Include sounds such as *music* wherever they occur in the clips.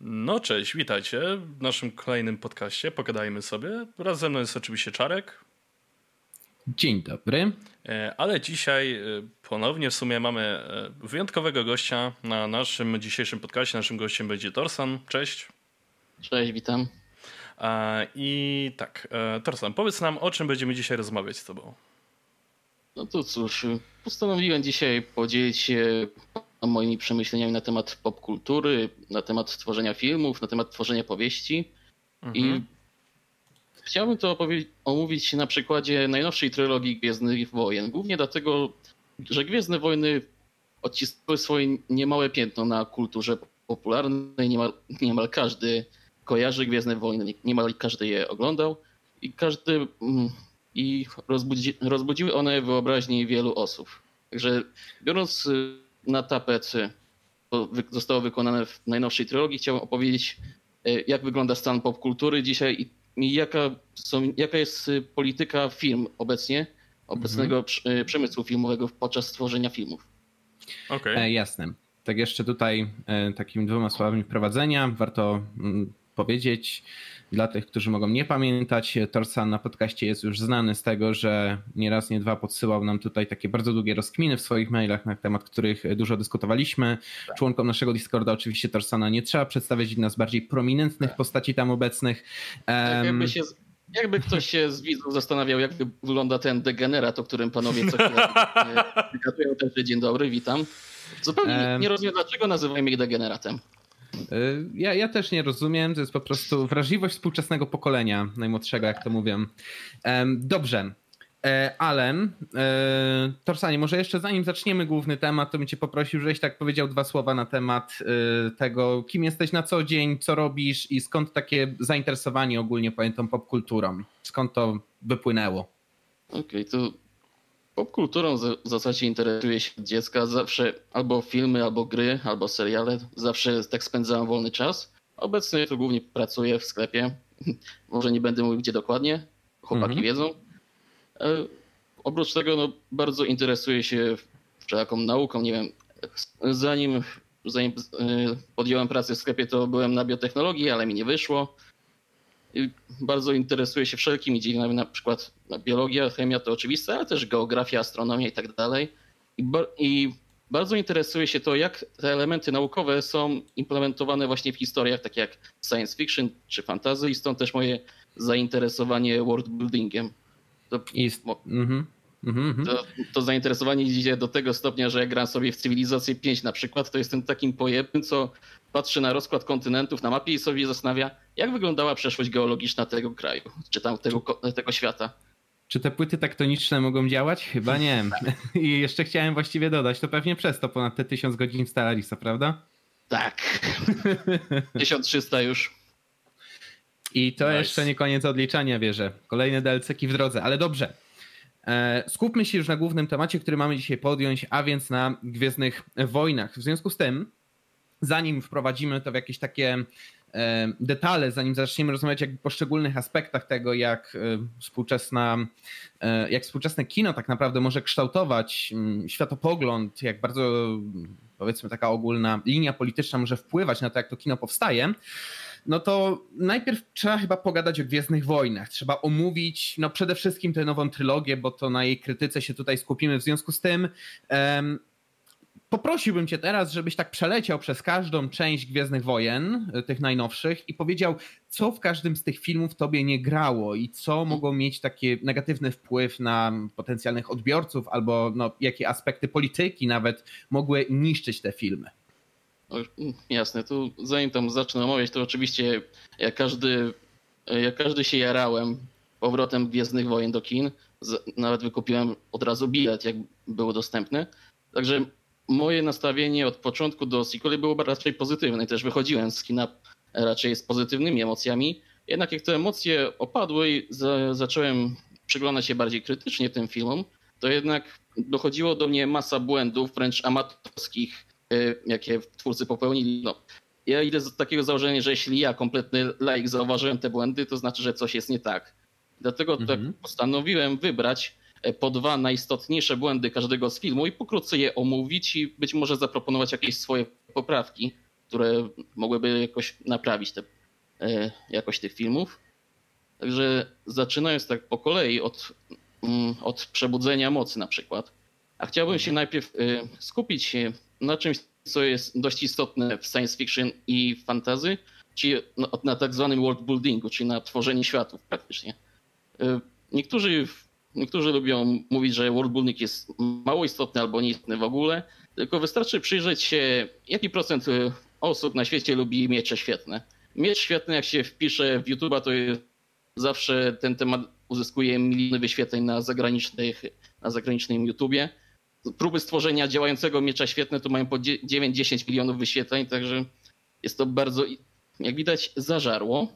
No cześć, witajcie w naszym kolejnym podcaście. Pogadajmy sobie. Wraz ze mną jest oczywiście Czarek. Dzień dobry. E, ale dzisiaj e, ponownie w sumie mamy e, wyjątkowego gościa na naszym dzisiejszym podcaście. Naszym gościem będzie Torsan. Cześć. Cześć, witam. I tak, Torsan, powiedz nam, o czym będziemy dzisiaj rozmawiać z Tobą. No to cóż, postanowiłem dzisiaj podzielić się moimi przemyśleniami na temat popkultury, na temat tworzenia filmów, na temat tworzenia powieści. Mhm. I chciałbym to omówić na przykładzie najnowszej trylogii Gwiezdnych Wojen. Głównie dlatego, że Gwiezdne Wojny odcisnęły swoje niemałe piętno na kulturze popularnej. Niemal, niemal każdy kojarzy Gwiezdne Wojny, niemal każdy je oglądał i każdy mm, i rozbudzi, rozbudziły one wyobraźnię wielu osób. Także biorąc y, na tapet, to zostało wykonane w najnowszej trylogii, chciałem opowiedzieć, y, jak wygląda stan popkultury dzisiaj i jaka, są, jaka jest y, polityka firm obecnie, obecnego mhm. przemysłu filmowego podczas tworzenia filmów. Okej. Okay. E, jasne. Tak jeszcze tutaj e, takimi dwoma słowami wprowadzenia warto mm, powiedzieć, dla tych, którzy mogą nie pamiętać, Torsan na podcaście jest już znany z tego, że nie raz, nie dwa podsyłał nam tutaj takie bardzo długie rozkminy w swoich mailach, na temat których dużo dyskutowaliśmy. Tak. Członkom naszego Discorda oczywiście Torsana nie trzeba przedstawiać, jedna z bardziej prominentnych tak. postaci tam obecnych. Tak jakby, się, jakby ktoś się z widzów zastanawiał, jak wygląda ten degenerat, o którym panowie co chwilę *laughs* gatują, także dzień dobry, witam. Zupełnie nie rozumiem, dlaczego nazywajmy ich degeneratem. Y, ja, ja też nie rozumiem, to jest po prostu wrażliwość współczesnego pokolenia, najmłodszego, jak to mówię. Dobrze. E, Allen, e, Torsanie, może jeszcze zanim zaczniemy główny temat, to bym cię poprosił, żebyś tak powiedział dwa słowa na temat e, tego, kim jesteś na co dzień, co robisz i skąd takie zainteresowanie ogólnie pojętą popkulturą? Skąd to wypłynęło? Okej, okay, to Popkulturą w zasadzie interesuje się dziecka zawsze albo filmy, albo gry, albo seriale. Zawsze tak spędzałem wolny czas. Obecnie to głównie pracuję w sklepie. *laughs* Może nie będę mówił gdzie dokładnie, chłopaki mhm. wiedzą. E, oprócz tego no, bardzo interesuję się wszelaką nauką. Nie wiem, zanim, zanim e, podjąłem pracę w sklepie, to byłem na biotechnologii, ale mi nie wyszło bardzo interesuje się wszelkimi dziedzinami, na przykład biologia, chemia to oczywiste, ale też geografia, astronomia i tak dalej. I bardzo interesuje się to, jak te elementy naukowe są implementowane właśnie w historiach, takie jak science fiction czy fantasy i stąd też moje zainteresowanie worldbuildingiem. To, mm -hmm. To, to, zainteresowanie idzie do tego stopnia, że jak gram sobie w Cywilizację 5 na przykład, to jestem takim pojemnym, co patrzy na rozkład kontynentów na mapie i sobie zastanawia, jak wyglądała przeszłość geologiczna tego kraju, czy tam tego, tego świata. Czy te płyty tektoniczne mogą działać? Chyba nie. *laughs* I jeszcze chciałem właściwie dodać, to pewnie przez to ponad te 1000 godzin w Stelarisa, prawda? Tak. *laughs* 1300 już. I to nice. jeszcze nie koniec odliczania, wierzę. Kolejne DLC-ki w drodze, ale dobrze. E, skupmy się już na głównym temacie, który mamy dzisiaj podjąć, a więc na Gwiezdnych Wojnach. W związku z tym, zanim wprowadzimy to w jakieś takie e, detale, zanim zaczniemy rozmawiać o poszczególnych aspektach tego, jak e, współczesna, jak współczesne kino tak naprawdę może kształtować mm, światopogląd, jak bardzo powiedzmy taka ogólna linia polityczna może wpływać na to, jak to kino powstaje, no to najpierw trzeba chyba pogadać o Gwiezdnych Wojnach. Trzeba omówić no przede wszystkim tę nową trylogię, bo to na jej krytyce się tutaj skupimy. W związku z tym um, poprosiłbym cię teraz, żebyś tak przeleciał przez każdą część Gwiezdnych Wojen, y, tych najnowszych, i powiedział, co w każdym z tych filmów tobie nie grało i co mogło mieć taki negatywny wpływ na potencjalnych odbiorców, albo no, jakie aspekty polityki nawet mogły niszczyć te filmy. No, jasne, tu zanim tam zacznę omawiać, to oczywiście jak każdy, jak każdy się jarałem powrotem Gwiezdnych Wojen do kin. Nawet wykupiłem od razu bilet, jak było dostępne. Także moje nastawienie od początku do sequeli było raczej pozytywne. Też wychodziłem z kina raczej z pozytywnymi emocjami. Jednak jak te emocje opadły i za, zacząłem przyglądać się bardziej krytycznie tym filmom, to jednak dochodziło do mnie masa błędów, wręcz amatorskich, jakie twórcy popełnili. No, ja idę z takiego założenia, że jeśli ja, kompletny laik, zauważyłem te błędy, to znaczy, że coś jest nie tak. Dlatego tak mhm. tak postanowiłem wybrać E, po dwa najistotniejsze błędy każdego z filmu i pokrótce je omówić i być może zaproponować jakieś swoje poprawki. które mogłyby jakoś naprawić te, jakość tych filmów. Także zaczynając tak po kolei od, mm, od przebudzenia mocy na przykład. A chciałbym się najpierw skupić na czymś, co jest dość istotne w science fiction i fantasy, czyli na, na tak zwanym world buildingu, czyli na tworzeniu światów praktycznie. Niektórzy Niektórzy lubią mówić, że worldbuilding jest mało istotny albo nieistotny w ogóle, tylko wystarczy przyjrzeć się, jaki procent y, osób na świecie lubi miecze świetne. Miecz świetny, jak się wpisze w YouTube'a, to zawsze ten temat uzyskuje miliony wyświetleń na, zagranicznych, na zagranicznym YouTubie. Próby stworzenia działającego miecza świetne to mają po 9-10 milionów wyświetleń, także jest to bardzo, jak widać, zażarło.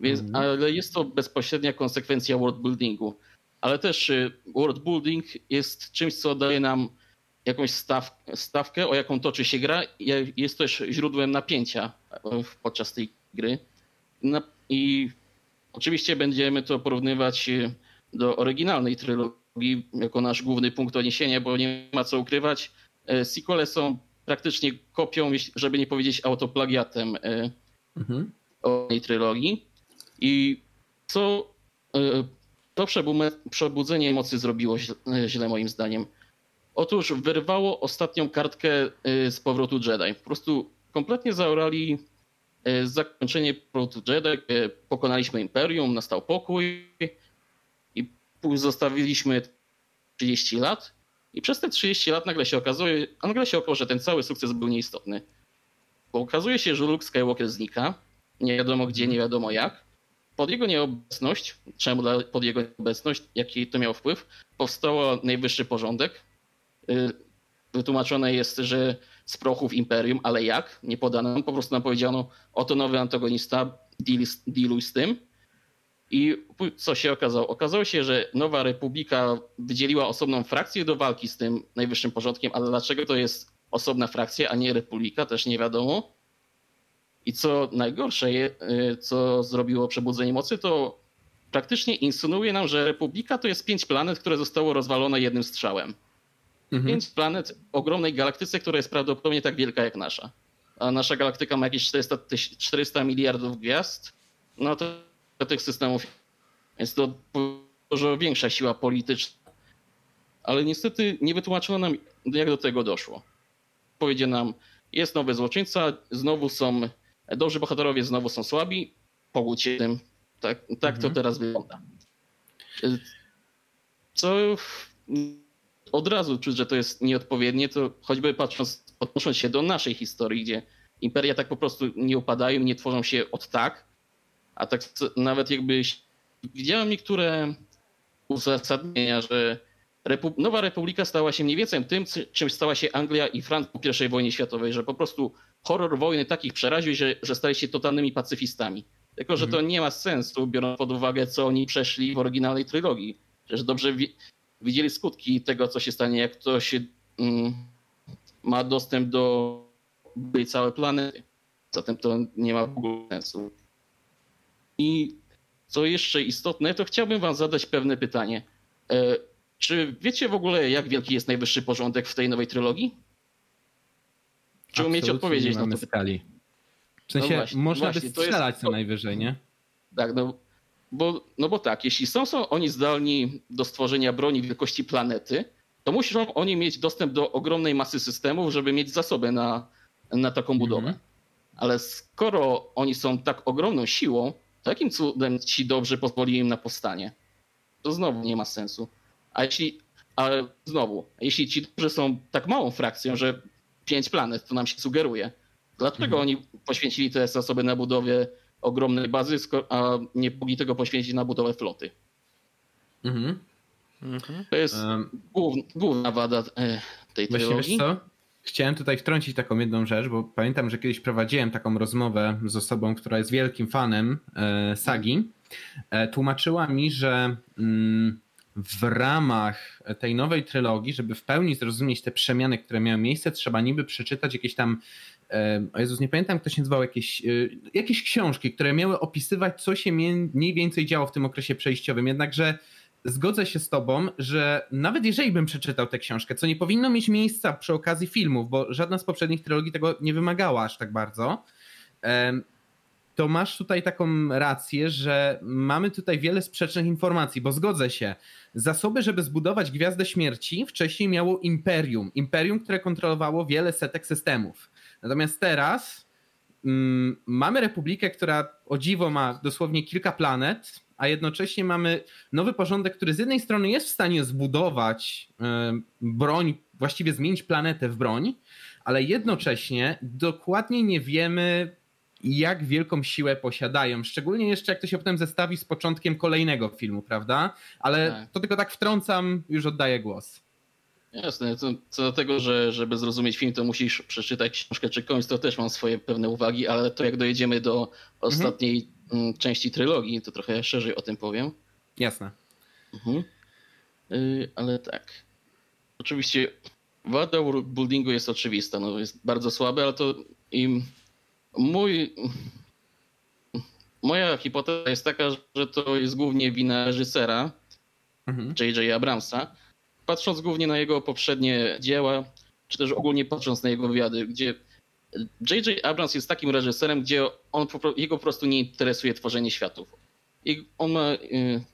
Więc, mm. Ale jest to bezpośrednia konsekwencja worldbuildingu ale też y, world building jest czymś, co daje nam jakąś staw, stawkę, o jaką toczy się gra. Jest też źródłem napięcia e, podczas tej gry. I oczywiście będziemy to porównywać y, do oryginalnej trylogii jako nasz główny punkt odniesienia, bo nie ma co ukrywać. E, sequele są praktycznie kopią, żeby nie powiedzieć autoplagiatem e, mhm. tej trylogii. I co to przebudzenie mocy zrobiło źle moim zdaniem. Otóż wyrwało ostatnią kartkę z powrotu Jedi. Po prostu kompletnie zaorali zakończenie powrotu Jedi. Pokonaliśmy Imperium, nastał pokój zostawiliśmy 30 lat. I przez te 30 lat nagle się okazuje, a nagle się okazało, że ten cały sukces był nieistotny. Bo okazuje się, że Luke Skywalker znika. Nie wiadomo gdzie, nie wiadomo jak pod jego nieobecność, czemu pod jego nieobecność, jaki to miał wpływ, powstał najwyższy porządek. Y, wytłumaczone jest, że z prochów imperium, ale jak? Nie podano, po prostu nam powiedziano, oto nowy antagonista, dealuj z tym. I co się okazało? Okazało się, że Nowa Republika wydzieliła osobną frakcję do walki z tym najwyższym porządkiem, ale dlaczego to jest osobna frakcja, a nie Republika, też nie wiadomo. I co najgorsze, y, co zrobiło przebudzenie mocy, to praktycznie insynuuje nam, że Republika to jest pięć planet, które zostało rozwalone jednym strzałem. Mhm. Pięć planet ogromnej galaktyce, która jest prawdopodobnie tak wielka jak nasza. A nasza galaktyka ma jakieś 400, 400 miliardów gwiazd. No to tych systemów jest to dużo większa siła polityczna. Ale niestety nie wytłumaczono nam, jak do tego doszło. Powiedzie nam, jest nowy złoczyńca, znowu są Dobrzy bohaterowie znowu są słabi. Pogódź się tym. Tak, tak mhm. to teraz wygląda. Co od razu czuć, że to jest nieodpowiednie, to choćby patrząc, odnosząc się do naszej historii, gdzie imperia tak po prostu nie upadają, nie tworzą się od tak, a tak nawet jakby widziałem niektóre uzasadnienia, że Repu Nowa Republika stała się mniej więcej tym, czym stała się Anglia i Francja po I wojnie światowej, że po prostu horror wojny takich przeraził, że, że stali się totalnymi pacyfistami. Tylko, że to mhm. nie ma sensu, biorąc pod uwagę, co oni przeszli w oryginalnej trylogii. Przecież dobrze wi widzieli skutki tego, co się stanie, jak ktoś mm, ma dostęp do całej planety. Zatem to nie ma w ogóle sensu. I co jeszcze istotne, to chciałbym wam zadać pewne pytanie. E, czy wiecie w ogóle, jak wielki jest najwyższy porządek w tej nowej trylogii? Czy umiecie odpowiedzieć na to skali. W sensie no właśnie, można właśnie, by strzelać jest... co najwyżej, nie? Tak, no bo, no bo tak, jeśli są, są oni zdolni do stworzenia broni wielkości planety, to muszą oni mieć dostęp do ogromnej masy systemów, żeby mieć zasoby na, na taką budowę. Mm -hmm. Ale skoro oni są tak ogromną siłą, to jakim cudem ci dobrzy pozwoli im na powstanie? To znowu nie ma sensu. A jeśli, ale znowu, jeśli ci dobrzy są tak małą frakcją, że pięć planet, to nam się sugeruje. Dlaczego mhm. oni poświęcili te zasoby na budowie ogromnej bazy, a nie mogli tego poświęcić na budowę floty? Mhm. mhm. To jest um, główna wada e, tej teorii. co? Chciałem tutaj wtrącić taką jedną rzecz, bo pamiętam, że kiedyś prowadziłem taką rozmowę z osobą, która jest wielkim fanem e, sagi. E, tłumaczyła mi, że mm, w ramach tej nowej trylogii, żeby w pełni zrozumieć te przemiany, które miały miejsce, trzeba niby przeczytać jakieś tam, e, o Jezus, nie pamiętam, kto się nazywał, jakieś, jakieś książki, które miały opisywać, co się mniej więcej działo w tym okresie przejściowym. Jednakże zgodzę się z tobą, że nawet jeżeli bym przeczytał tę książkę, co nie powinno mieć miejsca przy okazji filmów, bo żadna z poprzednich trylogii tego nie wymagała aż tak bardzo, to masz tutaj taką rację, że mamy tutaj wiele sprzecznych informacji, bo zgodzę się, zasoby, żeby zbudować Gwiazdę Śmierci wcześniej miało Imperium. Imperium, które kontrolowało wiele setek systemów. Natomiast teraz mm, mamy Republikę, która o dziwo ma dosłownie kilka planet, a jednocześnie mamy nowy porządek, który z jednej strony jest w stanie zbudować broń, właściwie zmienić planetę w broń, ale jednocześnie dokładnie nie wiemy, jak wielką siłę posiadają. Szczególnie jeszcze jak to się potem zestawi z początkiem kolejnego filmu, prawda? Ale tak. to tylko tak wtrącam, już oddaję głos. Jasne, co, co do tego, że żeby zrozumieć film, to musisz przeczytać książkę czy końc, to też mam swoje pewne uwagi, ale to jak dojedziemy do ostatniej mhm. Części trylogii, to trochę szerzej o tym powiem. Jasne. Mhm. Yy, ale tak. Oczywiście wada worldbuildingu jest oczywista, no jest bardzo słabe, ale to im Mój, moja hipoteza jest taka, że to jest głównie wina reżysera mhm. J.J. Abramsa. Patrząc głównie na jego poprzednie dzieła, czy też ogólnie patrząc na jego wywiady, gdzie J.J. Abrams jest takim reżyserem, gdzie on, jego po prostu nie interesuje tworzenie światów. On ma, y,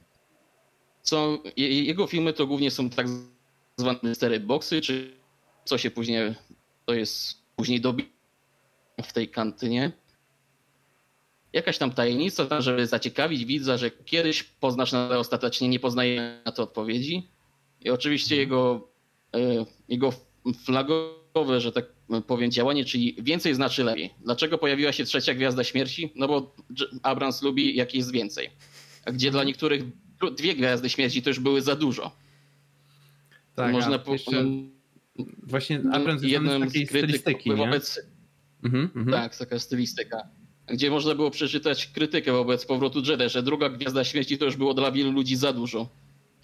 co, jego filmy to głównie są tak zwane mystery boxy, czy co się później, to jest później dobi w tej kantynie. Jakaś tam tajemnica, żeby zaciekawić widza, że kiedyś poznasz, ale ostatecznie nie poznaje na to odpowiedzi. I oczywiście jego, e, jego flagowe, że tak powiem, działanie, czyli więcej znaczy lepiej. Dlaczego pojawiła się trzecia Gwiazda Śmierci? No bo Abrams lubi jak jest więcej. Gdzie dla niektórych dwie Gwiazdy Śmierci to już były za dużo. Tak, Można po... jeszcze... Właśnie Abrams jest jednym z krytyków wobec Mhm, mhm, tak, taka stylistyka. Gdzie można było przeczytać krytykę wobec powrotu Jedi, że druga Gwiazda Śmierci to już było dla wielu ludzi za dużo.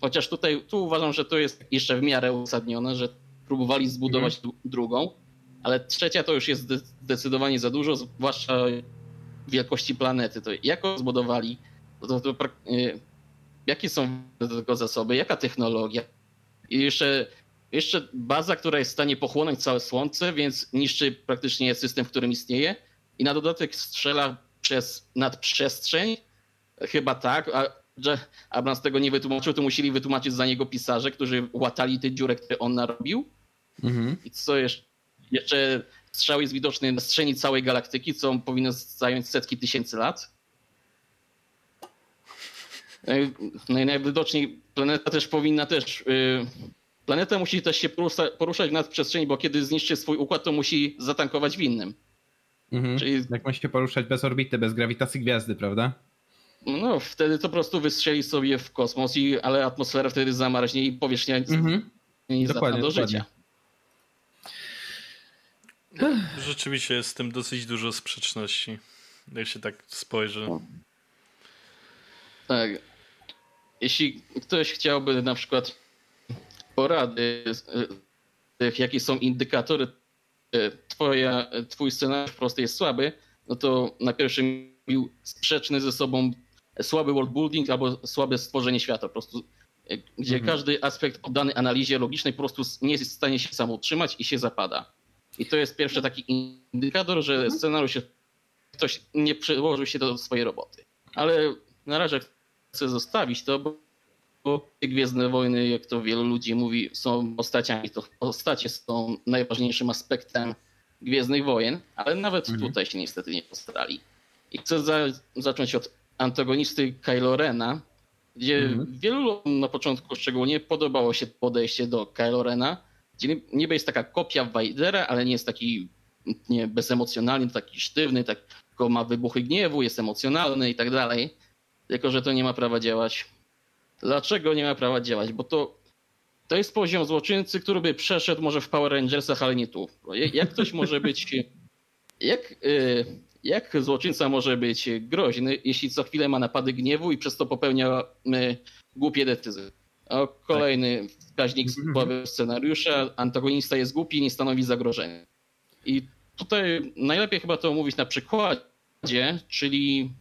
Chociaż tutaj, tu uważam, że to jest jeszcze w miarę uzasadnione, że próbowali zbudować mhm. drugą, ale trzecia to już jest zdecydowanie za dużo, zwłaszcza wielkości planety. To jak zbudowali, to, to, to, jakie są do tego zasoby, jaka technologia. I jeszcze jeszcze baza, która jest w stanie pochłonąć całe Słońce, więc niszczy praktycznie system, w którym istnieje. I na dodatek strzela przez nadprzestrzeń. Chyba tak, a że Abrams tego nie wytłumaczył, to musieli wytłumaczyć za niego pisarze, którzy łatali te dziurę, które on narobił. Mhm. I co jeszcze? Jeszcze strzał jest widoczny na strzeni całej galaktyki, co powinno zająć setki tysięcy lat. No i najwidoczniej planeta też powinna też yy, Planeta musi też się porusza, poruszać nad przestrzeni, bo kiedy zniszczy swój układ, to musi zatankować w innym. Mhm. Czyli... Jak ma się poruszać bez orbity, bez grawitacji gwiazdy, prawda? No, wtedy to po prostu wystrzeli sobie w kosmos, i, ale atmosfera wtedy zamarznie i powierzchnia mhm. nie dokładnie, do życia. Rzeczywiście jest z tym dosyć dużo sprzeczności, jak się tak spojrzy. No. Tak. Jeśli ktoś chciałby na przykład porady, jakie są indykatory, e, twoja, twój scenariusz po prostu jest słaby, no to na pierwszym był sprzeczny ze sobą słaby world building albo słabe stworzenie świata, po prostu e, gdzie mhm. każdy aspekt poddany analizie logicznej po prostu nie jest w stanie się sam utrzymać i się zapada. I to jest pierwszy taki indykator, że mhm. scenariusz ktoś nie przyłożył się do swojej roboty. Ale na razie chcę zostawić to, bo bo Gwiezdne Wojny, jak to wielu ludzi mówi, są postaciami. To postacie są najważniejszym aspektem Gwiezdnych Wojen, ale nawet mhm. tutaj się niestety nie postarali. I chcę za, zacząć od antagonisty Kylo Rena, gdzie mhm. wielu na początku szczególnie podobało się podejście do Kylo Rena, niby jest taka kopia Vadera, ale nie jest taki nie, bezemocjonalny, taki sztywny, tak, tylko ma wybuchy gniewu, jest emocjonalny i tak dalej. Tylko, że to nie ma prawa działać Dlaczego nie ma prawa działać? Bo to, to jest poziom złoczyńcy, który by przeszedł może w Power Rangersach, ale nie tu. Jak ktoś może być. Jak, y, jak złoczyńca może być groźny, jeśli co chwilę ma napady gniewu i przez to popełnia y, głupie decyzje? O, kolejny wskaźnik słaby scenariusza. Antagonista jest głupi i nie stanowi zagrożenia. I tutaj najlepiej chyba to omówić na przykładzie, czyli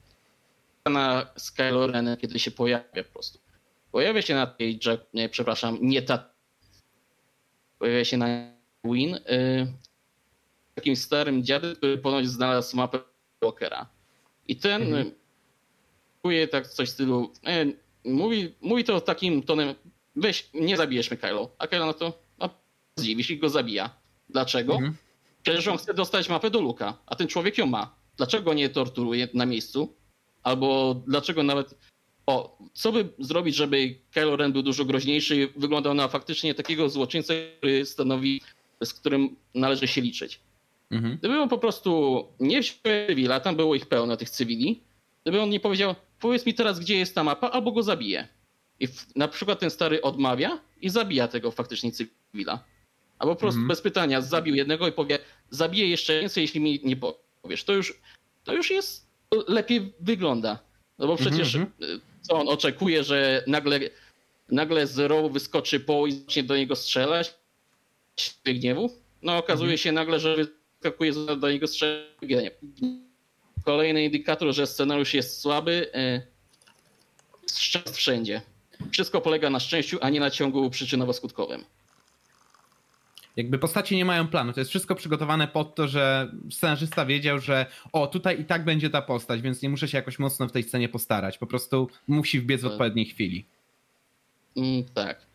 na Skylo Ren, kiedy się pojawia po prostu. pojawia się na tej, nie, przepraszam, nie ta, pojawia się na Win y, takim starym dziadem, który ponoć znalazł mapę Walkera. I ten mhm. czuje tak coś w stylu, e, mówi, mówi to takim tonem, weź, nie zabijesz mnie Kylo. A Kylo na to, no, zdziwisz i go zabija. Dlaczego? Mhm. Przecież on chce dostać mapę do Luka, a ten człowiek ją ma. Dlaczego nie torturuje na miejscu? Albo dlaczego nawet. O, co by zrobić, żeby Kylo Ren był dużo groźniejszy i wyglądał na faktycznie takiego złoczyńcę, który stanowi, z którym należy się liczyć? Mhm. Gdyby on po prostu nie wziął cywila, tam było ich pełno, tych cywili, gdyby on nie powiedział, powiedz mi teraz, gdzie jest ta mapa, albo go zabije. I w, na przykład ten stary odmawia i zabija tego faktycznie cywila. Albo po prostu mhm. bez pytania zabił jednego i powie, zabiję jeszcze więcej, jeśli mi nie powiesz. To już, to już jest, lepiej wygląda. No bo przecież mhm. co on oczekuje, że nagle, nagle z rowu wyskoczy po i zacznie do niego strzelać gniewu? No okazuje mhm. się nagle, że wyskakuje do niego strzelanie. Kolejny indikator, że scenariusz jest słaby. E, szczęść wszędzie. Wszystko polega na szczęściu, a nie na ciągu przyczynowo-skutkowym. Jakby postaci nie mają planu. To jest wszystko przygotowane pod to, że scenarzysta wiedział, że o, tutaj i tak będzie ta postać, więc nie muszę się jakoś mocno w tej scenie postarać. Po prostu musi wbiec w tak. odpowiedniej chwili. Mm, tak.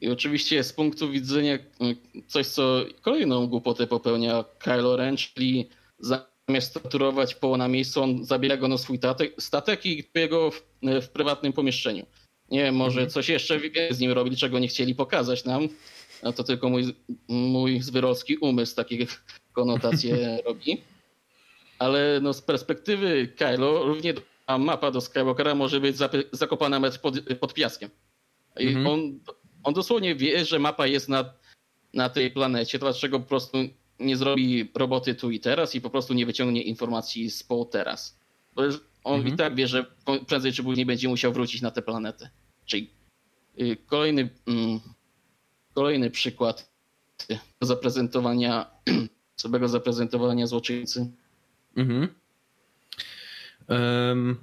I oczywiście z punktu widzenia mm, coś, co kolejną głupotę popełnia Kylo Ren, czyli zamiast torturować poło na miejscu, on zabiera go na swój statek, statek i kupuje go w, w, prywatnym pomieszczeniu. Nie wiem, może mhm. coś jeszcze z nim robili, czego nie chcieli pokazać nam. No to tylko mój, mój zwyrolski umysł takie *laughs* konotacje *laughs* robi. Ale no z perspektywy Kylo równie mapa do Skywalkera może być zakopana metr pod, pod piaskiem. I mhm. on, on dosłownie wie, że mapa jest na, na tej planecie, dlaczego po prostu nie zrobi roboty tu i teraz i po prostu nie wyciągnie informacji z po teraz. Bo on mhm. i tak wie, że prędzej czy później będzie musiał wrócić na tę planetę. Czyli y, kolejny mm, Kolejny przykład zaprezentowania, *clears throat* samego zaprezentowania złoczyńcy. Mhm. Um,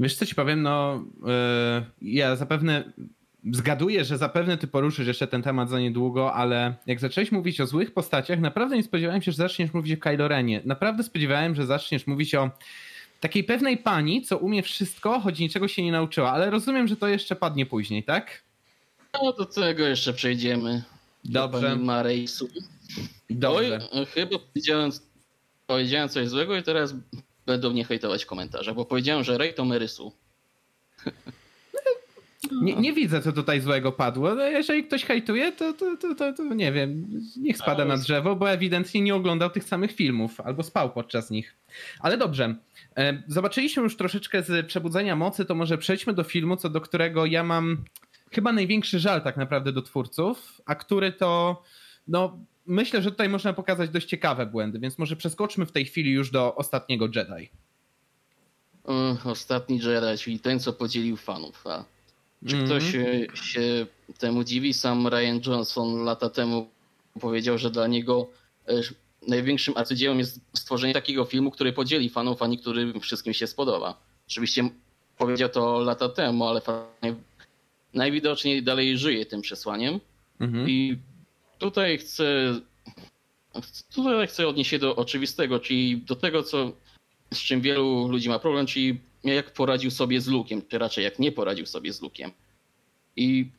wiesz co ci powiem, no yy, ja zapewne zgaduję, że zapewne ty poruszysz jeszcze ten temat za niedługo, ale jak zacząłeś mówić o złych postaciach, naprawdę nie spodziewałem się, że zaczniesz mówić o Kylo Renie. Naprawdę spodziewałem, że zaczniesz mówić o takiej pewnej pani, co umie wszystko, choć niczego się nie nauczyła, ale rozumiem, że to jeszcze padnie później, tak? No do tego jeszcze przejdziemy. Dobrze. Marejsu. Dobrze. Oj, chyba powiedziałem, powiedziałem coś złego i teraz będą mnie hejtować komentarze, bo powiedziałem, że Rej to Merysu. *laughs* Nie, nie, widzę, co tutaj złego padło. No, jeżeli ktoś hejtuje, to, to, to, to, to nie wiem, niech spada na drzewo, bo ewidentnie nie oglądał tych samych filmów albo spał podczas nich. Ale dobrze. E, zobaczyliśmy już troszeczkę z Przebudzenia Mocy, to może przejdźmy do filmu, co do którego ja mam chyba największy żal tak naprawdę do twórców, a który to, no myślę, że tutaj można pokazać dość ciekawe błędy, więc może przeskoczmy w tej chwili już do ostatniego Jedi. ostatni Jedi, czyli ten, co podzielił fanów. A czy mm -hmm. ktoś się temu dziwi? Sam Ryan Johnson lata temu powiedział, że dla niego e, największym arcydziełem jest stworzenie takiego filmu, który podzieli fanów, a niektórym wszystkim się spodoba. Oczywiście powiedział to lata temu, ale najwidoczniej dalej żyje tym przesłaniem. Mhm. I tutaj chcę, tutaj chcę odnieść się do oczywistego, czyli do tego, co, z czym wielu ludzi ma problem, czyli jak poradził sobie z Lukiem, czy raczej jak nie poradził sobie z Lukiem. I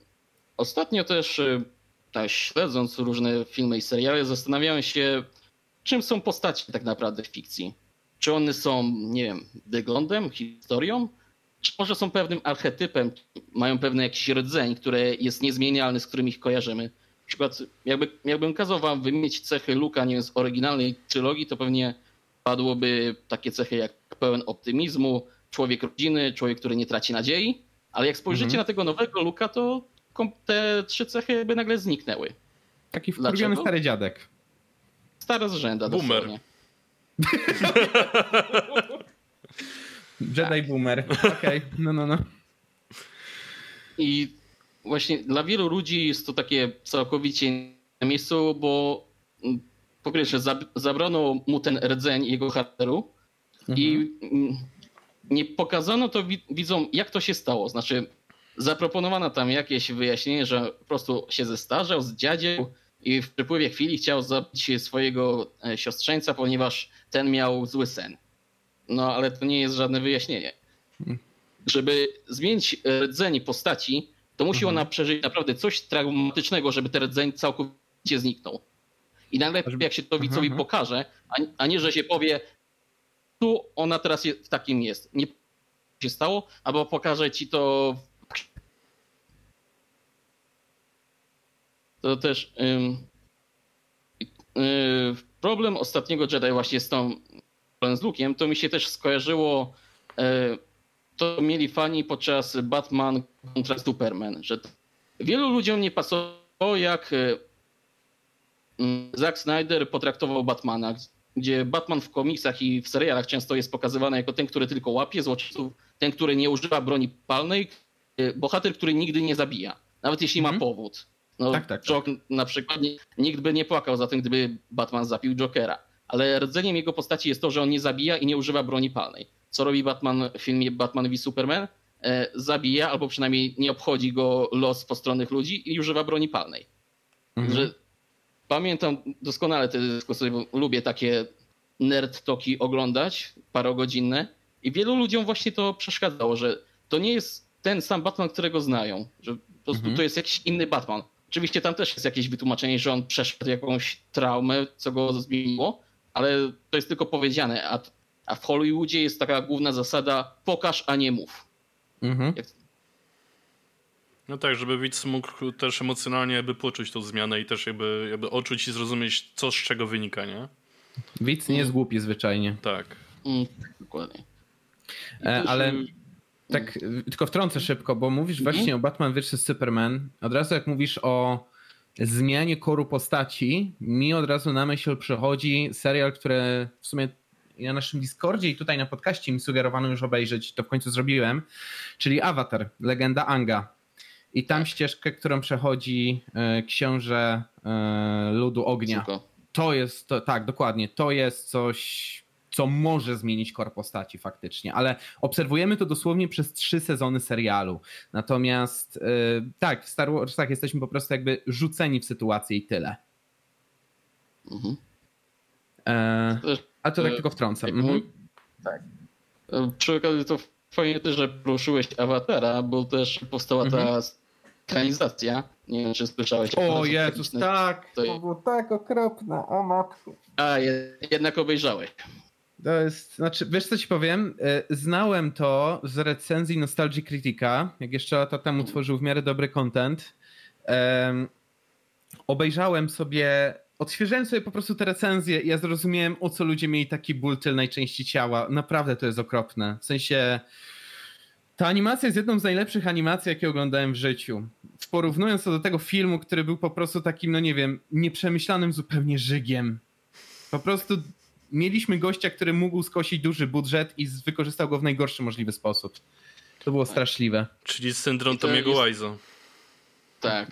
ostatnio też, e, tak śledząc różne filmy i seriale, zastanawiałem się, czym są postacie tak naprawdę w fikcji. Czy one są, nie wiem, wyglądem, historią, może są pewnym archetypem, mają pewny jakiś rdzeń, który jest niezmienialny, z którym ich kojarzymy. Na przykład, jakby, jakbym kazał wam wymienić cechy Luka nie z oryginalnej trylogii, to pewnie padłoby takie cechy jak pełen optymizmu, człowiek rodziny, człowiek, który nie traci nadziei, ale jak spojrzycie mhm. na tego nowego Luka, to te trzy cechy by nagle zniknęły. Taki wkurwiony stary dziadek. Stara zrzęda Boomer. dosłownie. Jedi tak. Boomer. Okej, okay. no, no, no. I właśnie dla wielu ludzi jest to takie całkowicie na miejscu, bo mm, po pierwsze zabrano mu ten rdzeń jego charakteru mhm. i mm, nie pokazano to widzom, jak to się stało. Znaczy, zaproponowano tam jakieś wyjaśnienie, że po prostu się zestarzał, zdziadział i w przepływie chwili chciał zabić swojego e, siostrzeńca, ponieważ ten miał zły sen. No ale to nie jest żadne wyjaśnienie. Żeby zmienić rdzeń postaci, to musi mhm. ona przeżyć naprawdę coś traumatycznego, żeby ten rdzeń całkowicie zniknął. I najlepiej jak się to widzowi mhm. pokaże, a nie, że się powie, tu ona teraz w takim jest. Nie się stało, albo pokaże ci to to też problem ostatniego Jedi właśnie z tą z Luke'iem, to mi się też skojarzyło e, to mieli fani podczas Batman kontra Superman, że wielu ludziom nie pasowało jak Zack Snyder potraktował Batmana, gdzie Batman w komiksach i w serialach często jest pokazywany jako ten, który tylko łapie złoczyńców, ten, który nie używa broni palnej, e, bohater, który nigdy nie zabija, nawet jeśli ma mhm. powód. No, tak, tak, tak. na przykład nikt by nie płakał za tym, gdyby Batman zapił Jokera. Ale rdzeniem jego postaci jest to, że on nie zabija i nie używa broni palnej. Co robi Batman w filmie Batman v Superman? E, zabija, albo przynajmniej nie obchodzi go los postronnych ludzi i używa broni palnej. Mhm. Że pamiętam doskonale te dyskusje, bo lubię takie nerd toki oglądać, parogodzinne. I wielu ludziom właśnie to przeszkadzało, że to nie jest ten sam Batman, którego znają. Że po prostu mhm. to jest jakiś inny Batman. Oczywiście tam też jest jakieś wytłumaczenie, że on przeszedł jakąś traumę, co go zmieniło, ale to jest tylko powiedziane. A, a w Hollywoodzie jest taka główna zasada: pokaż, a nie mów. Mhm. Jak... No tak, żeby widz mógł też emocjonalnie jakby poczuć tą zmianę i też jakby, jakby odczuć i zrozumieć, co z czego wynika, nie? Widz nie jest głupi zwyczajnie. Tak. Mm, dokładnie. E, ale tak, tylko wtrącę szybko, bo mówisz mhm. właśnie o Batman vs. Superman. Od razu jak mówisz o zmianie koru postaci, mi od razu na myśl przychodzi serial, który w sumie ja na naszym Discordzie i tutaj na podcaście mi sugerowano już obejrzeć, to w końcu zrobiłem, czyli Avatar, Legenda Anga. I tam tak. ścieżkę, którą przechodzi e, książę e, ludu ognia. To jest, to, tak, dokładnie, to jest coś co może zmienić kor postaci faktycznie, ale obserwujemy to dosłownie przez trzy sezony serialu. Natomiast yy, tak, w Star Warsach jesteśmy po prostu jakby rzuceni w sytuację i tyle. Mhm. E, a to tak e, tylko wtrącam. Mhm. Tak. E, przy okazji to fajnie też, że poruszyłeś Awatara, bo też powstała ta mhm. Ekranizacja. Nie wiem, czy słyszałeś. O Jezus, tak. To było tak okropne, o matku. A, jednak obejrzałeś. To jest, znaczy, wiesz co ci powiem? E, znałem to z recenzji Nostalgia Critica, jak jeszcze lata temu tworzył w miarę dobry content. Um, obejrzałem sobie, odświeżyłem sobie po prostu te recenzje i ja zrozumiałem, o co ludzie mieli taki ból tylnej części ciała. Naprawdę to jest okropne. W sensie, ta animacja jest jedną z najlepszych animacji, jakie oglądałem w życiu. Porównując to do tego filmu, który był po prostu takim, no nie wiem, nieprzemyślanym zupełnie żygiem. Po prostu mieliśmy gościa, który mógł skosić duży budżet i wykorzystał go w najgorszy możliwy sposób. To było straszliwe. Czyli syndrom Tomiego jest... Wise'a. Tak.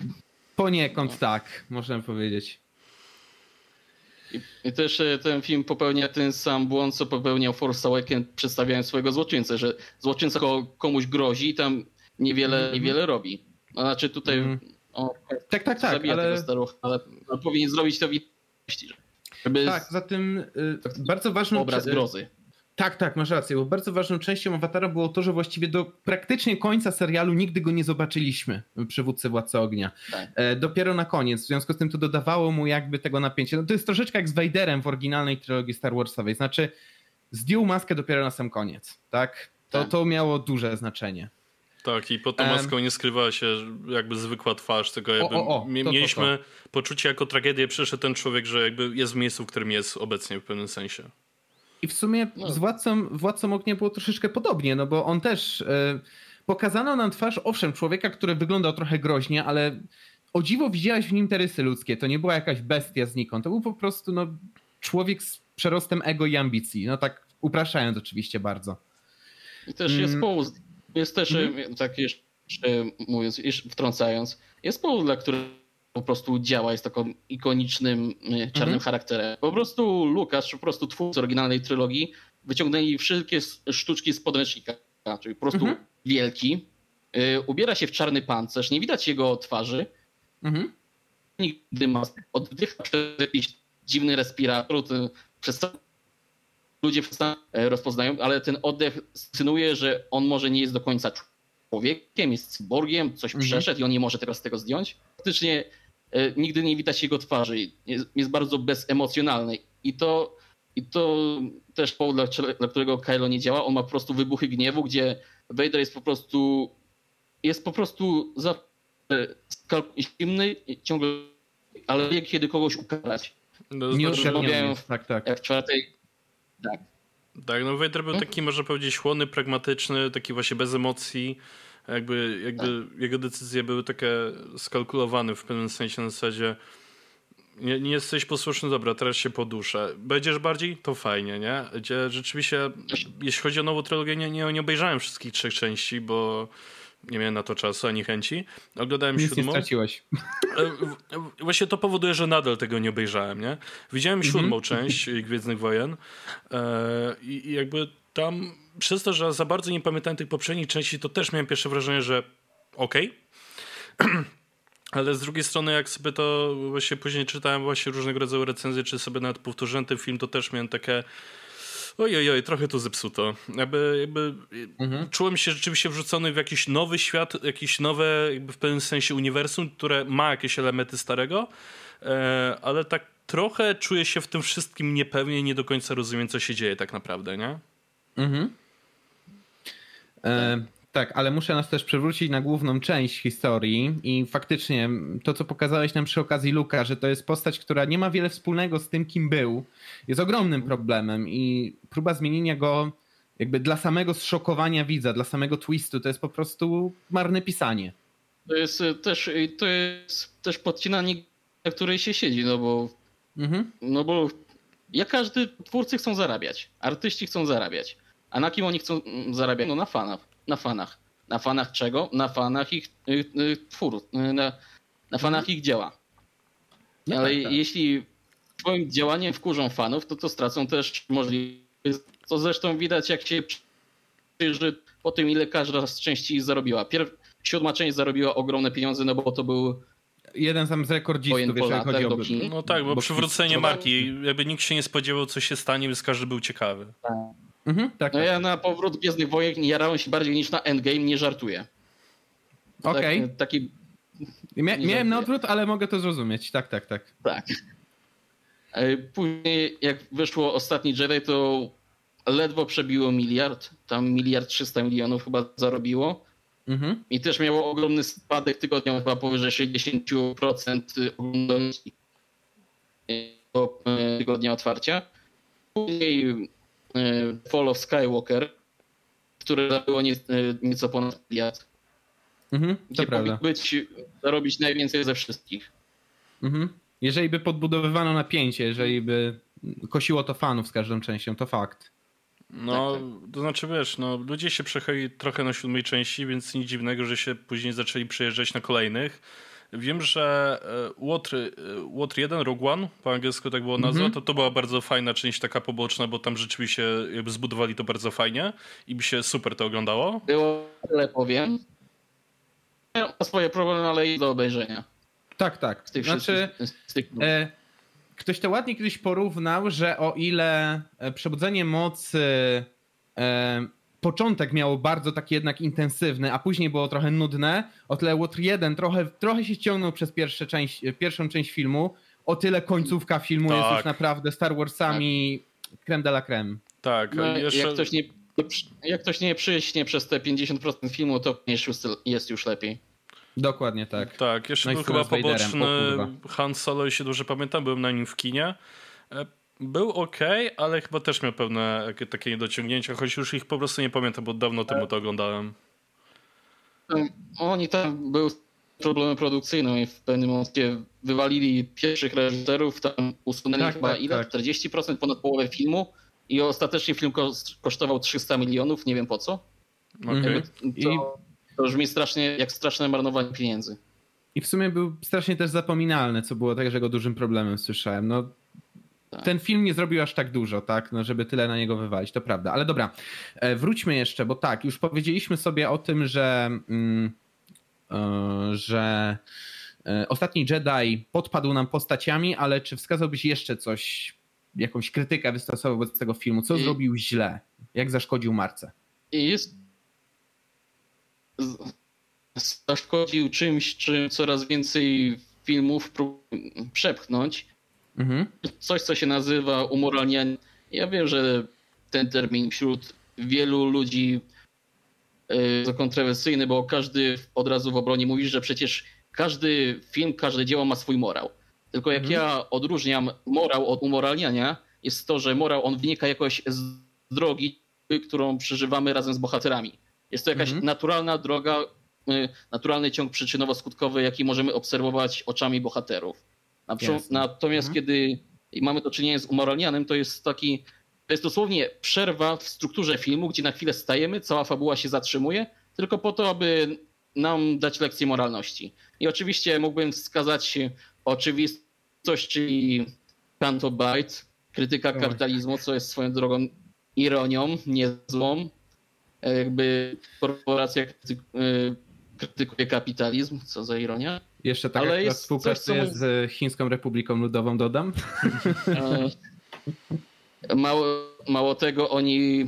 Poniekąd tak, można powiedzieć. I, też e, ten film popełnia ten sam błąd, co popełniał Force Awakens przedstawiając swojego złoczyńcę, że złoczyńca komuś grozi i tam niewiele, mm. niewiele robi. No, znaczy tutaj mm. o, tak, tak, tak, ale... Staruch, ale powinien zrobić to w żeby tak, za tym y, bardzo ważną... Obraz grozy. Tak, tak, masz rację, bo bardzo ważną częścią Awatara było to, że właściwie do praktycznie końca serialu nigdy go nie zobaczyliśmy, przywódcy Władcy Ognia. Tak. E, dopiero na koniec, w związku z tym to dodawało mu jakby tego napięcia. No to jest troszeczkę jak z Vaderem w oryginalnej trylogii Star Warsowej, znaczy zdjął maskę dopiero na sam koniec, tak? To, tak. to miało duże znaczenie. Tak, i pod tą maską nie skrywała się jakby zwykła twarz, tylko jakby o, o, o, mieliśmy to, to. poczucie jako tragedię przeszedł ten człowiek, że jakby jest w miejscu, w którym jest obecnie w pewnym sensie. I w sumie no. z Władcą, Władcą Ognia było troszeczkę podobnie, no bo on też yy, pokazano nam twarz, owszem, człowieka, który wyglądał trochę groźnie, ale o dziwo widziałeś w nim te rysy ludzkie. To nie była jakaś bestia znikąd. To był po prostu no, człowiek z przerostem ego i ambicji. No tak upraszczając oczywiście bardzo. I też jest mm. Jest też, mhm. tak jeszcze mówiąc, jeszcze wtrącając, jest powód, dla którego po prostu działa, jest taką ikonicznym, e, czarnym mhm. charakterem. Po prostu Lukasz, po prostu twórcy oryginalnej trylogii, wyciągnęli wszystkie sztuczki z podręcznika. Czyli po prostu mhm. wielki, Yy, ubiera się w czarny pancerz, nie widać jego twarzy. Mhm. Nigdy ma oddycha przez jakiś dziwny respirator, przez ludzie e, rozpoznają, ale ten oddech synuje, że on może nie jest do końca człowiekiem, jest cyborgiem, coś mhm. przeszedł i on nie może teraz tego zdjąć. Faktycznie nigdy nie widać jego twarzy, jest, jest bardzo bezemocjonalny i to, i to też powód, dla, dla którego Kylo nie działa. On ma po prostu wybuchy gniewu, gdzie Vader jest po prostu jest po prostu za zimny, ciągle, ale wie kiedy kogoś ukarać. No, nie oszczędniają tak, tak. jak w czwartej tak. Tak, no Vader był taki, można powiedzieć, chłonny, pragmatyczny, taki właśnie bez emocji. Jakby, jakby tak. jego decyzje były takie skalkulowane w pewnym sensie na zasadzie nie, nie jesteś posłuszny, dobra, teraz się poduszę. Będziesz bardziej? To fajnie, nie? Gdzie rzeczywiście, jeśli chodzi o nową trylogię, nie, nie, nie obejrzałem wszystkich trzech części, bo nie miałem na to czasu ani chęci. Oglądałem Nic siódmą. nie straciłeś. E, właśnie to powoduje, że nadal tego nie obejrzałem, nie? Widziałem siódmą część Gwiezdnych Wojen e, i jakby tam przez to, że za bardzo nie pamiętałem tych poprzednich części, to też miałem pierwsze wrażenie, że okej. Okay. *clears throat* Ale z drugiej strony, jak sobie to właśnie później czytałem właśnie różnego rodzaju recenzje, czy sobie nawet powtórzyłem ten film, to też miałem takie ojej, oj, trochę to zepsuto. Jakby, jakby mhm. czułem się rzeczywiście wrzucony w jakiś nowy świat, jakieś nowe, jakby w pewnym sensie uniwersum, które ma jakieś elementy starego, e, ale tak trochę czuję się w tym wszystkim niepewnie, nie do końca rozumiem, co się dzieje tak naprawdę, nie? Mhm. E, tak, ale muszę nas też przewrócić na główną część historii i faktycznie to, co pokazałeś nam przy okazji Luka, że to jest postać, która nie ma wiele wspólnego z tym, kim był, jest ogromnym problemem i próba zmienienia go jakby dla samego zszokowania widza, dla samego twistu, to jest po prostu marne pisanie. To jest e, też, e, to jest też podcinanie, na której się siedzi, no bo mhm. no bo jak każdy twórcy chcą zarabiać, artyści chcą zarabiać. A na kim oni chcą mm, zarabiać? No na fanach na fanach. Na fanach czego? Na fanach ich y, y, twórów, y, na, na fanach mhm. ich dzieła. No Ale tak, tak. jeśli swoim działaniem wkurzą fanów, to to stracą też możliwość. To zresztą widać, jak się przyjrzy po tym, ile każda z części zarobiła. Pierw, siódma część zarobiła ogromne pieniądze, no bo to był jeden sam z rekordzistów, jeżeli chodzi o... No tak, bo, bo przywrócenie marki, jakby nikt się nie spodziewał, co się stanie, więc każdy był ciekawy. Tak. Mhm, tak, no tak. ja na powrót Gwiezdnych Wojen jarałem się bardziej niż na Endgame, nie żartuję. Okej. Okay. Tak, taki... Mia miałem na odwrót, ale mogę to zrozumieć. Tak, tak, tak. Tak. E, później jak wyszło ostatni Jedi, to ledwo przebiło miliard. Tam miliard 300 milionów chyba zarobiło. Mhm. I też miało ogromny spadek tygodniowy, chyba powyżej 60% oglądalności e, tygodnia otwarcia. Później E, Fall of Skywalker, które było nie, e, nieco ponad miliard. Mhm, to prawda. być, zarobić najwięcej ze wszystkich. Mhm. Jeżeli by podbudowywano napięcie, jeżeli by kosiło to fanów z każdą częścią, to fakt. No, tak, tak. to znaczy wiesz, no, ludzie się przechali trochę na siódmej części, więc nic dziwnego, że się później zaczęli przejeżdżać na kolejnych. Wiem, że Łotr, e, Łotr 1, Rogue One, po angielsku tak było nazwa, mm -hmm. to to była bardzo fajna część taka poboczna, bo tam rzeczywiście jakby zbudowali to bardzo fajnie i by się super to oglądało. Było tyle powiem. Ma swoje problemy, ale i do obejrzenia. Tak, tak. Znaczy, e, ktoś to ładnie kiedyś porównał, że o ile e, przebudzenie mocy e, początek miało bardzo taki jednak intensywny, a później było trochę nudne, o tyle Łotr 1 trochę, trochę się ściągnął przez pierwsze część, pierwszą część filmu, o tyle końcówka filmu tak. jest już naprawdę Star Warsami tak. creme de la creme. Tak, no, jeszcze... jak, ktoś nie, jak ktoś nie przyśnie przez te 50% filmu, to jest już lepiej. Dokładnie tak. Tak, jeszcze no był chyba poboczny Han Solo, jeśli dobrze pamiętam, byłem na nim w kinie. Był ok, ale chyba też miał pewne takie niedociągnięcia, choć już ich po prostu nie pamiętam, bo dawno temu to oglądałem. Oni tam były problemy produkcyjne i w pewnym momencie wywalili pierwszych reżyserów, tam usunęli tak, chyba tak, ile? Tak. 40% ponad połowę filmu i ostatecznie film kosztował 300 milionów, nie wiem po co. Okay. To, to brzmi strasznie jak straszne marnowanie pieniędzy. I w sumie był strasznie też zapominalny, co było także jego dużym problemem, słyszałem. No, tak. ten film nie zrobił aż tak dużo, tak, no, żeby tyle na niego wywalić, to prawda. Ale dobra, e, wróćmy jeszcze, bo tak, już powiedzieliśmy sobie o tym, że, mm, e, że e, ostatni Jedi podpadł nam postaciami, ale czy wskazałbyś jeszcze coś, jakąś krytykę wystosował wobec tego filmu? Co I... zrobił źle? Jak zaszkodził marce? Jest zaszkodził czymś, czym coraz więcej filmów przepchnąć. Mhm. Coś, co się nazywa umoralnianie. Ja wiem, że ten termin wśród wielu ludzi jest kontrowersyjny, bo każdy od razu w obronie mówi, że przecież każdy film, każde dzieło ma swój morał. Tylko jak mhm. ja odróżniam morał od umoralniania, jest to, że morał on wynika jakoś z drogi, którą przeżywamy razem z bohaterami. Jest to jakaś mhm. naturalna droga, y, naturalny ciąg przyczynowo-skutkowy, jaki możemy obserwować oczami bohaterów. Natomiast mhm. kiedy mamy do czynienia z umoralnianym, to jest taki, to jest dosłownie przerwa w strukturze filmu, gdzie na chwilę stajemy, cała fabuła się zatrzymuje, tylko po to, aby nam dać lekcję moralności. I oczywiście mógłbym wskazać oczywistość, czyli Canto Bite, krytyka kapitalizmu, co jest swoją drogą ironią niezłą. Jakby korporacja krytykuje kapitalizm, co za ironia. Jeszcze tak Ale jest współpracuję coś, z Chińską Republiką Ludową, dodam. E, mało, mało tego, oni,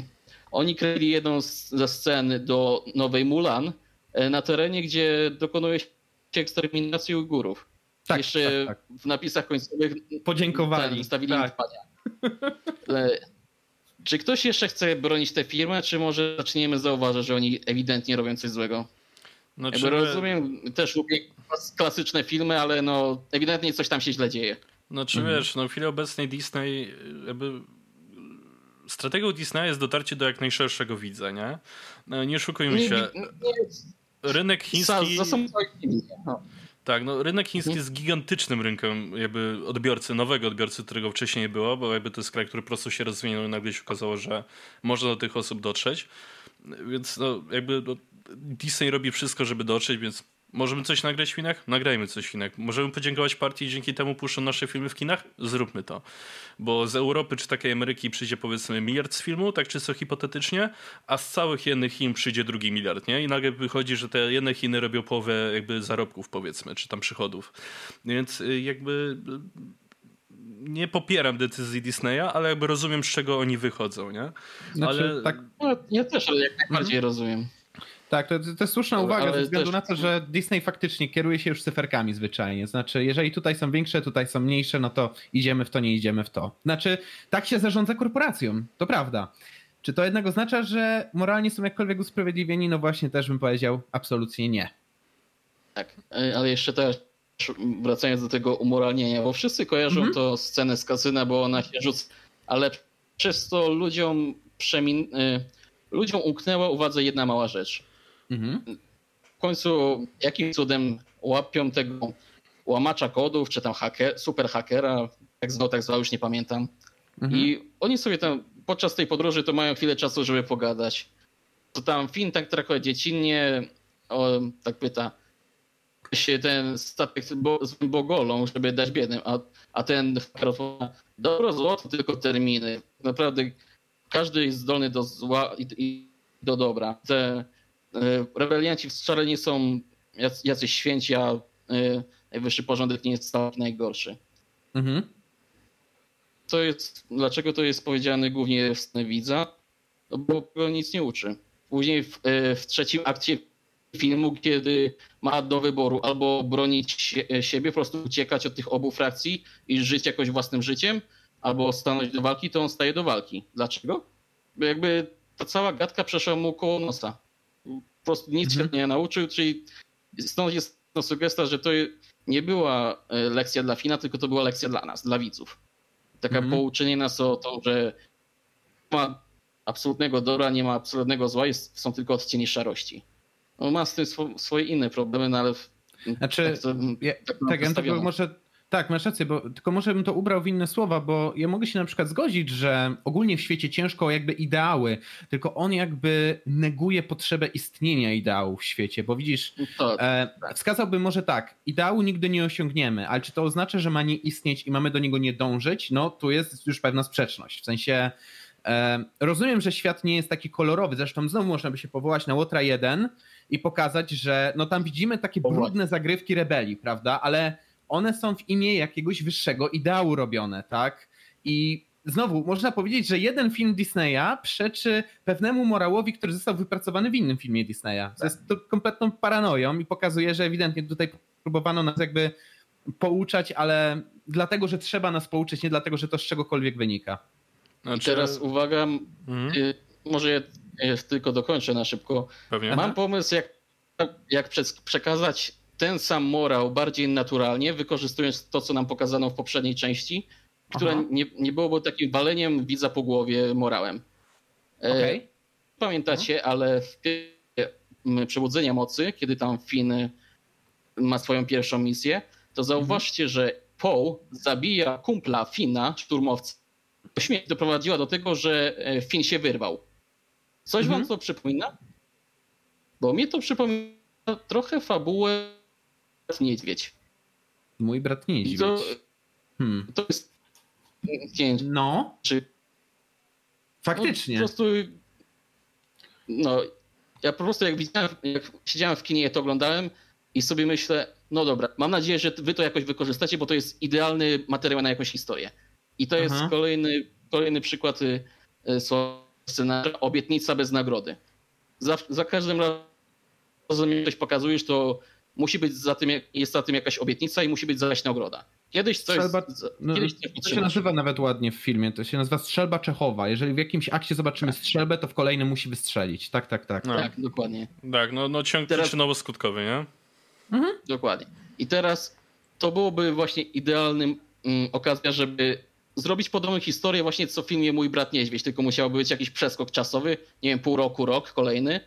oni kryli jedną z, ze scen do nowej Mulan e, na terenie, gdzie dokonuje się eksterminacji Ujgurów. Tak, Jeszcze tak, tak. w napisach końcowych podziękowali. Wstawili tak. E, czy ktoś jeszcze chce bronić tę firmę, czy może zaczniemy zauważyć, że oni ewidentnie robią coś złego? No, Jakby rozumiem, też lubię klasyczne filmy, ale no ewidentnie coś tam się źle dzieje. No czy mhm. wiesz, no w chwili obecnej Disney jakby strategią Disneya jest dotarcie do jak najszerszego widza, nie? No, nie szukujmy się. Rynek chiński... No. Tak, no rynek chiński mhm. jest gigantycznym rynkiem jakby odbiorcy, nowego odbiorcy, którego wcześniej nie było, bo jakby to jest kraj, który po prostu się rozwinął i nagle się okazało, że można do tych osób dotrzeć. Więc no jakby no, Disney robi wszystko, żeby dotrzeć, więc możemy coś nagrać w kinach? Nagrajmy coś w kinach. Możemy podziękować partii i dzięki temu puszczą nasze filmy w kinach? Zróbmy to. Bo z Europy czy takiej Ameryki przyjdzie powiedzmy miliard z filmu, tak czysto hipotetycznie, a z całych jednych Chin przyjdzie drugi miliard, nie? I nagle wychodzi, że te jedne Chiny robią połowę jakby zarobków powiedzmy, czy tam przychodów. Więc y, jakby nie popieram decyzji Disneya, ale jakby rozumiem, z czego oni wychodzą, nie? Znaczy, ale... tak... No, ja też ale jak najbardziej mhm. rozumiem. Tak, to, to jest słuszna uwaga ze względu też... na to, że Disney faktycznie kieruje się już cyferkami zwyczajnie. Znaczy, jeżeli tutaj są większe, tutaj są mniejsze, no to idziemy w to, nie idziemy w to. Znaczy, tak się zarządza korporacją, to prawda. Czy to jednak oznacza, że moralnie są jakkolwiek usprawiedliwieni? No właśnie, też bym powiedział, absolutnie nie. Tak, e, ale jeszcze też wracając do tego umoralnienia, bo wszyscy kojarzą -hmm. to scenę z kasyna, bo ona się rzuca, ale przez to ludziom przemin... E, ludziom umknęła uwadze jedna mała rzecz Mhm. W końcu jakim cudem łapią tego łamacza kodów, czy tam haker, super hakera, tak zwał, tak zwał, już nie pamiętam. Mhm. I oni sobie tam podczas tej podróży to mają chwilę czasu, żeby pogadać. To tam Finn tak trochę dziecinnie o, tak pyta się ten statek bo, z bogolą, żeby dać biednym, a, a ten dobro złoto, tylko terminy. Naprawdę każdy jest zdolny do zła i, i do dobra. Te E, rebelianci wcale nie są jacyś święci, a e, najwyższy porządek nie jest wcale najgorszy. Mhm. To jest, dlaczego to jest powiedziane głównie w stronę widza? No bo go nic nie uczy. Później w, e, w trzecim akcie filmu, kiedy ma do wyboru albo bronić siebie, po prostu uciekać od tych obu frakcji i żyć jakoś własnym życiem, albo stanąć do walki, to on staje do walki. Dlaczego? Bo jakby ta cała gadka przeszła mu koło nosa po prostu nic mhm. się nie nauczył, czyli stąd jest no, sugestia, że to nie była e, lekcja dla Fina, tylko to była lekcja dla nas, dla widzów. Taka mhm. pouczenie nas o to, że nie ma absolutnego dobra, nie ma absolutnego zła, jest, są tylko odcienie szarości. No, ma z tym swo, swoje inne problemy, no ale... Znaczy, tak, to, ja, tak, tak ja może Tak, masz rację, bo tylko może bym to ubrał w inne słowa, bo ja mogę się na przykład zgodzić, że ogólnie w świecie ciężko jakby ideały, tylko on jakby neguje potrzebę istnienia ideału w świecie, bo widzisz, tak, e, tak. wskazałbym może tak, ideału nigdy nie osiągniemy, ale czy to oznacza, że ma nie istnieć i mamy do niego nie dążyć? No tu jest już pewna sprzeczność, w sensie e, rozumiem, że świat nie jest taki kolorowy, zresztą znowu można by się powołać na Łotra 1 i pokazać, że no tam widzimy takie brudne zagrywki rebelii, prawda, ale one są w imię jakiegoś wyższego ideału robione, tak? I znowu można powiedzieć, że jeden film Disneya przeczy pewnemu morałowi, który został wypracowany w innym filmie Disneya. To jest to kompletną paranoją i pokazuje, że ewidentnie tutaj próbowano nas jakby pouczać, ale dlatego, że trzeba nas pouczyć, nie dlatego, że to z czegokolwiek wynika. Znaczy... I teraz uwaga, mhm. Y, może tylko dokończę na szybko. Pewnie. Mam pomysł, jak, jak przekazać ten sam morał bardziej naturalnie, wykorzystując to, co nam pokazano w poprzedniej części, które nie, nie byłoby takim waleniem widza po głowie morałem. E, okay. Pamiętacie, Aha. ale w Przebudzenia Mocy, kiedy tam Finn ma swoją pierwszą misję, to mhm. zauważcie, mhm. że Paul zabija kumpla Fina, szturmowca. Śmierć doprowadziła do tego, że e, Finn się wyrwał. Coś mhm. wam to przypomina? Bo mnie to przypomina trochę fabułę Niedźwiedź. Mój brat Niedźwiedź. To, hmm. to jest No. Czy... Faktycznie. No, po prostu no, ja po prostu jak widziałem, jak siedziałem w kinie, to oglądałem i sobie myślę, no dobra, mam nadzieję, że wy to jakoś wykorzystacie, bo to jest idealny materiał na jakąś historię. I to Aha. jest kolejny, kolejny przykład y, y, scenariusza Obietnica bez nagrody. Za, za każdym razem, jak coś pokazujesz, to musi być za tym, jest za tym jakaś obietnica i musi być jakaś nagroda. Kiedyś coś. Strzelba, no, kiedyś to się nazywa nawet ładnie w filmie. To się nazywa strzelba Czechowa. Jeżeli w jakimś akcie zobaczymy tak. strzelbę, to w kolejnym musi wystrzelić. Tak, tak, tak. No. Tak, dokładnie. Tak, no, no ciąg teraz... przyczynowo-skutkowy, nie? Mhm. Dokładnie. I teraz to byłoby właśnie idealnym mm, okazja, żeby zrobić podobną historię właśnie co w filmie Mój brat niedźwiedź, tylko musiałby być jakiś przeskok czasowy, nie wiem, pół roku, rok kolejny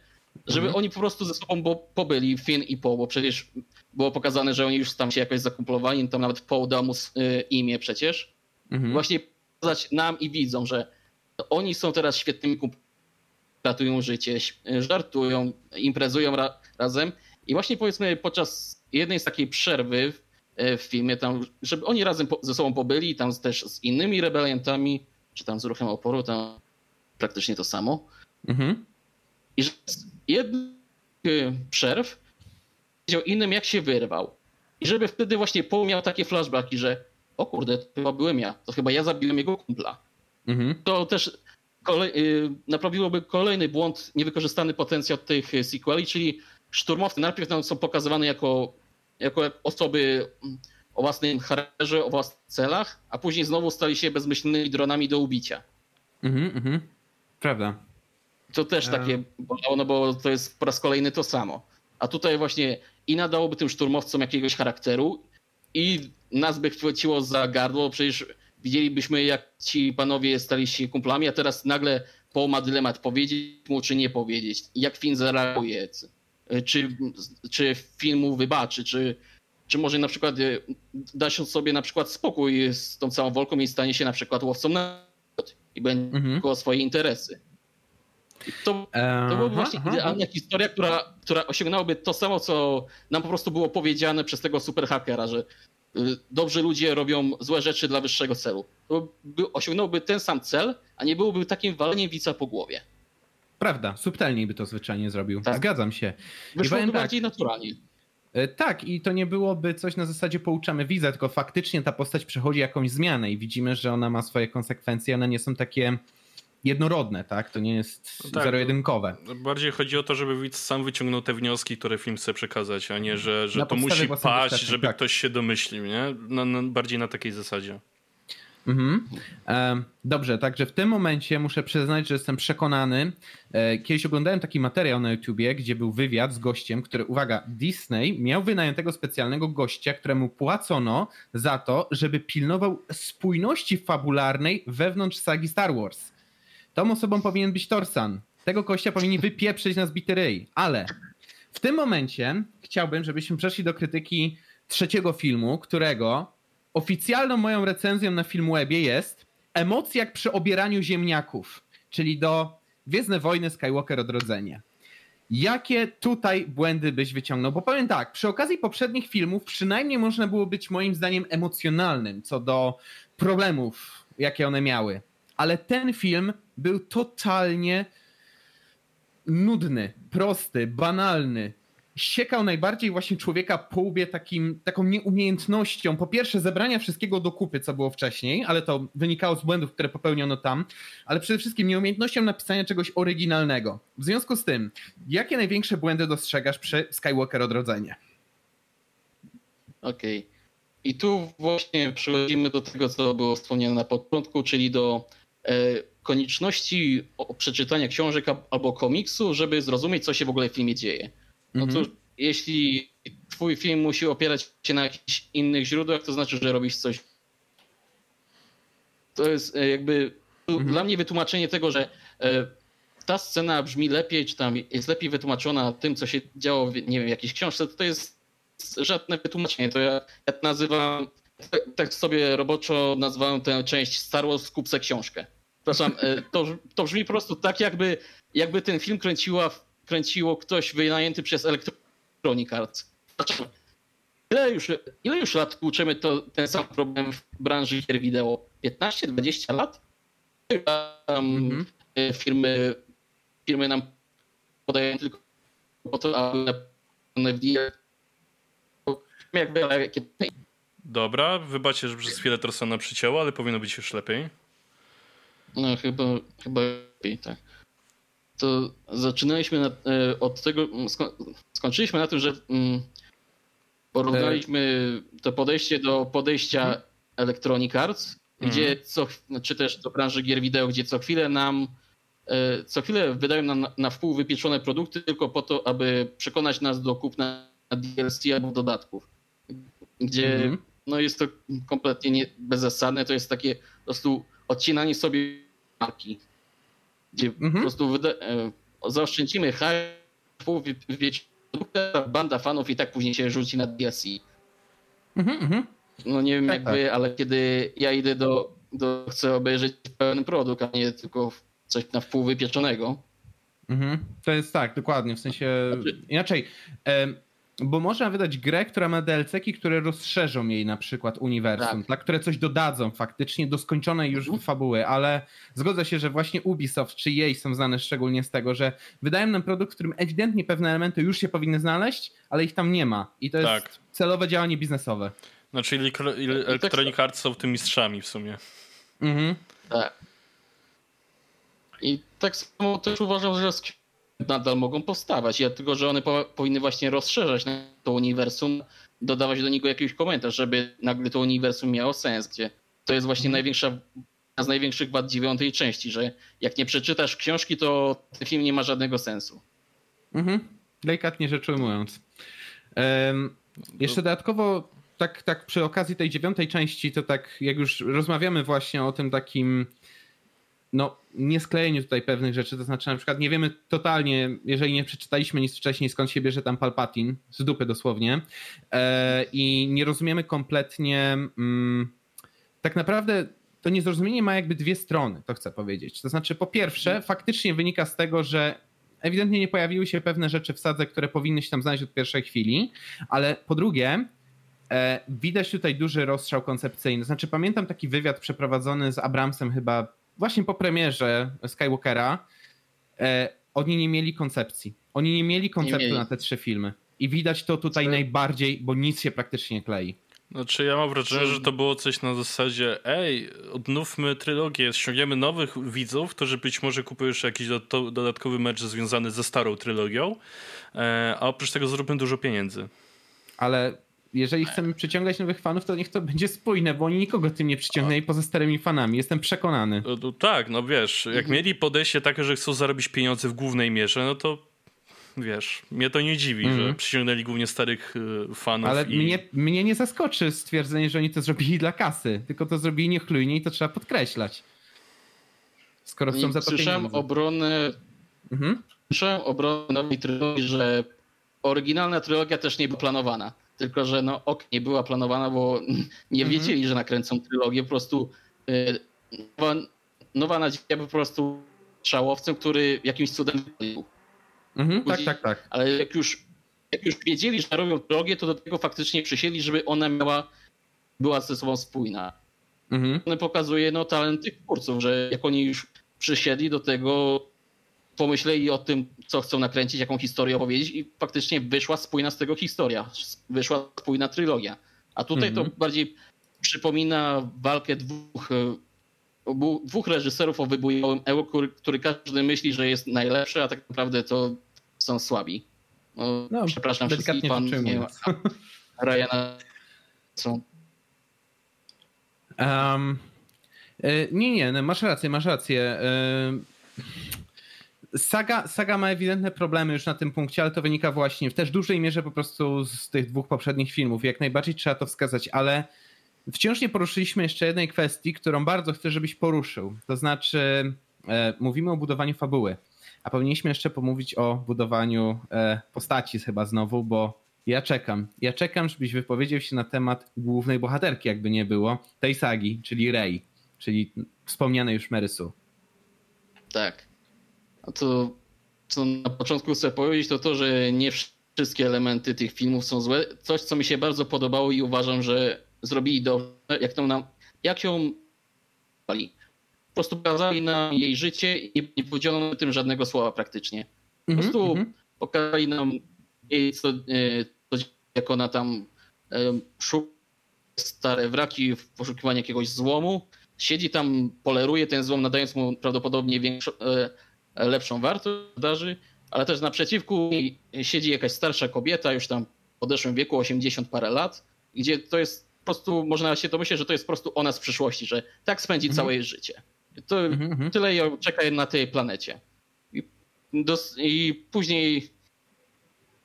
żeby mhm. oni po prostu ze sobą bo, pobyli, Finn i Poe, bo przecież było pokazane, że oni już tam się jakoś zakumplowali, tam nawet Poe dał mu y, imię przecież. Mhm. Właśnie pokazać nam i widzom, że oni są teraz świetnymi kumplami, ratują życie, żartują, imprezują ra razem i właśnie powiedzmy podczas jednej z takiej przerwy w, y, w filmie, tam, żeby oni razem po, ze sobą pobyli, tam też z innymi rebeliantami, czy tam z ruchem oporu, tam praktycznie to samo. Mhm. I że jednych przerw powiedział innym, jak się wyrwał. I żeby wtedy właśnie Paul miał takie flashbacki, że o kurde, to chyba byłem ja, to chyba ja zabiłem jego kumpla. Mhm. To też kolej, y, naprawiłoby kolejny błąd, niewykorzystany potencjał tych sequeli, czyli szturmowcy najpierw są pokazywane jako, jako osoby o własnym charakterze, o własnych celach, a później znowu stali się bezmyślnymi dronami do ubicia. Mhm, mhm. Prawda. To też takie bolało, no bo to jest po raz kolejny to samo. A tutaj właśnie i nadałoby tym szturmowcom jakiegoś charakteru i nas by chwyciło za gardło, przecież widzielibyśmy jak ci panowie stali się kumplami, a teraz nagle Paul ma dylemat powiedzieć mu czy nie powiedzieć. Jak film zareaguje, czy, czy film mu wybaczy, czy, czy może na przykład e, da się sobie na przykład spokój z tą całą walką i stanie się na przykład łowcą na i będzie mhm. o swoje interesy. To, to byłaby właśnie idealna historia, która, która osiągnęłaby to samo, co nam po prostu było powiedziane przez tego superhakera, że dobrzy ludzie robią złe rzeczy dla wyższego celu. To by, osiągnąłby ten sam cel, a nie byłoby takim waleniem wica po głowie. Prawda, subtelniej by to zwyczajnie zrobił. Tak. Zgadzam się. Wyszłoby tak, bardziej naturalnie. E, tak, i to nie byłoby coś na zasadzie pouczamy widza, tylko faktycznie ta postać przechodzi jakąś zmianę i widzimy, że ona ma swoje konsekwencje, one nie są takie jednorodne, tak? To nie jest no tak, zero-jedynkowe. Bardziej chodzi o to, żeby widz sam wyciągnął te wnioski, które film chce przekazać, a nie, że, że to musi paść, żeby tak. ktoś się domyślił, nie? No, no, bardziej na takiej zasadzie. Mhm. Dobrze, także w tym momencie muszę przyznać, że jestem przekonany. E, kiedyś oglądałem taki materiał na YouTubie, gdzie był wywiad z gościem, który, uwaga, Disney miał wynajętego specjalnego gościa, któremu płacono za to, żeby pilnował spójności fabularnej wewnątrz sagi Star Wars. Tą osobą powinien być Torsan. Tego kościa powinni wypieprzyć na zbity ryj. Ale w tym momencie chciałbym, żebyśmy przeszli do krytyki trzeciego filmu, którego oficjalną moją recenzją na Filmwebie jest emocja jak przy obieraniu ziemniaków, czyli do Gwiezdne Wojny Skywalker Odrodzenie. Jakie tutaj błędy byś wyciągnął? Bo powiem tak, przy okazji poprzednich filmów przynajmniej można było być moim zdaniem emocjonalnym co do problemów, jakie one miały. Ale ten film był totalnie nudny, prosty, banalny. Siekał najbardziej właśnie człowieka po łbie takim, taką nieumiejętnością. Po pierwsze, zebrania wszystkiego do kupy, co było wcześniej, ale to wynikało z błędów, które popełniono tam, ale przede wszystkim nieumiejętnością napisania czegoś oryginalnego. W związku z tym, jakie największe błędy dostrzegasz przy Skywalker Odrodzenie? Okej. Okay. I tu właśnie przechodzimy do tego, co było wspomniane na początku, czyli do e, konieczności przeczytania książek albo komiksu, żeby zrozumieć, co się w ogóle w filmie dzieje. No mhm. to jeśli twój film musi opierać się na jakichś innych źródłach, to znaczy, że robisz coś. To jest e, jakby mhm. dla mnie wytłumaczenie tego, że e, ta scena brzmi lepiej, czy tam jest lepiej wytłumaczona tym, co się działo w, nie wiem, w jakiejś książce, to, to jest żadne wytłumaczenie. To ja, ja nazywam, tak sobie roboczo nazywam tę część Star Wars skupce książkę. Przepraszam, e, to, to brzmi po prostu tak, jakby, jakby ten film kręciła, kręciło ktoś wynajęty przez Electronic Arts. Ile już, ile już lat tłuczemy to, ten sam problem w branży gier wideo? 15-20 lat? Um, mm-hmm. firmy, firmy nam podają tylko po to, aby w Dobra, wybaczcie, że przez chwilę Trossana przycięło, ale powinno być już lepiej. No chyba, chyba lepiej, tak. To zaczynaliśmy na, e, od tego, sko skończyliśmy na tym, że mm, porównaliśmy to podejście do podejścia hmm. Electronic Arts, hmm. gdzie co, czy też do branży gier wideo, gdzie co chwilę nam e, co chwilę wydają nam na, wpół wypieczone produkty tylko po to, aby przekonać nas do kupna DLC albo dodatków gdzie mm -hmm. no jest to kompletnie nie, bezzasadne, to jest takie po prostu odcinanie sobie marki, gdzie po mhm. prostu wyda, e, zaoszczędzimy hype, wiecie, banda fanów i tak później się rzuci na DLC. Mm -hmm. No nie wiem tak, jak tak. ale kiedy ja idę do, do, chcę obejrzeć pełen produkt, a nie tylko coś na wpół wypieczonego. Mhm. To jest tak, dokładnie, w sensie znaczy... inaczej. Bo można wydać grę, która ma DLC-ki, które rozszerzą jej na przykład uniwersum, tak. które coś dodadzą faktycznie do skończonej już mhm. fabuły, ale zgodzę się, że właśnie Ubisoft czy jej są znane szczególnie z tego, że wydają nam produkt, w którym ewidentnie pewne elementy już się powinny znaleźć, ale ich tam nie ma. I to jest tak. celowe działanie biznesowe. No czyli Electronic Arts są tym mistrzami w sumie. Mhm. Tak. I tak samo też uważam, że nadal mogą powstawać. Ja tylko, że one po, powinny właśnie rozszerzać to uniwersum, dodawać do niego jakiś komentarz, żeby nagle to uniwersum miało sens, gdzie to jest właśnie mhm. największa, jedna z największych wad dziewiątej części, że jak nie przeczytasz książki, to ten film nie ma żadnego sensu. Mhm. Delikatnie rzecz ujmując. Um, jeszcze dodatkowo, tak, tak przy okazji tej dziewiątej części, to tak jak już rozmawiamy właśnie o tym takim no, nie sklejeniu tutaj pewnych rzeczy, to znaczy na przykład nie wiemy totalnie, jeżeli nie przeczytaliśmy nic wcześniej, skąd się bierze tam Palpatine, z dupy dosłownie, e, i nie rozumiemy kompletnie, mm, tak naprawdę to niezrozumienie ma jakby dwie strony, to chcę powiedzieć. To znaczy, po pierwsze, faktycznie wynika z tego, że ewidentnie nie pojawiły się pewne rzeczy w sadze, które powinny się tam znaleźć od pierwszej chwili, ale po drugie, e, widać tutaj duży rozstrzał koncepcyjny. Znaczy, pamiętam taki wywiad przeprowadzony z Abramsem chyba właśnie po premierze Skywalkera e, oni nie mieli koncepcji. Oni nie mieli konceptu nie mieli. na te trzy filmy. I widać to tutaj Co? najbardziej, bo nic się praktycznie nie klei. Znaczy ja mam wrażenie, że to było coś na zasadzie ej, odnówmy trylogię, ściągniemy nowych widzów, którzy być może kupują jeszcze jakiś dodatkowy mecz związany ze starą trylogią, e, a oprócz tego zróbmy dużo pieniędzy. Ale jeżeli chcemy przyciągać nowych fanów, to niech to będzie spójne, bo oni nikogo tym nie przyciągnęli poza starymi fanami. Jestem przekonany. No, no, tak, no wiesz, jak mhm. mieli podejście takie, że chcą zarobić pieniądze w głównej mierze, no to wiesz, mnie to nie dziwi, że mhm. przyciągnęli głównie starych y, fanów. Ale i... mnie, mnie nie zaskoczy stwierdzenie, że oni to zrobili dla kasy, tylko to zrobili niechlujnie i to trzeba podkreślać. Skoro chcą za to Słyszałem obronę, mhm. słyszałem obronę nowej trylogii, że oryginalna trylogia też nie była planowana tylko że no ok, nie była planowana, bo *laughs* nie mhm. wiedzieli, że nakręcą trylogię, po prostu y, nowa, nowa nadzieja po prostu szałowcem, który jakimś cudem wypalił. Mhm, tak, tak, tak. Ale jak już, jak już wiedzieli, że robią trylogię, to do tego faktycznie przysięli, żeby ona miała, była ze sobą spójna. Mhm. One pokazuje no, talent tych twórców, że jak oni już przysiedli do tego, pomyśleli o tym, co chcą nakręcić, jaką historię opowiedzieć i faktycznie wyszła spójna z tego historia, wyszła spójna trylogia. A tutaj to mhm. bardziej przypomina walkę dwóch, e, dwóch reżyserów o wybujałym euro, który, który, każdy myśli, że jest najlepszy, a tak naprawdę to są słabi. No, no przepraszam wszystkich, pan nie Ryana są. Um, nie, nie, no, masz rację, masz rację. Saga, saga ma ewidentne problemy już na tym punkcie, ale to wynika właśnie w też dużej mierze po prostu z tych dwóch poprzednich filmów. Jak najbardziej trzeba to wskazać, ale wciąż nie poruszyliśmy jeszcze jednej kwestii, którą bardzo chcę, żebyś poruszył. To znaczy, e, mówimy o budowaniu fabuły, a powinniśmy jeszcze pomówić o budowaniu e, postaci chyba znowu, bo ja czekam. Ja czekam, żebyś wypowiedział się na temat głównej bohaterki, jakby nie było, tej sagi, czyli Rey, czyli wspomnianej już Marysu. Tak. To, co na początku chcę powiedzieć, to to, że nie wszystkie elementy tych filmów są złe. Coś, co mi się bardzo podobało i uważam, że zrobili dobrze, jak, to nam, jak ją po prostu pokazali nam jej życie i nie powiedziano tym żadnego słowa praktycznie. Po -hmm, prostu mm -hmm. pokazali nam jej, co, e, co, jak ona tam e, szuka stare wraki w poszukiwaniu jakiegoś złomu. Siedzi tam, poleruje ten złom, nadając mu prawdopodobnie większą, e, lepszą wartość darzy, ale też naprzeciwku siedzi jakaś starsza kobieta, już tam w podeszłym wieku, 80 parę lat, gdzie to jest po prostu, można się domyśleć, że to jest po prostu ona z przyszłości, że tak spędzi całe jej życie. To mhm, mhm. tyle ją czeka na tej planecie. I, dos, I później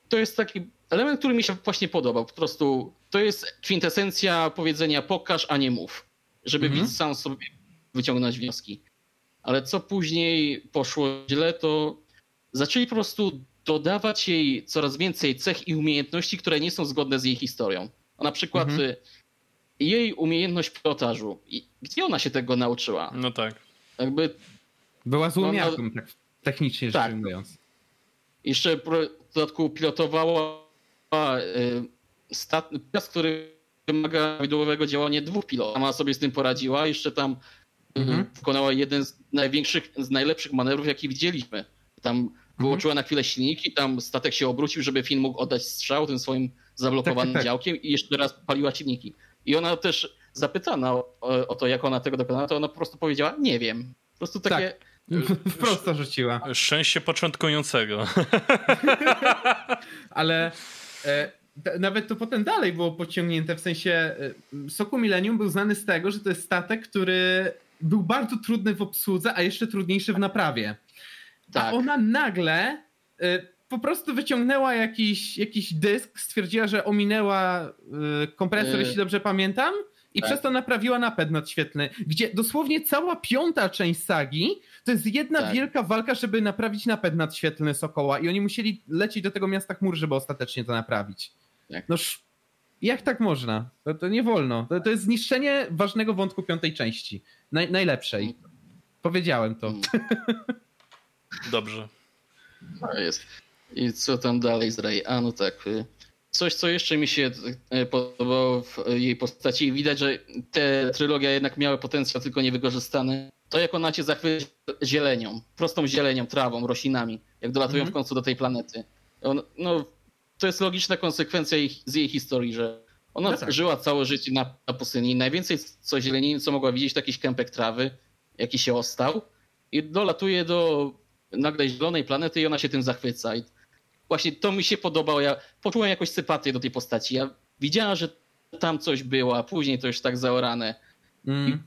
to jest taki element, który mi się właśnie podobał. Po prostu to jest kwintesencja powiedzenia pokaż, a nie mów. Żeby mhm. widz sam sobie wyciągnąć wnioski ale co później poszło źle, to zaczęli po prostu dodawać jej coraz więcej cech i umiejętności, które nie są zgodne z jej historią. Na przykład mhm. Y, jej umiejętność pilotażu. Gdzie ona się tego nauczyła? No tak. Jakby. Była złomiarką, tak technicznie tak. rzecz ujmując. Jeszcze w dodatku pilotowała y, stat, który wymaga prawidłowego działania dwóch pilotów. Sama sobie z tym poradziła. Jeszcze tam mhm. wykonała jeden z największych, z najlepszych manewrów, jaki widzieliśmy. Tam mhm. wyłączyła na chwilę silniki, tam statek się obrócił, żeby film mógł oddać strzał tym swoim zablokowanym tak, tak, tak. działkiem i jeszcze raz paliła silniki. I ona też zapytana o, o, to, jak ona tego dokonała, to ona po prostu powiedziała, nie wiem. Po prostu takie... Tak. *laughs* Wprost rzuciła. Szczęście początkującego. *laughs* Ale e, nawet to potem dalej było pociągnięte, w sensie e, Soku Millennium był znany z tego, że to jest statek, który był bardzo trudny w obsłudze, a jeszcze trudniejszy w naprawie. Tak. A ona nagle y, po prostu wyciągnęła jakiś, jakiś dysk, stwierdziła, że ominęła y, kompresor, yy. jeśli dobrze pamiętam, i tak. przez to naprawiła napęd nadświetlny, gdzie dosłownie cała piąta część sagi to jest jedna tak. wielka walka, żeby naprawić napęd nadświetlny Sokoła i oni musieli lecieć do tego miasta chmur, żeby ostatecznie to naprawić. Tak. Noż jak tak można? To, to nie wolno. To, to jest zniszczenie ważnego wątku piątej części. Naj, najlepszej. Powiedziałem to. *laughs* Dobrze. No jest. I co tam dalej z Ray? A no tak. Y, coś, co jeszcze mi się y, podobało w jej postaci. Widać, że te trylogia jednak miały potencjał, tylko niewykorzystany. To jak ona cię zachwyci zielenią, prostą zielenią, trawą, roślinami, jak dolatują mm -hmm. w końcu do tej planety. On, no, to jest logiczna konsekwencja ich, z jej historii, że ona no tak. żyła całe życie na, na pustyni. Najwięcej co zieleniny, co mogła widzieć, to jakiś kępek trawy, jaki się ostał. I dolatuje do nagle zielonej planety i ona się tym zachwyca. I właśnie to mi się podobało. Ja poczułem jakąś sympatię do tej postaci. Ja widziałem, że tam coś było, a później to już tak zaorane. Mm. I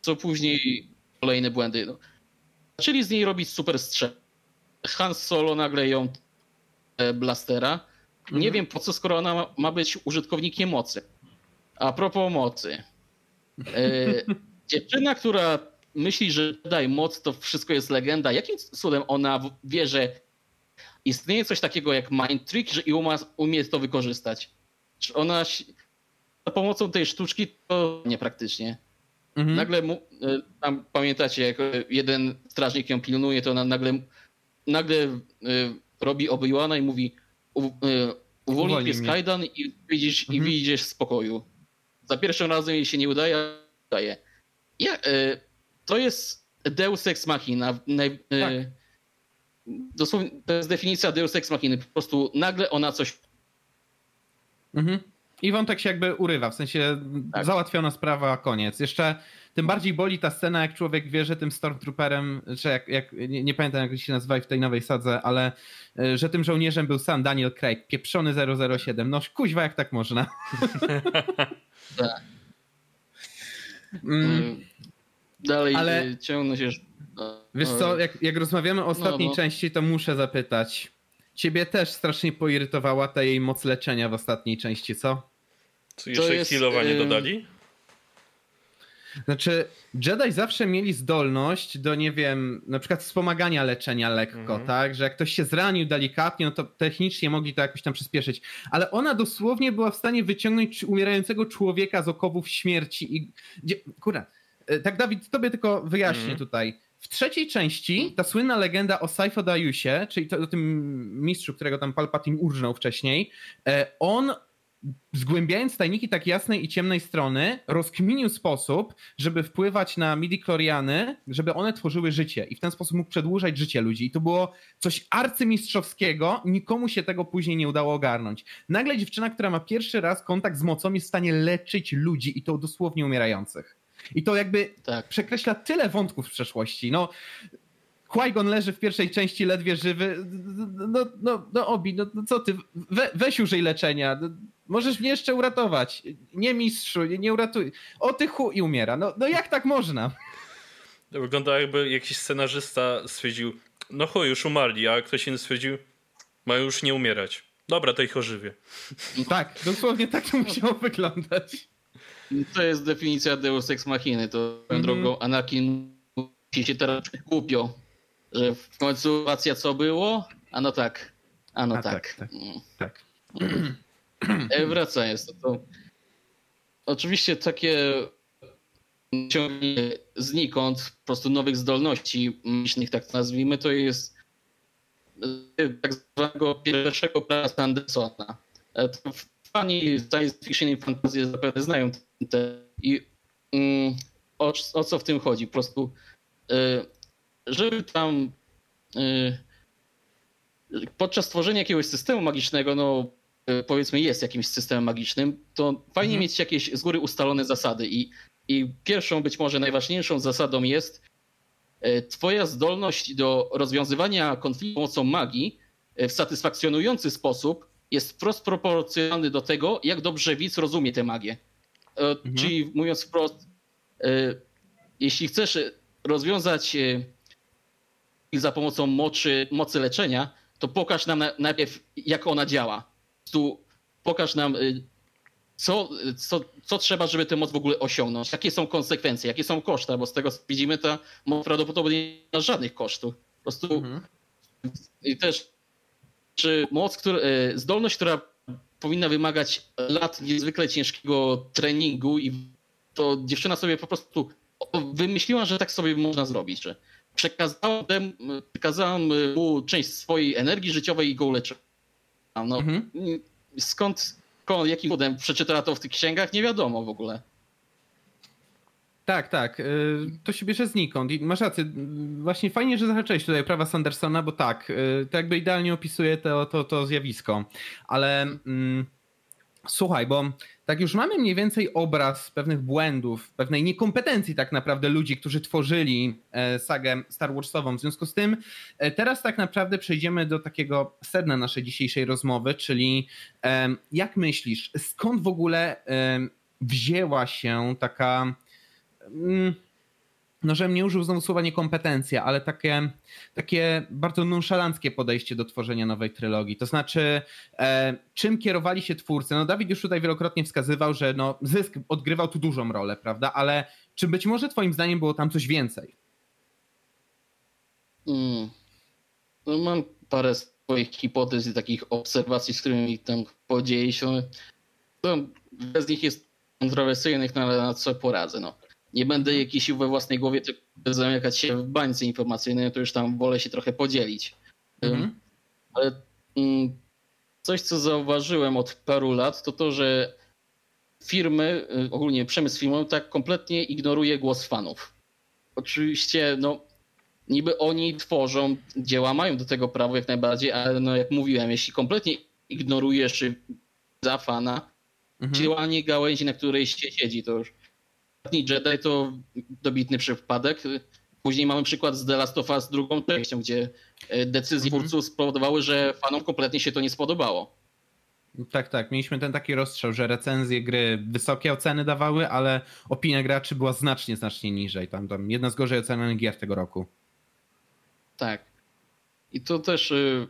co później kolejne błędy. No. Zaczęli z niej robić super strzel. Han Solo nagle ją e, blastera nie mhm. wiem po co, skoro ona ma, być użytkownikiem mocy. A propos mocy. E, *laughs* dziewczyna, która myśli, że daj moc, to wszystko jest legenda. Jakim cudem ona wie, że istnieje coś takiego jak mind trick że i umie, umie to wykorzystać? ona za pomocą tej sztuczki to niepraktycznie. Mhm. Nagle mu, e, tam pamiętacie, jak jeden strażnik ją pilnuje, to ona nagle, nagle y, robi Obi-Wana i mówi u, y, uwolnij mnie z kajdan i widzisz, mhm. i widzisz w spokoju. Za pierwszym razem jej się nie udaje, udaje. Ja, y, to jest Deus Ex Machina. Naj, tak. Dosłownie to jest definicja Deus Ex Machiny. Po prostu nagle ona coś Mhm. I wątek się jakby urywa, w sensie tak. załatwiona sprawa, koniec. Jeszcze tym bardziej boli ta scena, jak człowiek wie, że tym Stormtrooperem, że jak, jak nie, nie, pamiętam jak się nazywa w tej nowej sadze, ale e, że tym żołnierzem był sam Daniel Craig, pieprzony 007. No kuźwa, jak tak można. *laughs* tak. Mm. mm. Dalej ale... ciągnąć się. Wiesz co, jak, jak rozmawiamy o ostatniej no, części, to muszę zapytać. Ciebie też strasznie poirytowała ta jej moc leczenia w ostatniej części, co? Co jeszcze jest, healowanie yy... dodali? Znaczy, Jedi zawsze mieli zdolność do, nie wiem, na przykład wspomagania leczenia lekko, mhm. tak? Że jak ktoś się zranił delikatnie, no to technicznie mogli to jakoś tam przyspieszyć. Ale ona dosłownie była w stanie wyciągnąć umierającego człowieka z okowów śmierci i... Kurwa, e, tak Dawid, tobie tylko wyjaśnię mhm. tutaj. W trzeciej części ta słynna legenda o Saifo Dariusie, czyli to, o tym mistrzu, którego tam Palpatine urżnął wcześniej, e, on zgłębiając tajniki tak jasnej i ciemnej strony, rozkminił sposób, żeby wpływać na midi-kloriany, żeby one tworzyły życie i w ten sposób mógł przedłużać życie ludzi. I to było coś arcymistrzowskiego, nikomu się tego później nie udało ogarnąć. Nagle dziewczyna, która ma pierwszy raz kontakt z mocą, jest w stanie leczyć ludzi i to dosłownie umierających. I to jakby tak. przekreśla tyle wątków w przeszłości. No, Qui-Gon leży w pierwszej części ledwie żywy. No, no, no Obi, no, no co ty, We, weź użyj leczenia. No, możesz mnie jeszcze uratować. Nie mistrzu, nie, nie uratuj. O ty chu i umiera. No, no jak tak można? To wygląda jakby jakiś scenarzysta stwierdził, no chuj, już umarli, a ktoś inny stwierdził, ma już nie umierać. Dobra, to ich ożywię. Tak, dosłownie tak to musiało wyglądać. To jest definicja Deus Ex Machiny. To mm -hmm. drogą Anakin musi się teraz głupio, że w końcu racja co było? A no tak. A no a tak. Tak. tak. tak. E, wracając, to, to oczywiście takie ciągnie znikąd po prostu nowych zdolności myślnych, tak nazwijmy, to jest e, tak zwanego pierwszego prawa Andersona. E, to fani science fiction i fantasy zapewne znają te i mm, o, o, co w tym chodzi? Po prostu y, żeby tam y, podczas tworzenia jakiegoś systemu magicznego, no powiedzmy jest jakimś systemem magicznym, to fajnie mhm. mieć jakieś z góry ustalone zasady i, i pierwszą, być może najważniejszą zasadą jest twoja zdolność do rozwiązywania konfliktu pomocą magii w satysfakcjonujący sposób jest wprost proporcjonalny do tego, jak dobrze widz rozumie tę magię. E, mhm. Czyli mówiąc wprost, e, jeśli chcesz rozwiązać za pomocą mocy, mocy leczenia, to pokaż nam najpierw, jak ona działa. Tu pokaż nam, e, co, co, co trzeba, żeby tę moc w ogóle osiągnąć, jakie są konsekwencje, jakie są koszty, bo z tego co widzimy, ta moc prawdopodobnie nie ma żadnych kosztów. Po prostu mhm. i też czy moc, która, zdolność, która powinna wymagać lat niezwykle ciężkiego treningu i to dziewczyna sobie po prostu wymyśliła, że tak sobie można zrobić, że przekazałam, przekazałam mu część swojej energii życiowej i go uleczyłam. No, mhm. Skąd, skąd, jakim cudem przeczytała to w tych księgach, nie wiadomo w ogóle. Tak, tak. Y, to się bierze znikąd. I masz rację. Właśnie fajnie, że zahaczyłeś tutaj prawa Sandersona, bo tak, y, to jakby idealnie opisuje to, to, to zjawisko. Ale mm, słuchaj, bo tak już mamy mniej więcej obraz pewnych błędów, pewnej niekompetencji tak naprawdę ludzi, którzy tworzyli e, sagę Star Warsową. W związku z tym e, teraz tak naprawdę przejdziemy do takiego sedna naszej dzisiejszej rozmowy, czyli jak myślisz, skąd w ogóle wzięła się taka Mm, no żebym nie użył znowu słowa niekompetencja, ale takie, takie bardzo nonszalanckie podejście do tworzenia nowej trylogii. To znaczy, e, czym kierowali się twórcy? No Dawid już tutaj wielokrotnie wskazywał, że no, zysk odgrywał tu dużą rolę, prawda? Ale czy być może twoim zdaniem było tam coś więcej? Hmm. No, mam parę swoich hipotez i takich obserwacji, z którymi tam podzieje się. To bez nich jest kontrowersyjnych, no ale na co poradzę. No. Nie będę jakiś we własnej głowie tylko zamykać się w bańce informacyjnej, to już tam wolę się trochę podzielić. Mhm. Ale mm, coś, co zauważyłem od paru lat, to to, że firmy, y, ogólnie przemysł filmowy, tak kompletnie ignoruje głos fanów. Oczywiście, no, niby oni tworzą dzieła, mają do tego prawo jak najbardziej, ale no, jak mówiłem, jeśli kompletnie ignorujesz za fana, mhm. działanie gałęzi, na której się siedzi, to już Jedi to dobitny przypadek. Później mamy przykład z The Last of Us drugą częścią, gdzie e, decyzje mhm. twórców spowodowały, że fanom kompletnie się to nie spodobało. Tak, tak. Mieliśmy ten taki rozstrzał, że recenzje gry wysokie oceny dawały, ale opinia graczy była znacznie, znacznie niżej. Tam, tam jedna z gorzej ocenionych gier tego roku. Tak. I to też yy,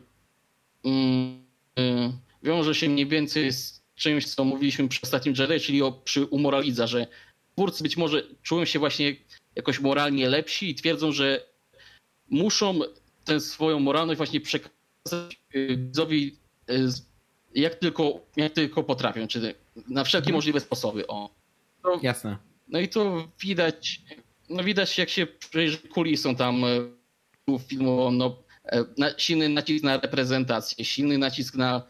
yy, wiąże się mniej więcej z czymś, co mówiliśmy przy ostatnim Jedi, czyli o, przy umoralidza, że twórcy być może czują się właśnie jakoś moralnie lepsi i twierdzą, że muszą tę swoją moralność właśnie przekazać y, widzowi y, jak tylko, jak tylko potrafią, czy na wszelkie mhm. możliwe sposoby. O. To, Jasne. No i to widać, no widać jak się przyjrzy kulisom tam y, filmową, no, na, silny nacisk na reprezentację, silny nacisk na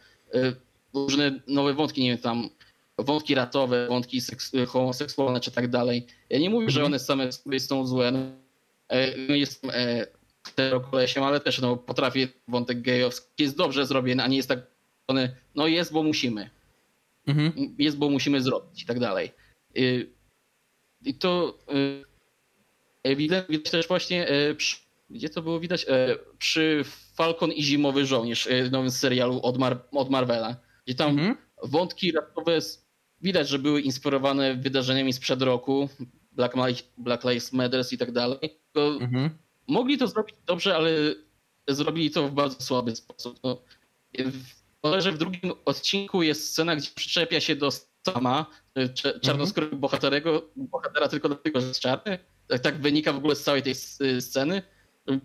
różne nowe wątki, nie wiem, tam wątki ratowe, wątki homoseksualne czy tak dalej. Ja nie mówię, że one same sobie są złe. No, e, no jestem e, kolesiem, ale też no, potrafię wątek gejowski jest dobrze zrobiony, a nie jest tak no jest, bo musimy. Mhm. Jest, bo musimy zrobić i tak dalej. Y, I to y, widać, widać też właśnie przy, gdzie to było widać? Przy Falcon i Zimowy Żołnierz, nowym serialu od, Mar od Marvela, gdzie tam mhm. wątki ratowe widać, że były inspirowane wydarzeniami sprzed roku, Black, Black Lives Matter i tak dalej. Mhm. Mogli to zrobić dobrze, ale zrobili to w bardzo słaby sposób. No, w, że w drugim odcinku jest scena, gdzie przyczepia się do sama czarnoskórego mhm. bohaterego, bohatera tylko dlatego, że jest czarny. Tak, tak wynika w ogóle z całej tej sceny.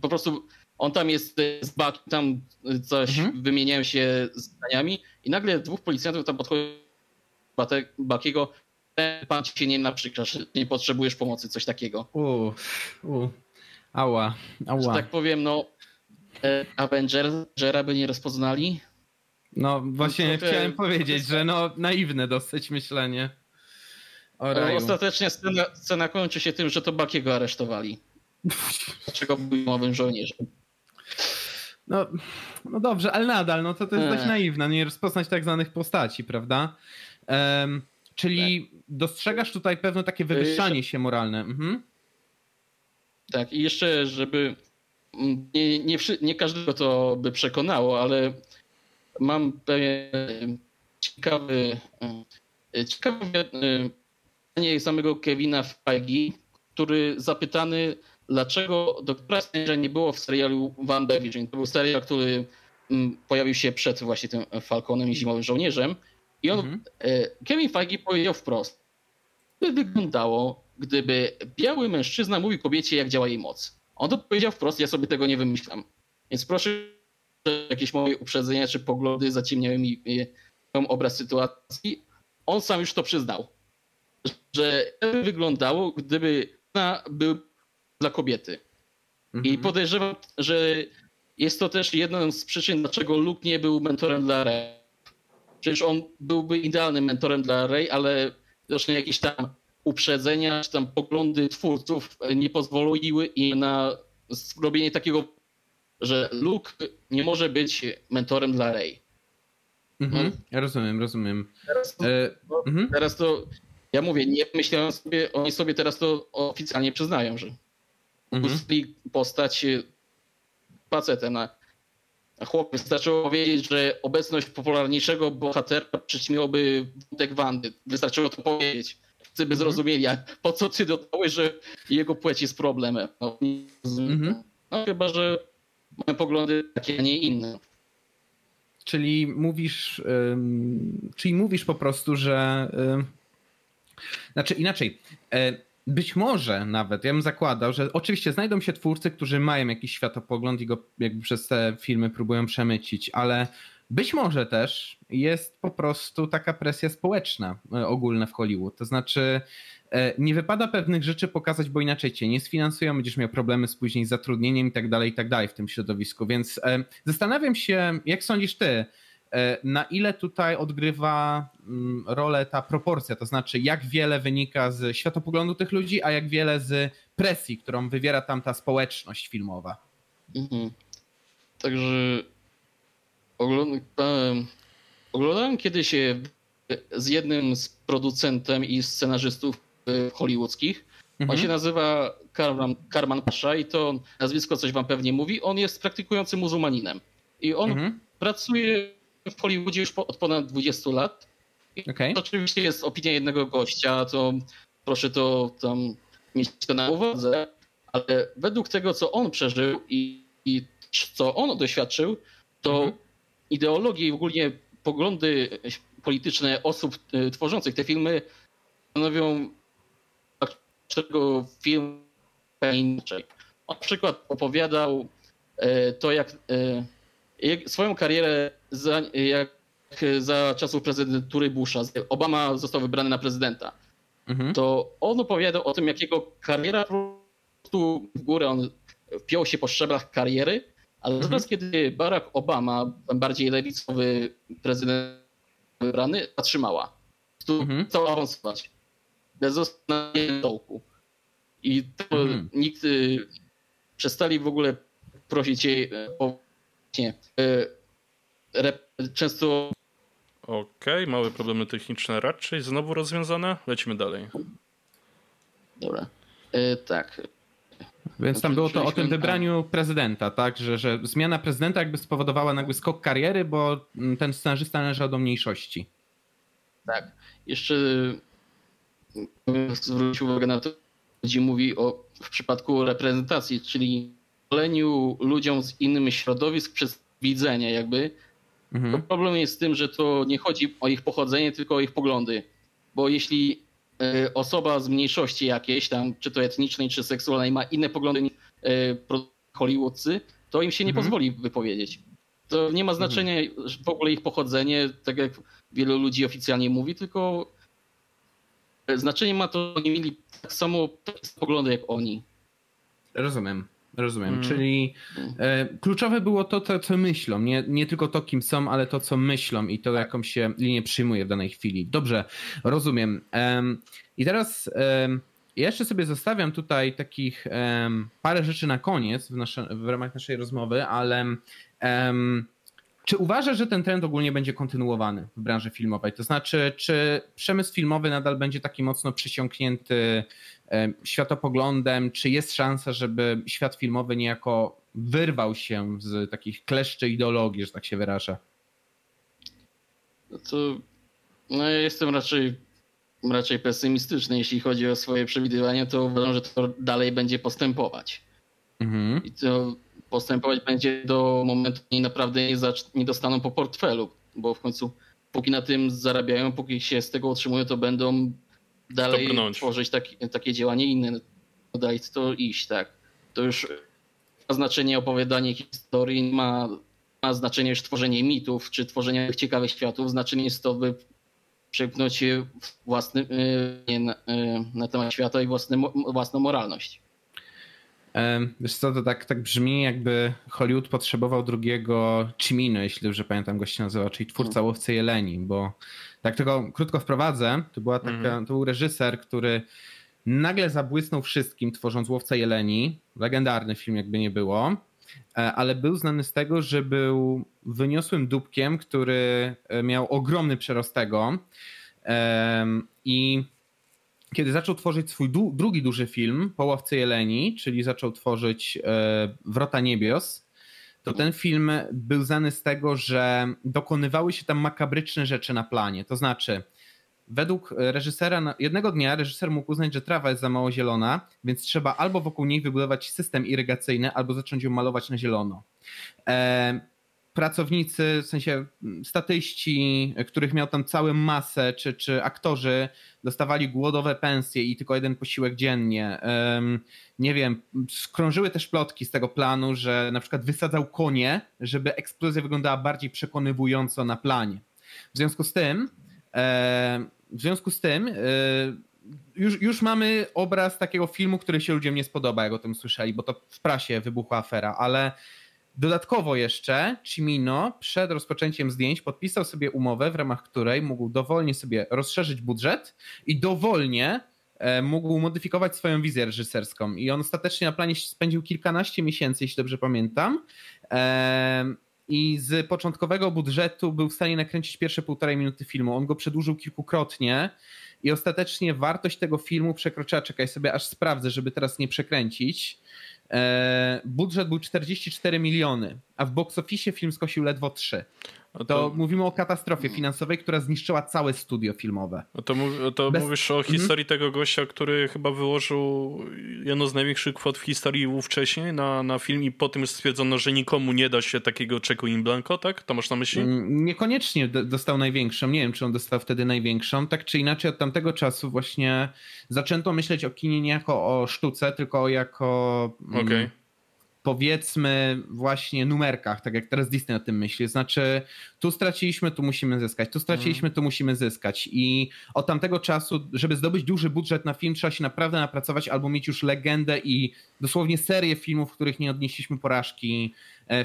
Po prostu on tam jest z Bucky, tam coś mhm. wymieniają się zdaniami i nagle dwóch policjantów tam podchodzi Bakiego, pan ci się nie naprzykrasz, nie potrzebujesz pomocy, coś takiego. Uuu, uu. Ała, ała. Że tak powiem, no e, Avengera by nie rozpoznali. No właśnie no, trochę... chciałem powiedzieć, że no naiwne dosyć myślenie. No, ostatecznie scena, scena kończy się tym, że to Bakiego aresztowali. Dlaczego był nowym żołnierzem? No, no dobrze, ale nadal, no to, to jest dość naiwne, nie rozpoznać tak zwanych postaci, prawda? Um, czyli tak. dostrzegasz tutaj pewne takie wywyższanie się moralne. Mhm. Tak, i jeszcze, żeby nie, nie, nie każdego to by przekonało, ale mam pewien ciekawy, ciekawe pytanie samego Kevina Feige, który zapytany, dlaczego doktora Strange'a nie było w serialu WandaVision. To był serial, który pojawił się przed właśnie tym Falconem i Zimowym Żołnierzem. I on, mhm. E, Kevin Feige powiedział wprost, by wyglądało, gdyby biały mężczyzna mówił kobiecie, jak działa jej moc. On to powiedział wprost, ja sobie tego nie wymyślam. Więc proszę, jakieś moje uprzedzenia czy poglądy zaciemniały mi obraz sytuacji. On sam już to przyznał, że by wyglądało, gdyby był dla kobiety. Mhm. I podejrzewam, że jest to też jedną z przyczyn, dlaczego Luke nie był mentorem dla Rey Przecież on byłby idealnym mentorem dla Rey, ale widocznie jakieś tam uprzedzenia, czy tam poglądy twórców nie pozwoliły im na zrobienie takiego, że Luke nie może być mentorem dla Rey. Mhm, ja rozumiem, rozumiem. Teraz to, e, no, mhm. teraz to, ja mówię, nie myślałem sobie, oni sobie teraz to oficjalnie przyznają, że mhm. postać facetem na Chłop wystarczyło powiedzieć, że obecność popularniejszego bohatera przyćmiłoby wątek Wandy. Wystarczyło to powiedzieć. Wszyscy by mhm. zrozumieli, a po co ty dodałeś, że jego płeć jest problemem. No, mhm. no chyba, że mamy poglądy takie, a nie inne. Czyli mówisz, czyli mówisz po prostu, że znaczy inaczej. Być może nawet, ja bym zakładał, że oczywiście znajdą się twórcy, którzy mają jakiś światopogląd i go jakby przez te filmy próbują przemycić, ale Być może też jest po prostu taka presja społeczna e, ogólna w Hollywood. To znaczy, e, nie wypada pewnych rzeczy pokazać, bo inaczej cię nie sfinansują, będziesz miał problemy z później zatrudnieniem i tak dalej, i tak dalej w tym środowisku. Więc e, zastanawiam się, jak sądzisz ty, na ile tutaj odgrywa mm, rolę ta proporcja, to znaczy jak wiele wynika z światopoglądu tych ludzi, a jak wiele z presji, którą wywiera tam ta społeczność filmowa. Mhm. Także oglądałem, oglądałem kiedyś z jednym z producentem i scenarzystów e, hollywoodzkich. Mhm. On się nazywa Karman, Karman Pasha i to nazwisko coś wam pewnie mówi. On jest praktykującym muzułmaninem. I on mhm. pracuje w Hollywoodzie już od ponad 20 lat. Okay. To oczywiście jest opinia jednego gościa, to proszę to tam mieć to na uwadze, ale według tego, co on przeżył i, i co on doświadczył, to mhm. ideologie i ogólnie poglądy polityczne osób e, tworzących te filmy stanowią czego film inaczej. On na przykład opowiadał e, to, jak, e, jak swoją karierę za, jak za czasów prezydentury Busha, Obama został wybrany na prezydenta, mhm. to on opowiadał o tym, jak jego kariera po prostu w górę, on wpiął się po szczeblach kariery, ale mhm. teraz, kiedy Barack Obama, bardziej lewicowy prezydent wybrany, zatrzymała. Tu mhm. chciał awansować. Bez zostania dołku. I to mhm. nikt y, przestali w ogóle prosić jej e, o nie, y, często Okej, okay, małe problemy techniczne raczej znowu rozwiązane. Lecimy dalej. Dobra. E, tak. Więc tam było to o tym wybraniu prezydenta, tak? Że, że zmiana prezydenta jakby spowodowała nagły skok kariery, bo mm, ten scenarzysta należał do mniejszości. Tak. Jeszcze zwrócić uwagę na to, gdzie mówi o w przypadku reprezentacji, czyli szkoleniu ludziom z innych środowisk przez widzenie jakby. Mhm. Problem jest z tym, że to nie chodzi o ich pochodzenie, tylko o ich poglądy. Bo jeśli E, osoba z mniejszości jakiejś tam, czy to etnicznej, czy seksualnej, ma inne poglądy niż e, Hollywoodcy, to im się nie mhm. pozwoli wypowiedzieć. To nie ma znaczenia mhm. w ogóle ich pochodzenie, tak jak wielu ludzi oficjalnie mówi, tylko znaczenie ma to, że nie mieli tak samo poglądy jak oni. Rozumiem. Rozumiem. Hmm. Czyli e, kluczowe było to, to, co myślą. Nie, nie tylko to, kim są, ale to, co myślą i to, jaką się linię przyjmuje w danej chwili. Dobrze, rozumiem. I teraz e, jeszcze sobie zostawiam tutaj takich parę rzeczy na koniec w, nasze, w ramach naszej rozmowy, ale czy uważasz, że ten trend ogólnie będzie kontynuowany w branży filmowej? To znaczy, czy przemysł filmowy nadal będzie taki mocno przysiąknięty światopoglądem? Czy jest szansa, żeby świat filmowy niejako wyrwał się z takich kleszczy ideologii, że tak się wyraża? No to no ja jestem raczej, raczej pesymistyczny, jeśli chodzi o swoje przewidywania, to uważam, że to dalej będzie postępować. Mhm. I to postępować będzie do momentu, kiedy naprawdę nie, nie dostaną po portfelu, bo w końcu póki na tym zarabiają, póki się z tego utrzymują, to będą dalej Dobrnąć. tworzyć taki, takie działanie inne. Dalej to iść, tak. To już ma znaczenie opowiadanie historii, ma, ma znaczenie już tworzenie mitów, czy tworzenie ciekawych światów. Znaczenie jest to, by przepchnąć własny, y, na, y, na temat świata i własny, własną moralność. Wiesz co, to tak, tak brzmi jakby Hollywood potrzebował drugiego Chimino, jeśli dobrze pamiętam go się nazywa, czyli twórca Łowcy Jeleni, bo tak tylko krótko wprowadzę, to, była taka, mm. to był reżyser, który nagle zabłysnął wszystkim tworząc Łowcę Jeleni, legendarny film jakby nie było, e, ale był znany z tego, że był wyniosłym dupkiem, który e, miał ogromny przerost tego. I kiedy zaczął tworzyć swój drugi duży film, Połowcy Jeleni, czyli zaczął tworzyć e, Wrota Niebios, to ten film był znany z tego, że dokonywały się tam makabryczne rzeczy na planie. To znaczy, według reżysera, jednego dnia reżyser mógł uznać, że trawa jest za mało zielona, więc trzeba albo wokół niej wybudować system irygacyjny, albo zacząć ją malować na zielono. E, pracownicy, w sensie statyści, których miał tam całą masę, czy, czy aktorzy dostawali głodowe pensje i tylko jeden posiłek dziennie. Nie wiem, skrążyły też plotki z tego planu, że na przykład wysadzał konie, żeby eksplozja wyglądała bardziej przekonywująco na planie. W związku z tym, w związku z tym już, już mamy obraz takiego filmu, który się ludziom nie spodoba, jak o tym słyszeli, bo to w prasie wybuchła afera, ale dodatkowo jeszcze Cimino przed rozpoczęciem zdjęć podpisał sobie umowę, w ramach której mógł dowolnie sobie rozszerzyć budżet i dowolnie e, mógł modyfikować swoją wizję reżyserską. I on ostatecznie na planie spędził kilkanaście miesięcy, jeśli dobrze pamiętam. E, I z początkowego budżetu był w stanie nakręcić pierwsze półtorej minuty filmu. On go przedłużył kilkukrotnie i ostatecznie wartość tego filmu przekroczyła, czekaj sobie aż sprawdzę, żeby teraz nie przekręcić. E, budżet był 44 miliony, a w box office film skosił ledwo 3. To, to, mówimy o katastrofie finansowej, która zniszczyła całe studio filmowe. To, to Bez... mówisz o historii mhm. tego gościa, który chyba wyłożył jedno z największych kwot w historii wcześniej na, na film i potem już stwierdzono, że nikomu nie da się takiego czeku in blanco, tak? To masz na myśli? Mm, niekoniecznie dostał największą. Nie wiem, czy on dostał wtedy największą. Tak czy inaczej od tamtego czasu właśnie zaczęto myśleć o kinie nie jako o sztuce, tylko jako... Mm. Okay powiedzmy właśnie numerkach, tak jak teraz Disney o tym myśli. Znaczy, tu straciliśmy, tu musimy zyskać, tu straciliśmy, mm. tu musimy zyskać. I od tamtego czasu, żeby zdobyć duży budżet na film, trzeba się naprawdę napracować albo mieć już legendę i dosłownie serię filmów, w których nie odnieśliśmy porażki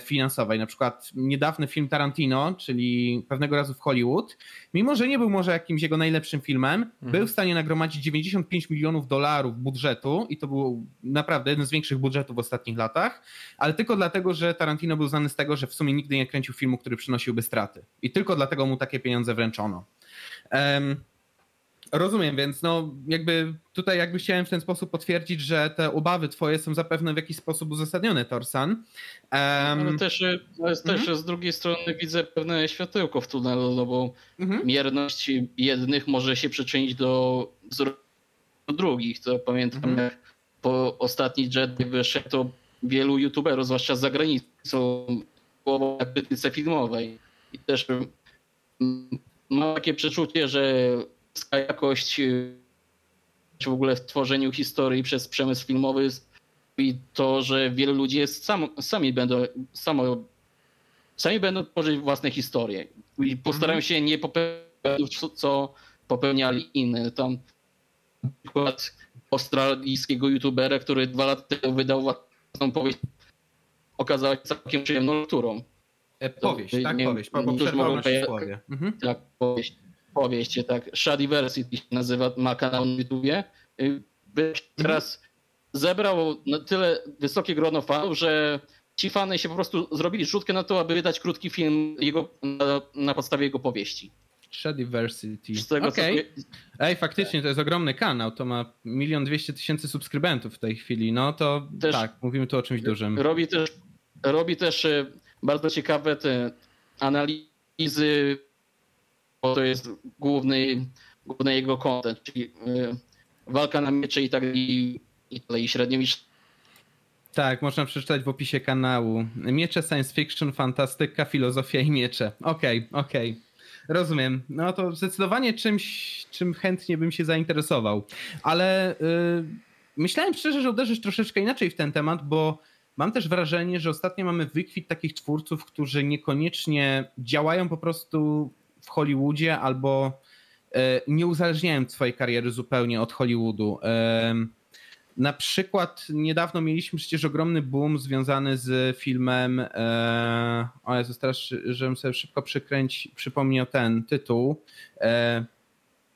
finansowej. Na przykład niedawny film Tarantino, czyli pewnego razu w Hollywood, mimo że nie był może jakimś jego najlepszym filmem, mhm. był w stanie nagromadzić 95 milionów dolarów budżetu i to był naprawdę jeden z większych budżetów w ostatnich latach, ale tylko dlatego, że Tarantino był znany z tego, że w sumie nigdy nie kręcił filmu, który przynosiłby straty. I tylko dlatego mu takie pieniądze wręczono. Um, Rozumiem, więc no jakby tutaj jakby chciałem w ten sposób potwierdzić, że te obawy twoje są zapewne w jakiś sposób uzasadnione, Torsan. Um... Ale też, ale też mhm. z drugiej strony widzę pewne światełko w tunelu, no bo mhm. mierność jednych może się przyczynić do wzrostu drugich. To pamiętam, mhm. jak po ostatni jet wyszedł, to wielu youtuberów, zwłaszcza z zagranicą, było na krytyce filmowej. I też mam takie przeczucie, że jakość czy w ogóle w tworzeniu historii przez przemysł filmowy i to, że wielu ludzi jest sam, sami będą samo, sami będą tworzyć własne historie i postarają mhm. się nie popełniać co popełniali inni. Tam przykład australijskiego youtubera, który dwa lata temu wydał własną powieść, okazała się całkiem przyjemną lekturą. E, powieść, tak? Powieść, bo mogą mhm. Tak, powieść powieść, tak, Shadiversity się nazywa, ma kanał na YouTubie. Y, teraz zebrał na tyle wysokie grono fanów, że ci fany się po prostu zrobili rzutkę na to, aby wydać krótki film jego, na, na podstawie jego powieści. Shadiversity. Okej. Okay. Ej, faktycznie to jest ogromny kanał, to ma milion dwieście tysięcy subskrybentów w tej chwili, no to też tak, mówimy tu o czymś dużym. Robi też, robi też y, bardzo ciekawe te analizy bo to jest główny, główny jego content, czyli y, walka na miecze i tak i, i dalej, średniowiecz. Tak, można przeczytać w opisie kanału. Miecze, science fiction, fantastyka, filozofia i miecze. Okej, okay, okej. Okay. Rozumiem. No to zdecydowanie czymś, czym chętnie bym się zainteresował. Ale yy, myślałem szczerze, że uderzysz troszeczkę inaczej w ten temat, bo mam też wrażenie, że ostatnio mamy wykwit takich twórców, którzy niekoniecznie działają po prostu w Hollywoodzie albo e, nie uzależniałem swojej kariery zupełnie od Hollywoodu. Na przykład niedawno mieliśmy przecież ogromny boom związany z filmem. E, o Jezus, teraz, żebym sobie szybko przykręć, przypomniał ten tytuł. E,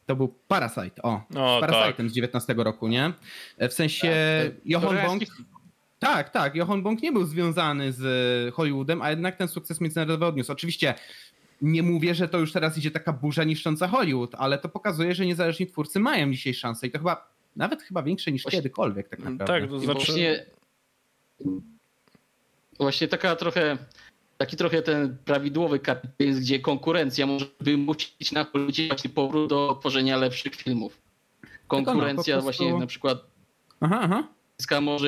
to był Parasite. O, o Parasite'em tak. z 19 roku, nie? W sensie tak, Johan Bong. Tak, tak. Johan Bong nie był związany z Hollywoodem, a jednak ten sukces międzynarodowy odniósł. Oczywiście nie mówię, że to już teraz idzie taka burza niszcząca Hollywood, ale to pokazuje, że niezależni twórcy mają dzisiaj szansę i to chyba nawet chyba większe niż właśnie, kiedykolwiek tak naprawdę. Tak, to znaczy... Właśnie, właśnie taka trochę taki trochę ten prawidłowy kapitalizm, gdzie konkurencja może wymusić na ludzi właśnie powrót do tworzenia lepszych filmów. Konkurencja no, prostu... właśnie na przykład aha, aha. może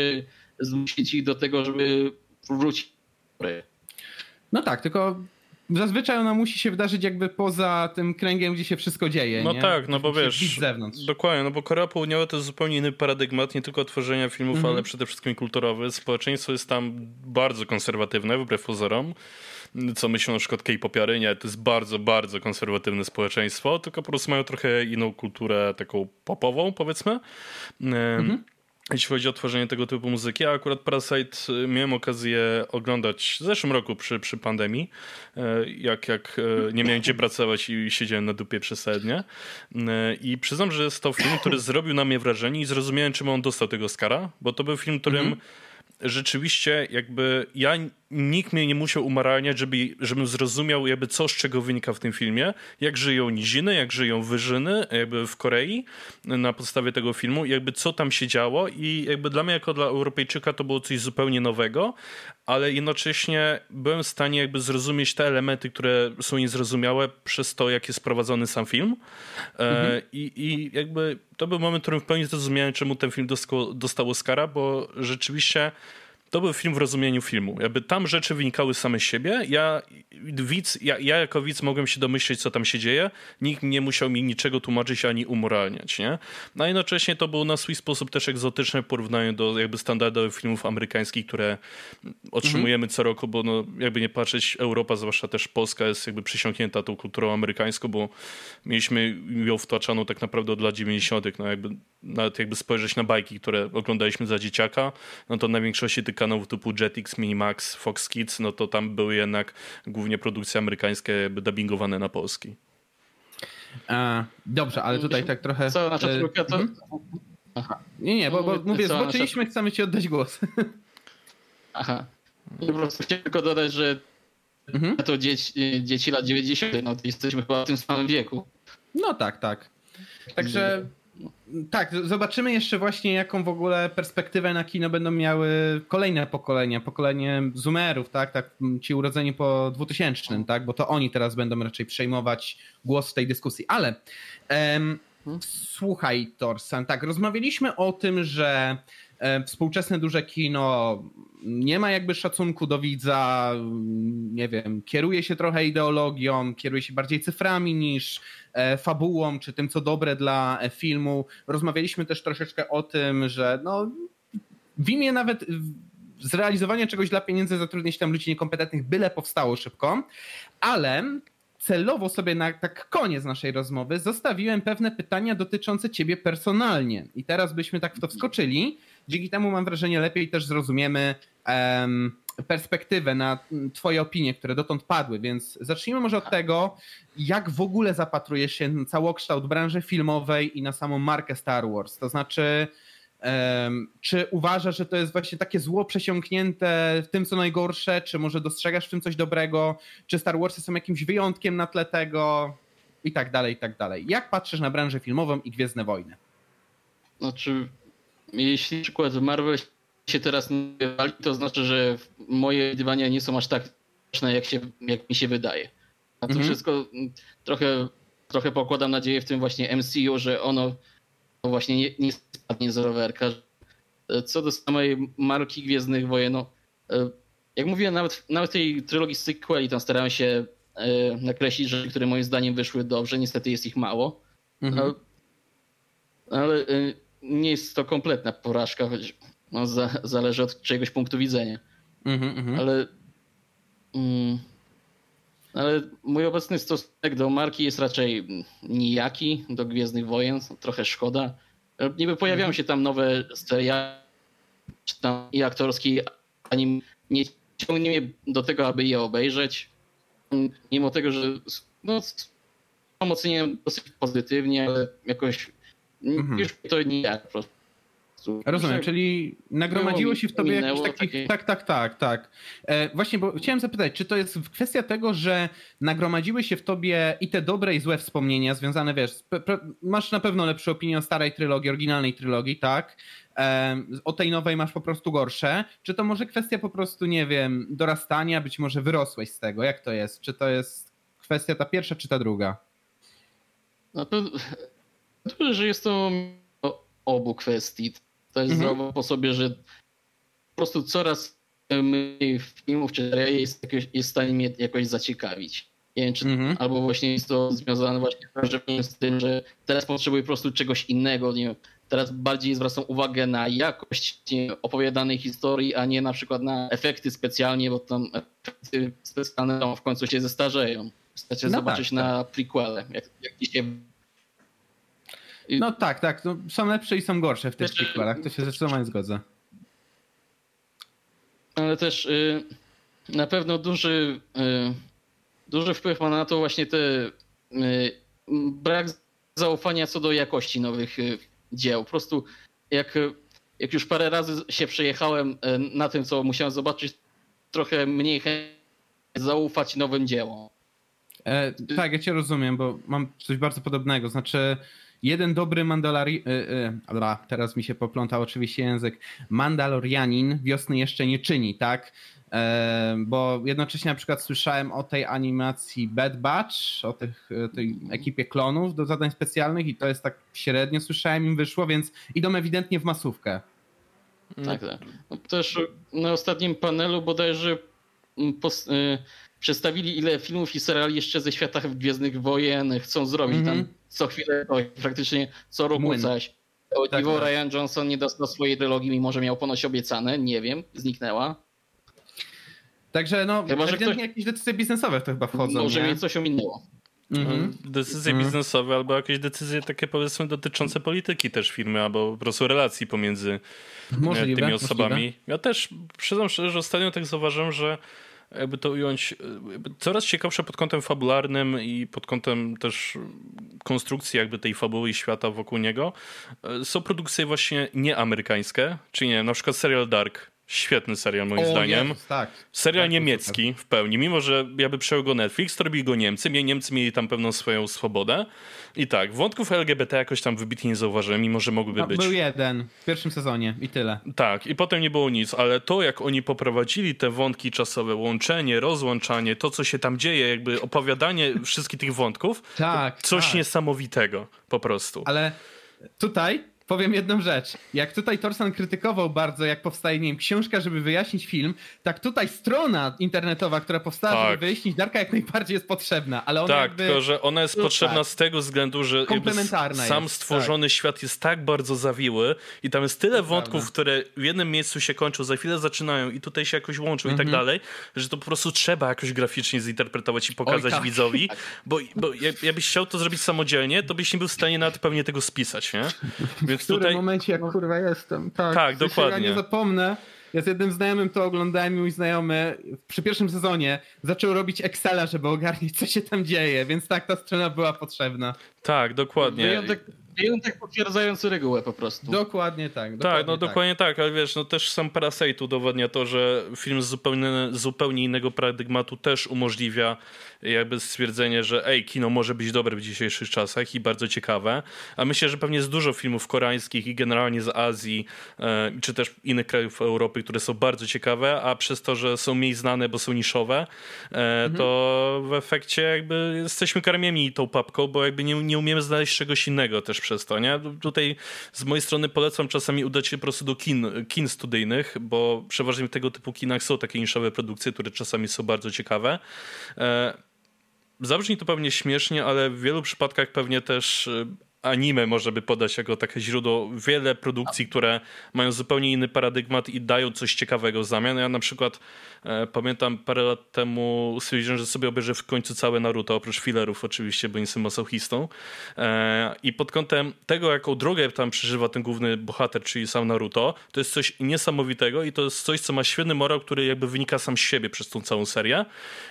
zmusić ich do tego, żeby wrócić No tak, tylko zazwyczaj ona musi się wydarzyć jakby poza tym kręgiem, gdzie się wszystko dzieje. No nie? tak, no bo wiesz. Z zewnątrz. Dokładnie, no bo Korea Południowa to jest zupełnie inny paradygmat, nie tylko tworzenia filmów, mhm. ale przede wszystkim kulturowy. Społeczeństwo jest tam bardzo konserwatywne, wbrew pozorom co myślą na przykład K-popiary, nie, to jest bardzo, bardzo konserwatywne społeczeństwo, tylko po prostu mają trochę inną kulturę taką popową, powiedzmy. Mhm jeśli chodzi o tworzenie tego typu muzyki. A akurat Parasite y, miałem okazję oglądać w zeszłym roku przy, przy pandemii, y, jak, jak y, nie miałem gdzie pracować i siedziałem na dupie przesadnie. I przyznam, że jest to film, który zrobił na mnie wrażenie i zrozumiałem, czemu on dostał tego Oscara, bo to był film, którym mm -hmm rzeczywiście jakby ja nikt mnie nie musiał umaralniać, żeby, żebym zrozumiał jakby co z czego wynika w tym filmie, jak żyją niziny, jak żyją wyżyny jakby w Korei na podstawie tego filmu, jakby co tam się działo. I jakby dla mnie jako dla Europejczyka to było coś zupełnie nowego, ale jednocześnie byłem w stanie jakby zrozumieć te elementy, które są niezrozumiałe przez to, jak jest prowadzony sam film e, mhm. I, i jakby to był moment, w którym w pełni zrozumiałem, czemu ten film dostał, dostał Oscara, bo rzeczywiście to był film w rozumieniu filmu. Jakby tam rzeczy wynikały same z siebie. Ja, widz, ja, ja jako widz mogłem się domyśleć, co tam się dzieje. Nikt nie musiał mi niczego tłumaczyć ani umoralniać, nie? No a jednocześnie to było na swój sposób też egzotyczne w porównaniu do jakby standardowych filmów amerykańskich, które otrzymujemy mhm. co roku, bo no, jakby nie patrzeć, Europa, zwłaszcza też Polska jest jakby przysiągnięta tą kulturą amerykańską, bo mieliśmy ją wtłaczaną tak naprawdę od lat 90. No jakby nawet jakby spojrzeć na bajki, które oglądaliśmy za dzieciaka, no to na większości tych kanałów typu Jetix, Minimax, Fox Kids, no to tam były jednak głównie produkcje amerykańskie jakby dubbingowane na polski. A, dobrze, ale tutaj tak trochę... Co, nasza trójka to... Mhm. Aha. Nie, nie, bo, bo mówię, co, zboczyliśmy, nasza... chcemy ci oddać głos. Aha. Po prostu chciałem tylko dodać, że mhm. to dzieci, dzieci lat 90., no to jesteśmy chyba w tym samym wieku. No tak, tak. Także tak, zobaczymy jeszcze właśnie jaką w ogóle perspektywę na kino będą miały kolejne pokolenia, pokolenie zoomerów, tak, tak, ci urodzeni po 2000, tak, bo to oni teraz będą raczej przejmować głos w tej dyskusji, ale em, słuchaj Torsan, tak, rozmawialiśmy o tym, że współczesne duże kino nie ma jakby szacunku do widza, nie wiem, kieruje się trochę ideologią, kieruje się bardziej cyframi niż E, fabułą, czy tym, co dobre dla e, filmu. Rozmawialiśmy też troszeczkę o tym, że no, w imię nawet zrealizowania czegoś dla pieniędzy zatrudnić tam ludzi niekompetentnych, byle powstało szybko, ale celowo sobie na tak koniec naszej rozmowy zostawiłem pewne pytania dotyczące ciebie personalnie. I teraz byśmy tak w to wskoczyli. Dzięki temu mam wrażenie lepiej też zrozumiemy um, perspektywę na Twoje opinie, które dotąd padły, więc zacznijmy może od tego, jak w ogóle zapatrujesz się na całokształt branży filmowej i na samą markę Star Wars. To znaczy, czy uważasz, że to jest właśnie takie zło przesiąknięte w tym, co najgorsze, czy może dostrzegasz w tym coś dobrego, czy Star Warsy są jakimś wyjątkiem na tle tego i tak dalej, i tak dalej. Jak patrzysz na branżę filmową i Gwiezdne Wojny? Znaczy, jeśli na przykład Marvel się teraz nie wali, to znaczy, że moje widywania nie są aż tak ważne, jak, się, jak mi się wydaje. A to mhm. wszystko trochę, trochę pokładam nadzieję w tym właśnie MCU, że ono właśnie nie, nie spadnie z rowerka. Co do samej marki Gwiezdnych Wojen, no, e, jak mówiłem, nawet, nawet tej trylogii sequeli tam starałem się e, nakreślić rzeczy, które moim zdaniem wyszły dobrze. Niestety jest ich mało. Mhm. Ale, ale nie jest to kompletna porażka, choć no, za, zależy od czyjegoś punktu widzenia. Mm -hmm. Ale, mm, ale mój obecny stosunek do marki jest raczej nijaki, do Gwiezdnych Wojen, trochę szkoda. Niby pojawiają mm -hmm. się tam nowe seriale, czy tam i aktorskie, ani nie ciągnie mnie do tego, aby je obejrzeć. Mimo tego, że no, oceniam dosyć pozytywnie, ale jakoś -hmm. już to nijak po prostu. Rozumiem, czyli nagromadziło się w tobie jakiś taki... Takie... Tak, tak, tak, tak. E, właśnie, bo chciałem zapytać, czy to jest kwestia tego, że nagromadziły się w tobie i te dobre i złe wspomnienia związane, wiesz, masz na pewno lepsze opinie o starej trylogii, oryginalnej trylogii, tak? E, o tej nowej masz po prostu gorsze. Czy to może kwestia po prostu, nie wiem, dorastania, być może wyrosłeś z tego? Jak to jest? Czy to jest kwestia ta pierwsza, czy ta druga? No to że jest to obu kwestii. To jest mhm. zdrowo po sobie, że po prostu coraz filmów czy jest, jest w stanie mnie jakoś zaciekawić. Nie wiem, czy, mhm. Albo właśnie jest to związane właśnie z tym, że teraz potrzebuję po prostu czegoś innego. Nie wiem, teraz bardziej zwracam uwagę na jakość opowiadanej historii, a nie na przykład na efekty specjalnie, bo tam efekty specjalne w końcu się zestarzeją. Wystarczy no zobaczyć tak, na tak. prequele, jak, jak no tak, tak. No, są lepsze i są gorsze w tych prequelach. To się zdecydowanie zgodzę. Ale też y, na pewno duży, y, duży wpływ ma na to właśnie te y, brak zaufania co do jakości nowych y, dzieł. Po prostu jak, jak już parę razy się przejechałem y, na tym, co musiałem zobaczyć, trochę mniej zaufać nowym dziełom. E, tak, ja cię rozumiem, bo mam coś bardzo podobnego. Znaczy, jeden dobry Mandalori... Yy, yy, teraz mi się poplątał oczywiście język. Mandalorianin wiosny jeszcze nie czyni, tak? E, bo jednocześnie na przykład słyszałem o tej animacji Bad Batch, o tych, e, tej ekipie klonów do zadań specjalnych i to jest tak średnio słyszałem im wyszło, więc idą ewidentnie w masówkę. Tak, tak. No, też na ostatnim panelu bodajże mm, y, przedstawili ile filmów i seriali jeszcze ze świata Gwiezdnych Wojen chcą zrobić. Mm -hmm. Tam co chwilę, praktycznie co roku Młyn. coś. O tak, tak. Ryan Johnson nie dostał swojej trilogii, mimo że miał ponoć obiecane, nie wiem, zniknęła. Także no, chyba, że ktoś... jakieś decyzje biznesowe w to chyba wchodzą. Może mnie coś ominęło. Mhm. Decyzje mhm. biznesowe albo jakieś decyzje takie powiedzmy dotyczące polityki też firmy, albo po prostu relacji pomiędzy e, możliwe, tymi osobami. Możliwe. Ja też przyznam szczerze, że ostatnio tak zauważyłem, że jakby to ująć, coraz ciekawsze pod kątem fabularnym i pod kątem też konstrukcji jakby tej fabuły i świata wokół niego e, są produkcje właśnie nieamerykańskie, czyli nie na przykład serial Dark Świetny serial moim o, zdaniem. Jest, tak. Serial tak, niemiecki w pełni. Mimo, że jakby przejął go Netflix, to robili go Niemcy. Niemcy mieli tam pewną swoją swobodę. I tak, wątków LGBT jakoś tam wybitnie nie zauważyłem, mimo że mogłyby no, być. Był jeden w pierwszym sezonie i tyle. Tak, i potem nie było nic, ale to jak oni poprowadzili te wątki czasowe, łączenie, rozłączanie, to co się tam dzieje, jakby opowiadanie wszystkich tych wątków, tak, coś tak. niesamowitego po prostu. Ale tutaj powiem jedną rzecz. Jak tutaj Torsan krytykował bardzo, jak powstaje, nie wiem, książka, żeby wyjaśnić film, tak tutaj strona internetowa, która powstała, tak. żeby wyjaśnić Darka, jak najbardziej jest potrzebna, ale ona Tak, jakby... tylko że ona jest potrzebna tak. z tego względu, że sam jest, stworzony tak. świat jest tak bardzo zawiły i tam jest tyle to wątków, prawda. które w jednym miejscu się kończą, za chwilę zaczynają i tutaj się jakoś łączą i tak mhm. dalej, że to po prostu trzeba jakoś graficznie zinterpretować i pokazać Oj, tak. widzowi, *laughs* bo, bo jakbyś chciał to zrobić samodzielnie, to byś nie był w stanie nawet pewnie tego spisać, nie? Więc *laughs* w którym tutaj... momencie, jak kurwa jestem. Tak, tak dokładnie. Ja nie zapomnę. Ja z jednym znajomym to oglądałem i mój znajomy przy pierwszym sezonie zaczął robić Excela, żeby ogarnić, co się tam dzieje, więc tak, ta strona była potrzebna. Tak, dokładnie. Wyjątek, wyjątek potwierdzający regułę po prostu. Dokładnie tak. Dokładnie tak, no tak. dokładnie tak, ale wiesz, no też sam Parasite udowodnia to, że film z zupełnie, zupełnie innego paradygmatu też umożliwia jakby stwierdzenie, że ej, kino może być dobre w dzisiejszych czasach i bardzo ciekawe. A myślę, że pewnie jest dużo filmów koreańskich i generalnie z Azji, e, czy też innych krajów Europy, które są bardzo ciekawe, a przez to, że są mniej znane, bo są niszowe, e, mhm. to w efekcie jakby jesteśmy karmieni tą papką, bo jakby nie, nie umiemy znaleźć czegoś innego też przez to, nie? Tutaj z mojej strony polecam czasami udać się po prostu do kin, kin studyjnych, bo przeważnie w tego typu kinach są takie niszowe produkcje, które czasami są bardzo ciekawe. Zabrzmi to pewnie śmiesznie, ale w wielu przypadkach pewnie też y, anime może by podać jako takie źródło wiele produkcji, które mają zupełnie inny paradygmat i dają coś ciekawego w zamian. Ja na przykład e, pamiętam parę lat temu stwierdziłem, że sobie obejrzę w końcu całe Naruto, oprócz fillerów oczywiście, bo nie jestem masochistą. E, I pod kątem tego, jaką drogę tam przeżywa ten główny bohater, czyli sam Naruto, to jest coś niesamowitego i to jest coś, co ma świetny morał, który jakby wynika sam z siebie przez tą całą serię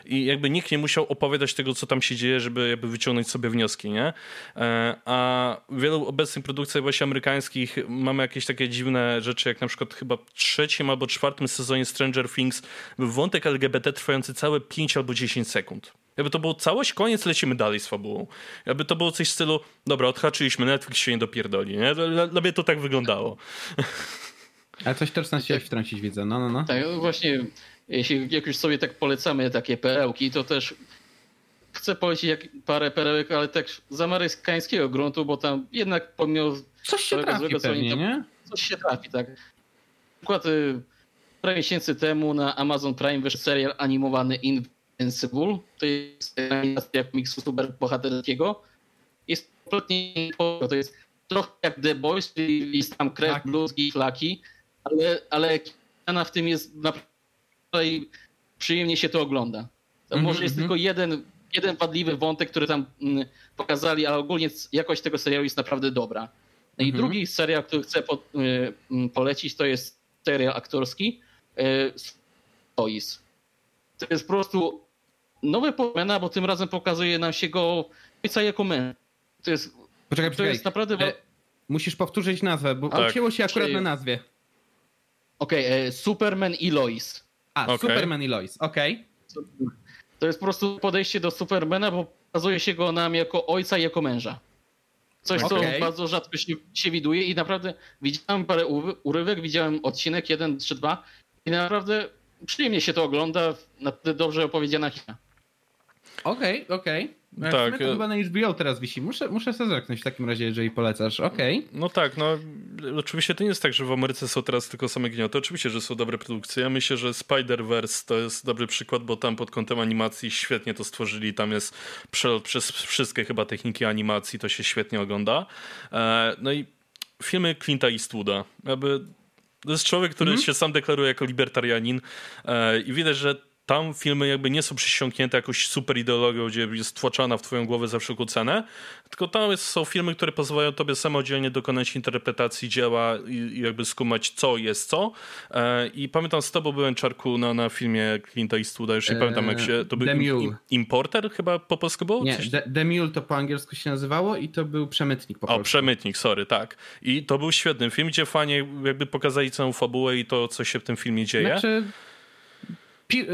i jakby nikt nie musiał opowiadać tego, co tam się dzieje, żeby jakby wyciągnąć sobie wnioski, nie? E, a w wielu obecnych produkcjach właśnie amerykańskich mamy jakieś takie dziwne rzeczy, jak na przykład chyba w trzecim albo czwartym sezonie Stranger Things wątek LGBT trwający całe 5 albo 10 sekund. Jakby to było całość, koniec, lecimy dalej z fabułą. Jakby to było coś w stylu, dobra, odhaczyliśmy, Netflix się nie dopierdoli, nie? Dla, dla mnie to tak wyglądało. *laughs* Ale coś też na siebie wtrącić widzę, no, no, no. Tak, właśnie, jeśli jak już sobie tak polecamy takie perełki, to też chcę polecić jak parę perełek, ale tak z amerykańskiego gruntu, bo tam jednak pomimo coś się trafi złego, pewnie, nie? Coś się trafi, tak. Na przykład y, parę miesięcy temu na Amazon Prime wyszedł serial animowany Invincible. To jest animacja komiksu superbohaterskiego. Jest kompletnie to jest trochę jak The Boys, czyli jest tam krew, tak. bluzgi, flaki, ale, ale w tym jest naprawdę przyjemnie się to ogląda. To mm -hmm, może jest mm -hmm. tylko jeden, jeden wadliwy wątek, który tam mm, pokazali, ale ogólnie jakość tego serialu jest naprawdę dobra. No i -hmm. drugi serial, który chcę po, y, mm, polecić, to jest serial aktorski. Y, to jest po prostu nowe pomena, bo tym razem pokazuje nam się go ojca jako mężczyzn. To jest, poczekaj, to jest naprawdę... E, musisz powtórzyć nazwę, bo tak. odcięło się akurat na nazwie. Okej, okay, e, Superman i Lois. A, okay. Superman i Lois, okej. Okay. To jest po prostu podejście do Supermana, bo pokazuje się go nam jako ojca i jako męża. Coś, okay. co bardzo rzadko się, się widuje i naprawdę widziałem parę urywek, widziałem odcinek jeden czy dwa i naprawdę przyjemnie się to ogląda, naprawdę dobrze opowiedziana historia. Okej, okay, okej. Okay. No tak. To e- chyba na HBO teraz wisi. Muszę, muszę sobie zerknąć w takim razie, jeżeli polecasz. Okej. Okay. No tak, no oczywiście to nie jest tak, że w Ameryce są teraz tylko same gnioty. Oczywiście, że są dobre produkcje. Ja myślę, że Spider-Verse to jest dobry przykład, bo tam pod kątem animacji świetnie to stworzyli. Tam jest przelot przez wszystkie chyba techniki animacji, to się świetnie ogląda. E, no i filmy Clint'a Eastwooda. Jakby to jest człowiek, który mm -hmm. się sam deklaruje jako libertarianin e, i widać, że tam filmy jakby nie są przysiągnięte jakąś super ideologią, gdzie jest tłoczona w twoją głowę za wszelką cenę, tylko tam jest, są filmy, które pozwalają tobie samodzielnie dokonać interpretacji dzieła i, i jakby skumać, co jest co. E, I pamiętam z tobą byłem, Czarku, na, na filmie Clint'a Eastwooda, już nie eee, pamiętam jak się... To był im, Importer chyba po polsku było? Nie, The, Mule to po angielsku się nazywało i to był Przemytnik po polsku. O, Przemytnik, sorry, tak. I to był świetny film, gdzie fajnie jakby pokazali całą fabułę i to, co się w tym filmie dzieje. Znaczy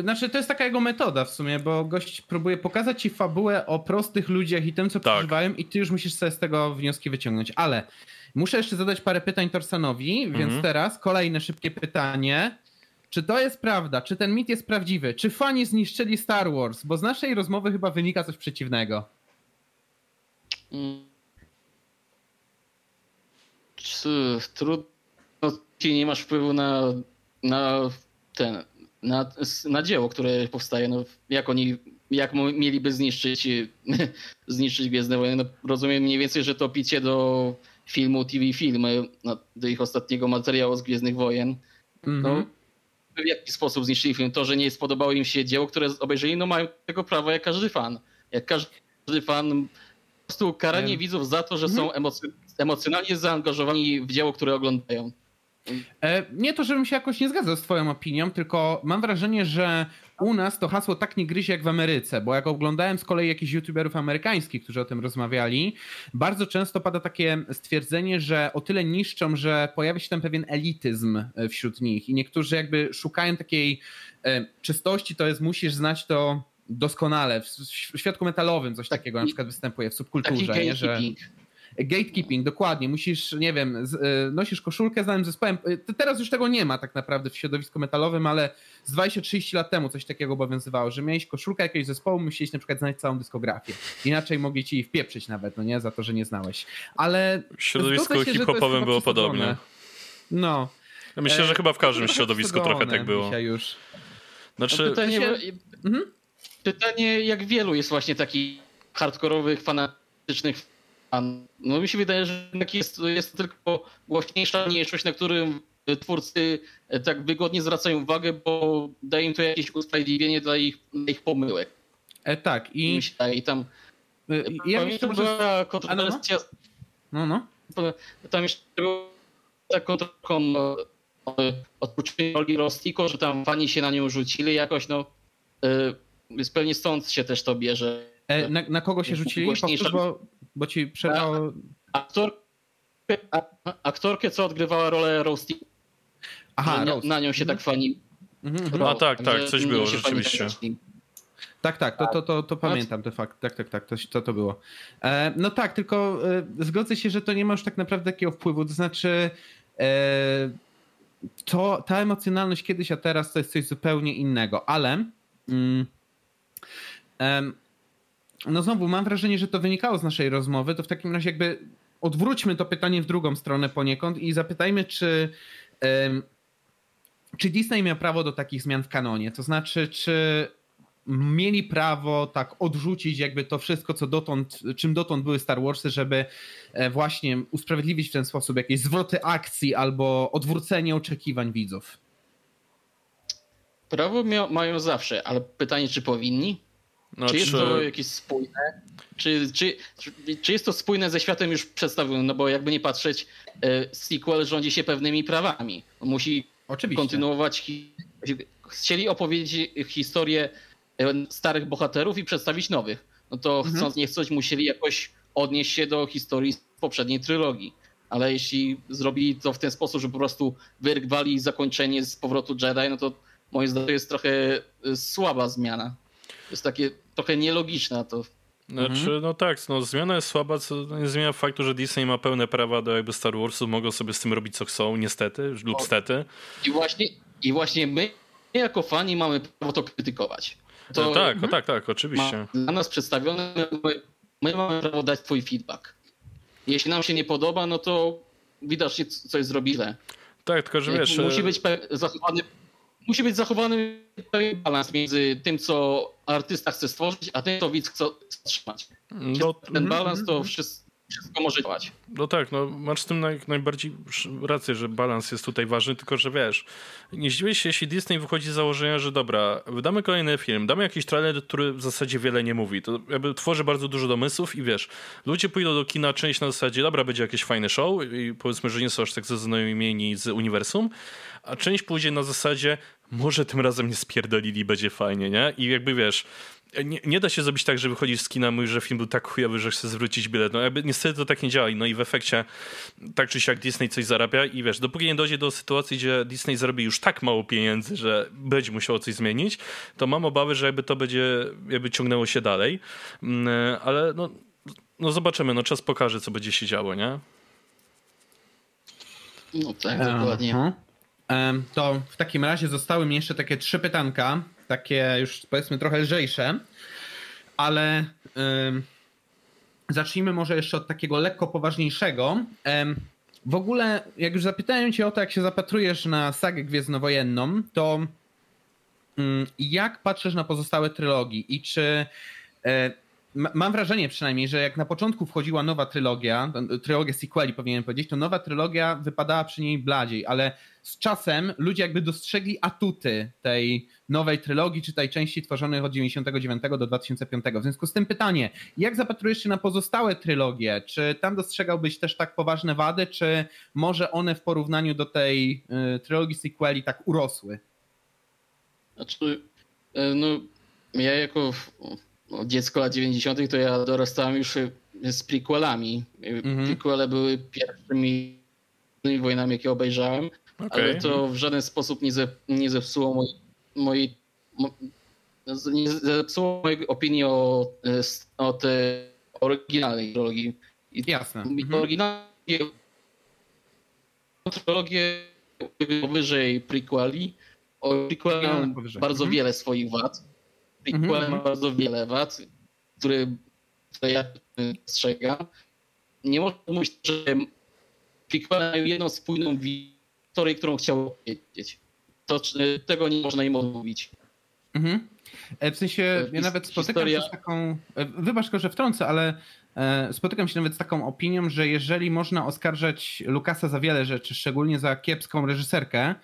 znaczy, to jest taka jego metoda w sumie, bo gość próbuje pokazać ci fabułę o prostych ludziach i tym, co tak. przeżywają, i ty już musisz sobie z tego wnioski wyciągnąć. Ale muszę jeszcze zadać parę pytań Torsanowi, mhm. więc teraz kolejne szybkie pytanie. Czy to jest prawda? Czy ten mit jest prawdziwy? Czy fani zniszczyli Star Wars? Bo z naszej rozmowy chyba wynika coś przeciwnego. Trudno, nie masz wpływu na, na ten na, na dzieło, które powstaje. No, jak oni, jak mieliby zniszczyć, *laughs* zniszczyć Gwiezdne Wojny? No, rozumiem mniej więcej, że to picie do filmu TV Film, no, do ich ostatniego materiału z Gwiezdnych Wojen. Mm -hmm. No, mhm. w jaki sposób zniszczyli film? To, że nie spodobało im się dzieło, które obejrzeli, no mają tego prawa jak każdy fan. Jak każdy fan po prostu karanie widzów za to, że są emocy emocjonalnie zaangażowani w dzieło, które oglądają. E, nie to, żebym się jakoś nie zgadzał z twoją opinią, tylko mam wrażenie, że u nas to hasło tak nie gryzie jak w Ameryce, bo jak oglądałem z kolei jakichś youtuberów amerykańskich, którzy o tym rozmawiali, bardzo często pada takie stwierdzenie, że o tyle niszczą, że pojawia się tam pewien elityzm e, wśród nich. I niektórzy jakby szukają takiej e, czystości, to jest musisz znać to doskonale. W świadku metalowym coś takiego na przykład występuje w subkulturze, nie, że... Gatekeeping, dokładnie. Musisz, nie wiem, z, y, nosisz koszulkę z danym zespołem. Y, teraz już tego nie ma tak naprawdę w środowisku metalowym, ale z 20-30 lat temu coś takiego obowiązywało, że miałeś koszulkę jakiegoś zespołu, musiałeś na przykład znać całą dyskografię. Inaczej mogli ci wpieprzyć nawet, no nie, za to, że nie znałeś. Ale w środowisku hip-hopowym było podobnie. No. Ja myślę, że e, chyba w każdym środowisku trochę tak było. Już. Znaczy... No pytanie, mhm. pytanie, jak wielu jest właśnie takich hardkorowych, fanatycznych no mi się wydaje, że jest, jest to tylko głośniejsza mniejszość, na którym twórcy tak wygodnie zwracają uwagę, bo daje im to jakieś usprawiedliwienie dla ich, dla ich pomyłek. E, tak i... I tam... E, ja pamiętam, może... była kontrowersja... No, no. Tam jeszcze była taką trochę odpuszczenie roli Rostiko, że tam fani się na nią rzucili jakoś, no... Więc pewnie stąd się też to bierze. E, na, na, kogo się rzucili? Powtórz, bo bo ci przerwało... Aktor... Aktorkę, co odgrywała rolę Roasty. Aha, na, na nią się tak fani. Mhm. A tak, tak, coś było rzeczywiście. Tak, tak, to, to, to, to pamiętam to fakt. Tak, tak, tak, to, to, to było. E, no tak, tylko e, zgodzę się, że to nie ma już tak naprawdę takiego wpływu. To znaczy, e, to, ta emocjonalność kiedyś, a teraz to jest coś zupełnie innego, ale. Mm, no znowu mam wrażenie, że to wynikało z naszej rozmowy, to w takim razie jakby odwróćmy to pytanie w drugą stronę poniekąd i zapytajmy, czy czy Disney miał prawo do takich zmian w kanonie? To znaczy, czy mieli prawo tak odrzucić jakby to wszystko, co dotąd, czym dotąd były Star Warsy, żeby e, właśnie usprawiedliwić w ten sposób jakieś zwroty akcji albo odwrócenie oczekiwań widzów? Prawo mają zawsze, ale pytanie, czy powinni? No, czy jest czy... to jakieś spójne? Czy, czy, czy jest to spójne ze światem już przedstawionym? No bo jakby nie patrzeć, e, sequel rządzi się pewnymi prawami. Musi Oczywiście. kontynuować. Chcieli opowiedzieć historię e, starych bohaterów i przedstawić nowych. No to mhm. chcąc nie chcąc, musieli jakoś odnieść się do historii z poprzedniej trylogii. Ale jeśli zrobili to w ten sposób, że po prostu wyrwali zakończenie z powrotu Jedi, no to moim zdaniem jest trochę e, słaba zmiana. To jest takie trochę nielogiczne to. Znaczy, mhm. no tak, no, zmiana jest słaba, co nie zmienia faktu, że Disney ma pełne prawa do jakby Star Warsu, mogą sobie z tym robić co chcą, niestety lub stety. I właśnie, I właśnie my jako fani mamy prawo to krytykować. To no tak, no tak, tak, oczywiście. Dla nas przedstawione, my, my mamy prawo dać twój feedback. Jeśli nam się nie podoba, no to widocznie coś zrobi źle. Tak, tylko że wiesz... Musi być zachowany musi być zachowany pewien balans między tym, co artysta chce stworzyć, a tym, co widz chce trzymać. No, ten mhm, balans to mhm. Wszystko może działać. No tak, no masz z tym naj, najbardziej rację, że balans jest tutaj ważny, tylko że wiesz, nie zdziwię się, jeśli Disney wychodzi z założenia, że dobra, wydamy kolejny film, damy jakiś trailer, który w zasadzie wiele nie mówi. To jakby tworzy bardzo dużo domysłów i wiesz, ludzie pójdą do kina część na zasadzie, dobra, będzie jakieś fajne show i powiedzmy, że nie są aż tak zaznajomieni z uniwersum, a część pójdzie na zasadzie, może tym razem nie spierdolili, będzie fajnie, nie? I jakby wiesz, nie, nie, da się zrobić tak, że wychodzisz z kina, mówisz, że film był tak chujowy, że chcesz zwrócić bilet. No jakby niestety to tak nie działa. No i w efekcie tak czy siak Disney coś zarabia i wiesz, dopóki nie dojdzie do sytuacji, gdzie Disney zarobi już tak mało pieniędzy, że będzie musiało coś zmienić, to mam obawy, że jakby to będzie, jakby ciągnęło się dalej. Mm, ale no, no zobaczymy, no czas pokaże, co będzie się działo, nie? No tak, dokładnie. To w takim razie zostały mi jeszcze takie trzy pytanka, takie już powiedzmy trochę lżejsze, ale zacznijmy może jeszcze od takiego lekko poważniejszego. w ogóle, jak już zapytałem cię o to, jak się zapatrujesz na sagę gwiezdnowojenną, to mm, jak patrzysz na pozostałe trylogii i czy e, mam wrażenie przynajmniej, że jak na początku wchodziła nowa trylogia, trylogia sequeli powinienem powiedzieć, to nowa trylogia wypadała przy niej bladziej, ale z czasem ludzie jakby dostrzegli atuty tej nowej trylogii, czy tej części tworzonej od 99 do 2005. W związku z tym pytanie, jak zapatrujesz się na pozostałe trylogie? Czy tam dostrzegałbyś też tak poważne wady, czy może one w porównaniu do tej y, trylogii sequeli tak urosły? Znaczy, e, no ja jako dziecko lat 90. to ja dorastałem już z prequelami. Mhm. Prequele były pierwszymi wojnami, jakie obejrzałem, okay. ale to w żaden sposób nie, ze, nie zepsuło mojej, mojej nie zepsuło mojej opinii o, o tej oryginalnej trilogii. Jasne. Mhm. Oryginalnie powyżej prequeli. O prequeli bardzo mhm. wiele swoich wad Prequel mm -hmm. ma bardzo wiele wad, które, które ja dostrzegam. Nie można mówić, że prequel mają jedną spójną historię, którą chciał powiedzieć. To, tego nie można im odmówić. Mhm. E, w sensie, ja nawet spotykam Historia... się z taką, e, wybacz że wtrącę, ale e, spotykam się nawet z taką opinią, że jeżeli można oskarżać Lukasa za wiele rzeczy, szczególnie za kiepską reżyserkę,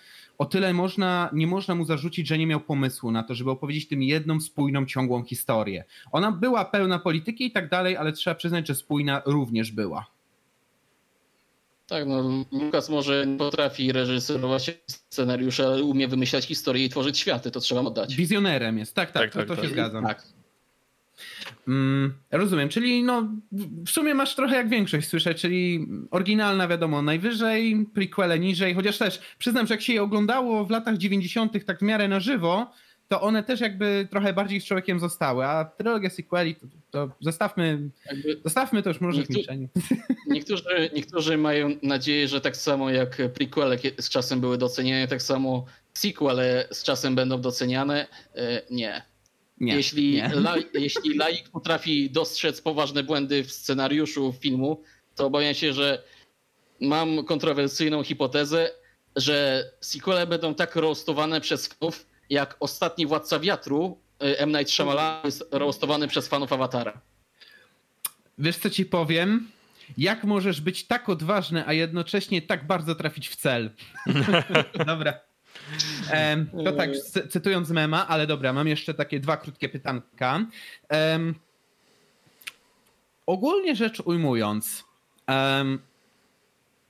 o tyle można, nie można mu zarzucić, że nie miał pomysłu na to, żeby opowiedzieć tym jedną spójną, ciągłą historię. Ona była pełna polityki i tak dalej, ale trzeba przyznać, że spójna również była. Tak, no Lukas może nie potrafi reżyserować scenariusze, ale umie wymyślać historie i tworzyć światy, to trzeba mu oddać. Wizjonerem jest, tak, tak, tak, tak to, to tak. się zgadzam. Tak. Mm, rozumiem, czyli no w sumie masz trochę jak większość słyszę, czyli oryginalna wiadomo najwyżej, prequele niżej, chociaż też przyznam, że jak się je oglądało w latach 90. tak w miarę na żywo, to one też jakby trochę bardziej z człowiekiem zostały, a trylogia sequeli to, to zostawmy, zostawmy to już może Niektórzy, w milczeniu. *laughs* Niektórzy, niektórzy mają nadzieję, że tak samo jak prequele z czasem były doceniane, tak samo sequele z czasem będą doceniane. E, nie, nie, jeśli, nie. La, jeśli laik potrafi dostrzec poważne błędy w scenariuszu filmu, to obawiam się, że mam kontrowersyjną hipotezę. że sequele będą tak roastowane przez fanów, jak ostatni Władca Wiatru y, M. Night Shyamalan jest roastowany przez fanów Awatara. Wiesz co ci powiem? Jak możesz być tak odważny, a jednocześnie tak bardzo trafić w cel? *laughs* dobra. To tak, cytując mema, ale dobra, mam jeszcze takie dwa krótkie pytanka. Ogólnie rzecz ujmując,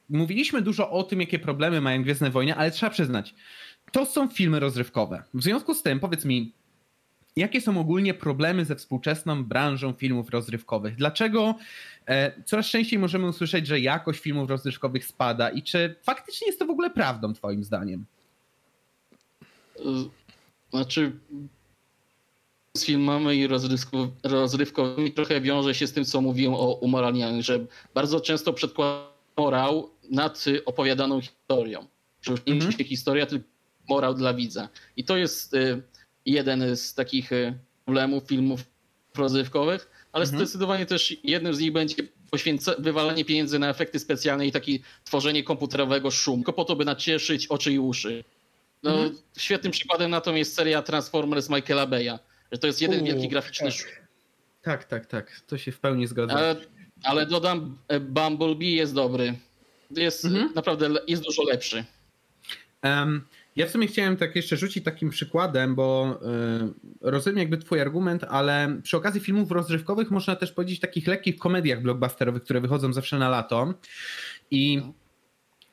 mówiliśmy dużo o tym, jakie problemy mają Gwiezdne Wojny, ale trzeba przyznać, to są filmy rozrywkowe. W związku z tym, powiedz mi, jakie są ogólnie problemy ze współczesną branżą filmów rozrywkowych? Dlaczego e, coraz częściej możemy usłyszeć, że jakość filmów rozrywkowych spada i czy faktycznie jest to w ogóle prawdą, Twoim zdaniem? Znaczy, z filmami i rozrywkowymi trochę wiąże się z tym, co mówiłem o umoralnianiu, że bardzo często przedkłada morał nad opowiadaną historią. Że już nie mhm. się historia, tylko morał dla widza. I to jest y, jeden z takich y, problemów filmów rozrywkowych, ale mhm. zdecydowanie też jednym z nich będzie poświęcenie, wywalanie pieniędzy na efekty specjalne i takie tworzenie komputerowego szumu, tylko po to, by nacieszyć oczy i uszy. No, mhm. Świetnym przykładem na to jest seria Transformers Michaela Beya, że to jest jeden U, wielki graficzny tak. Tak, tak, tak. To się w pełni zgadza. Ale, ale dodam, e, Bumblebee jest dobry. Jest mhm. naprawdę jest dużo lepszy. Um, ja w sumie chciałem tak jeszcze rzucić takim przykładem, bo yy, rozumiem jakby twój argument, ale przy okazji filmów rozrywkowych można też powiedzieć takich lekkich komediach blockbusterowych, które wychodzą zawsze na lato. I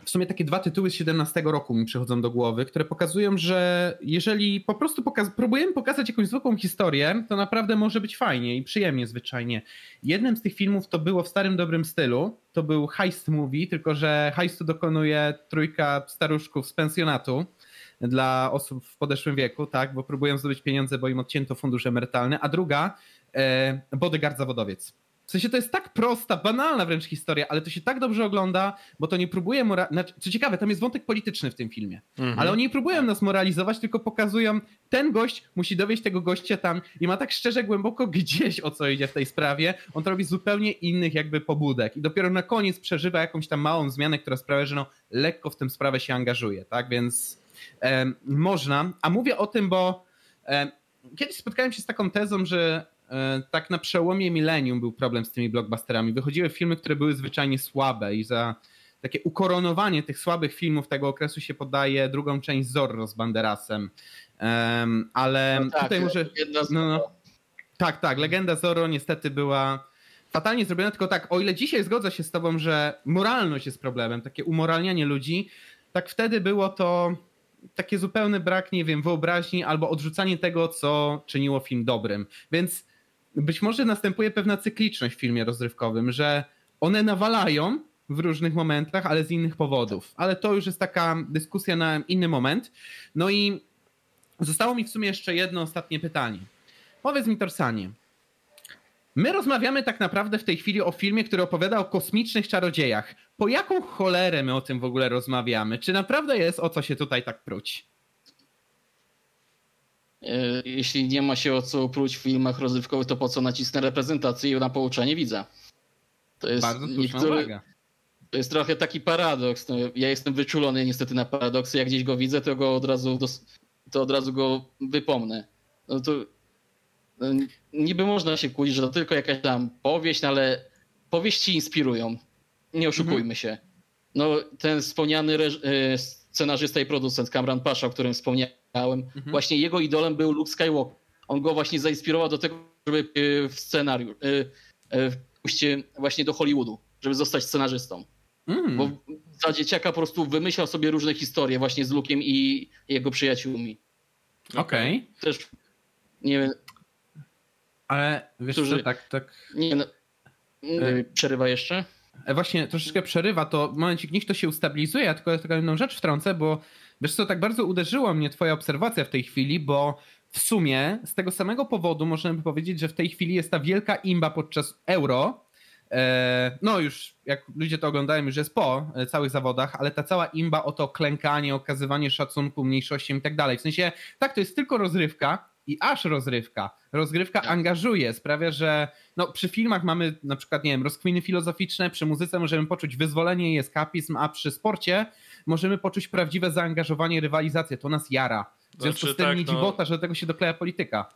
w sumie takie dwa tytuły z 17 roku mi przychodzą do głowy, które pokazują, że jeżeli po prostu pokaz próbujemy pokazać jakąś zwykłą historię, to naprawdę może być fajnie i przyjemnie zwyczajnie. Jednym z tych filmów to było w starym dobrym stylu, to był heist movie, tylko że heistu dokonuje trójka staruszków z pensjonatu dla osób w podeszłym wieku, tak, bo próbują zdobyć pieniądze, bo im odcięto fundusz emerytalny, a druga e, bodyguard zawodowiec. W sensie to jest tak prosta, banalna wręcz historia, ale to się tak dobrze ogląda, bo to nie próbuje. Mora... Znaczy, co ciekawe, tam jest wątek polityczny w tym filmie, mhm. ale oni nie próbują nas moralizować, tylko pokazują, ten gość musi dowieść tego gościa tam i ma tak szczerze głęboko gdzieś o co idzie w tej sprawie. On to robi zupełnie innych jakby pobudek i dopiero na koniec przeżywa jakąś tam małą zmianę, która sprawia, że no lekko w tę sprawę się angażuje, tak? Więc można. A mówię o tym, bo kiedyś spotkałem się z taką tezą, że tak na przełomie milenium był problem z tymi blockbusterami. Wychodziły filmy, które były zwyczajnie słabe i za takie ukoronowanie tych słabych filmów tego okresu się podaje drugą część Zorro z Banderasem. Um, ale no tak, tutaj może... No, no, tak, tak. Legenda Zorro niestety była fatalnie zrobiona, tylko tak, o ile dzisiaj zgodzę się z tobą, że moralność jest problemem, takie umoralnianie ludzi, tak wtedy było to taki zupełny brak, nie wiem, wyobraźni albo odrzucanie tego, co czyniło film dobrym. Więc być może następuje pewna cykliczność w filmie rozrywkowym, że one nawalają w różnych momentach, ale z innych powodów. Ale to już jest taka dyskusja na inny moment. No i zostało mi w sumie jeszcze jedno ostatnie pytanie. Powiedz mi, Torsanie, My rozmawiamy tak naprawdę w tej chwili o filmie, który opowiada o kosmicznych czarodziejach. Po jaką cholerę my o tym w ogóle rozmawiamy? Czy naprawdę jest o co się tutaj tak pruć? E, jeśli nie ma się o co pruć w filmach rozrywkowych, to po co nacisnę reprezentację na pouczenie widza? To jest Bardzo niektóry... To jest trochę taki paradoks. No, ja jestem wyczulony niestety na paradoksy. Jak gdzieś go widzę, to go od razu, dos... to od razu go wypomnę. No to niby można się kłócić, że to tylko jakaś tam powieść, no ale powieści inspirują. Nie oszukujmy mhm. się. No, ten wspomniany e, scenarzysta i producent Cameron Pasha, o którym wspomniałem, mhm. właśnie jego idolem był Luke Skywalker. On go właśnie zainspirował do tego, żeby e, w scenariusz e, pójść właśnie do Hollywoodu, żeby zostać scenarzystą. Mm. Bo za dzieciaka po prostu wymyślał sobie różne historie właśnie z Luke'iem i jego przyjaciółmi. Okej. Okay. Też nie wiem, ale wiesz którzy... co, tak, tak... Nie, no, e, przerywa jeszcze? E, właśnie troszeczkę przerywa, to momencik, niech to się ustabilizuje, ja tylko taką jedną rzecz wtrącę, bo wiesz co, tak bardzo uderzyła mnie twoja obserwacja w tej chwili, bo w sumie z tego samego powodu można by powiedzieć, że w tej chwili jest ta wielka imba podczas euro, e, no już jak ludzie to oglądają, już jest po całych zawodach, ale ta cała imba o to klękanie, okazywanie szacunku mniejszościom i tak dalej. W sensie, tak, to jest tylko rozrywka, i aż rozrywka. Rozgrywka tak. angażuje, sprawia, że no, przy filmach mamy na przykład, nie wiem, rozkminy filozoficzne, przy muzyce możemy poczuć wyzwolenie i eskapizm, a przy sporcie możemy poczuć prawdziwe zaangażowanie, rywalizację. To nas jara. W związku znaczy, z tym tak, nie no... dziwota, że do tego się dokleja polityka.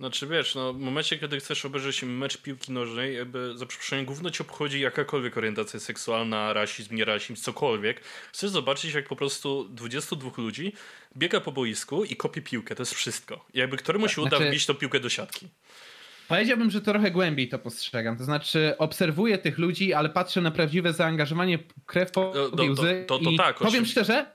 Znaczy wiesz, no, w momencie, kiedy chcesz obejrzeć mecz piłki nożnej, jakby za przeproszeniem gówno ci obchodzi jakakolwiek orientacja seksualna, rasizm, nie rasizm, cokolwiek. Chcesz zobaczyć, jak po prostu 22 ludzi biega po boisku i kopie piłkę, to jest wszystko. I jakby któremu się uda znaczy... wbić tą piłkę do siatki. Powiedziałbym, że trochę głębiej to postrzegam. To znaczy, obserwuję tych ludzi, ale patrzę na prawdziwe zaangażowanie, krew po no, to, łzy. To, to, to, tak, powiem szczerze,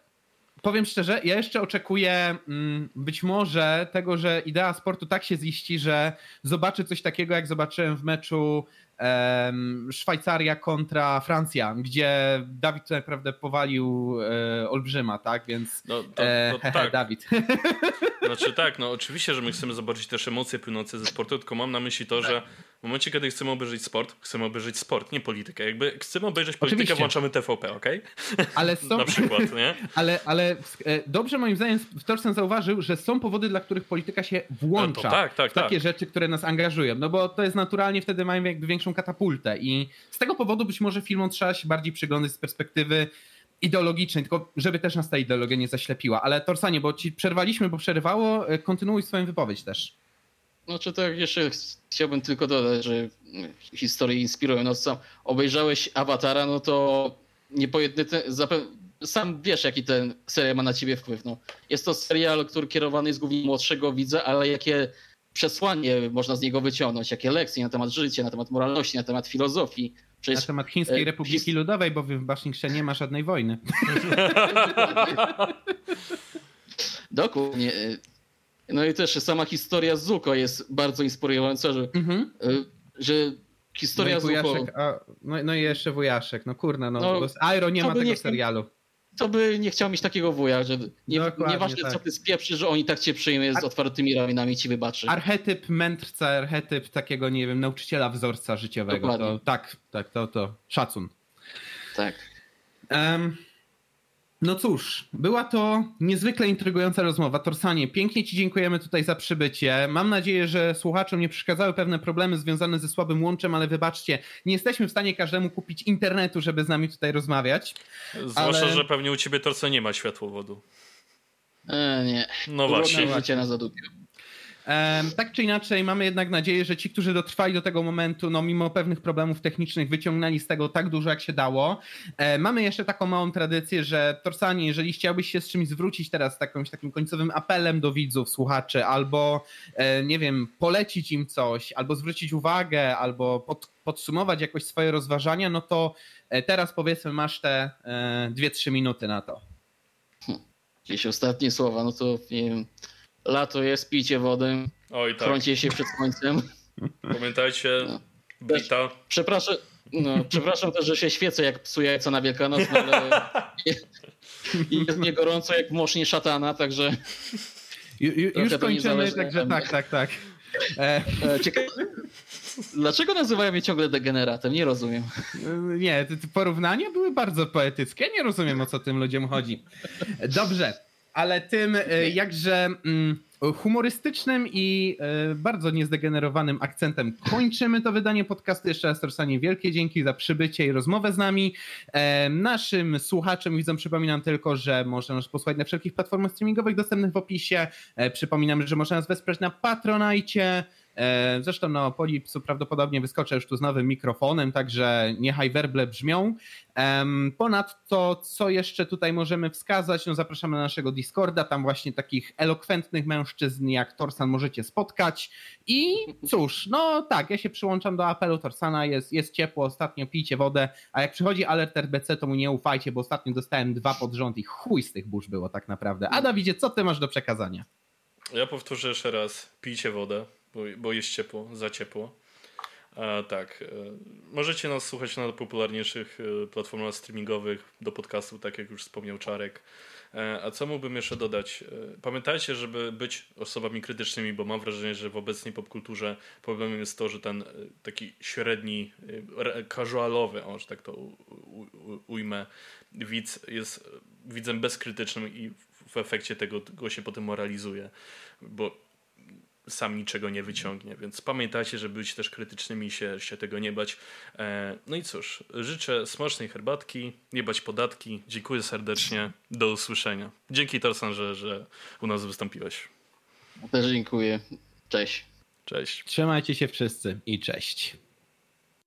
powiem szczerze, ja jeszcze oczekuję mm, być może tego, że idea sportu tak się ziści, że zobaczę coś takiego, jak zobaczyłem w meczu Szwajcaria kontra Francja, gdzie Dawid tak naprawdę powalił e, olbrzyma, tak? Więc no, to, e, to, tak. Dawid. Znaczy tak, no oczywiście, że my chcemy zobaczyć też emocje płynące ze sportu, tylko mam na myśli to, tak. że w momencie, kiedy chcemy obejrzeć sport, chcemy obejrzeć sport, nie politykę. Jakby chcemy obejrzeć politykę, Oczywiście. włączamy TVP, ok? Ale *laughs* są... Na przykład, nie? *laughs* Ale, ale e, dobrze moim zdaniem Torsten zauważył, że są powody, dla których polityka się włącza no tak, tak, w takie tak. rzeczy, które nas angażują. No bo to jest naturalnie, wtedy mają jakby większą katapultę i z tego powodu być może filmom trzeba się bardziej przyglądać z perspektywy ideologicznej, tylko żeby też nas ta ideologia nie zaślepiła. Ale Torsanie, bo ci przerwaliśmy, bo przerywało, e, kontynuuj swoją wypowiedź też. Znaczy tak, jeszcze chciałbym tylko dodać, że historie inspirują. No co, obejrzałeś Awatara, no to nie po jedny ten, sam wiesz, jaki ten serial ma na ciebie wpływ. No. Jest to serial, który kierowany jest głównie młodszego widza, ale jakie przesłanie można z niego wyciągnąć, jakie lekcje na temat życia, na temat moralności, na temat filozofii. Przecież, na temat Chińskiej e, Republiki his... Ludowej, bo w Baszniksze nie ma żadnej wojny. *laughs* Dokładnie. No i też sama historia Zuko jest bardzo inspirująca, że, mhm. E, że historia no Zuko... A, no, no, i jeszcze wujaszek, no kurna, no, no Airo nie ma tego nie, serialu. To by nie chciał mieć takiego wuja, że nie, nieważne tak. co ty spieprzy, że oni tak cię przyjmie z otwartymi ramionami ci wybaczy. Archetyp mędrca, archetyp takiego, nie wiem, nauczyciela, wzorca życiowego. Dokładnie. To, tak, tak, to, to szacun. Tak. Um, no cóż, była to niezwykle intrygująca rozmowa. Torsanie, pięknie Ci dziękujemy tutaj za przybycie. Mam nadzieję, że słuchaczom nie przeszkadzały pewne problemy związane ze słabym łączem, ale wybaczcie, nie jesteśmy w stanie każdemu kupić internetu, żeby z nami tutaj rozmawiać. Zwłaszcza, ale... że pewnie u Ciebie Torsa nie ma światłowodu. E, nie. No właśnie. Życie na zadupiu. Tak czy inaczej, mamy jednak nadzieję, że ci, którzy dotrwali do tego momentu, no mimo pewnych problemów technicznych, wyciągnęli z tego tak dużo, jak się dało. Mamy jeszcze taką małą tradycję, że Torsanie, jeżeli chciałbyś się z czymś zwrócić teraz takimś takim końcowym apelem do widzów, słuchaczy, albo e, nie wiem, polecić im coś, albo zwrócić uwagę, albo pod, podsumować jakoś swoje rozważania, no to e, teraz powiedzmy masz te e, dwie, trzy minuty na to. Hm. Jakieś ostatnie słowa, no to nie wiem lato jest, pijcie wodę, Oj, tak. Chroncie się przed słońcem. Pamiętajcie, no. Brita. Przepraszam, no, przepraszam też, że się świecę jak psu jajca na Wielkanoc, no, ale i jest mnie gorąco jak mosznie szatana, także... Ju, ju, już kończymy, także tak, tak, tak. E, e... Ciekawe, dlaczego nazywają mnie ciągle degeneratem? Nie rozumiem. Nie, te porównania były bardzo poetyckie. Nie rozumiem, o co tym ludziom chodzi. Dobrze ale tym e, jakże mm, humorystycznym i e, bardzo niezdegenerowanym akcentem kończymy to wydanie podcastu. Jeszcze raz Torsanie wielkie dzięki za przybycie i rozmowę z nami. E, naszym słuchaczom widzom przypominam tylko, że można nas posłuchać na wszelkich platformach streamingowych dostępnych w opisie. Przypominam, że można nas wesprzeć na Patronajcie. E, zresztą no, Polipsu prawdopodobnie wyskoczę już tu z nowym mikrofonem, także niechaj werble brzmią. Ponadto, co jeszcze tutaj możemy wskazać, no zapraszamy na naszego Discorda, tam właśnie takich elokwentnych mężczyzn jak Torsan możecie spotkać. I cóż, no tak, ja się przyłączam do apelu Torsana, jest, jest ciepło, ostatnio pijcie wodę, a jak przychodzi alert RBC, to mu nie ufajcie, bo ostatnio dostałem dwa pod rząd i chuj z tych burz było tak naprawdę. A Dawidzie, co ty masz do przekazania? Ja powtórzę jeszcze raz, pijcie wodę bo, bo jest ciepło, za ciepło. A, tak. E, możecie nas słuchać na popularniejszych e, platformach streamingowych do podcastu, tak jak już wspomniał Czarek. E, a co mógłbym jeszcze dodać? Pamiętajcie, żeby być osobami krytycznymi, bo mam wrażenie, że w obecnej popkulturze problemem jest to, że ten taki średni, casualowy, o, że tak to ujmę, widz jest widzem bezkrytycznym i w efekcie tego go się potem moralizuje. Bo sam niczego nie wyciągnie. Więc pamiętajcie, żeby być też krytycznymi i się, się tego nie bać. E, no i cóż, życzę smacznej herbatki, nie bać podatki. Dziękuję serdecznie. Do usłyszenia. Dzięki Torsan, że, że u nas wystąpiłeś. Też dziękuję. Cześć. Cześć. Trzymajcie się wszyscy i cześć.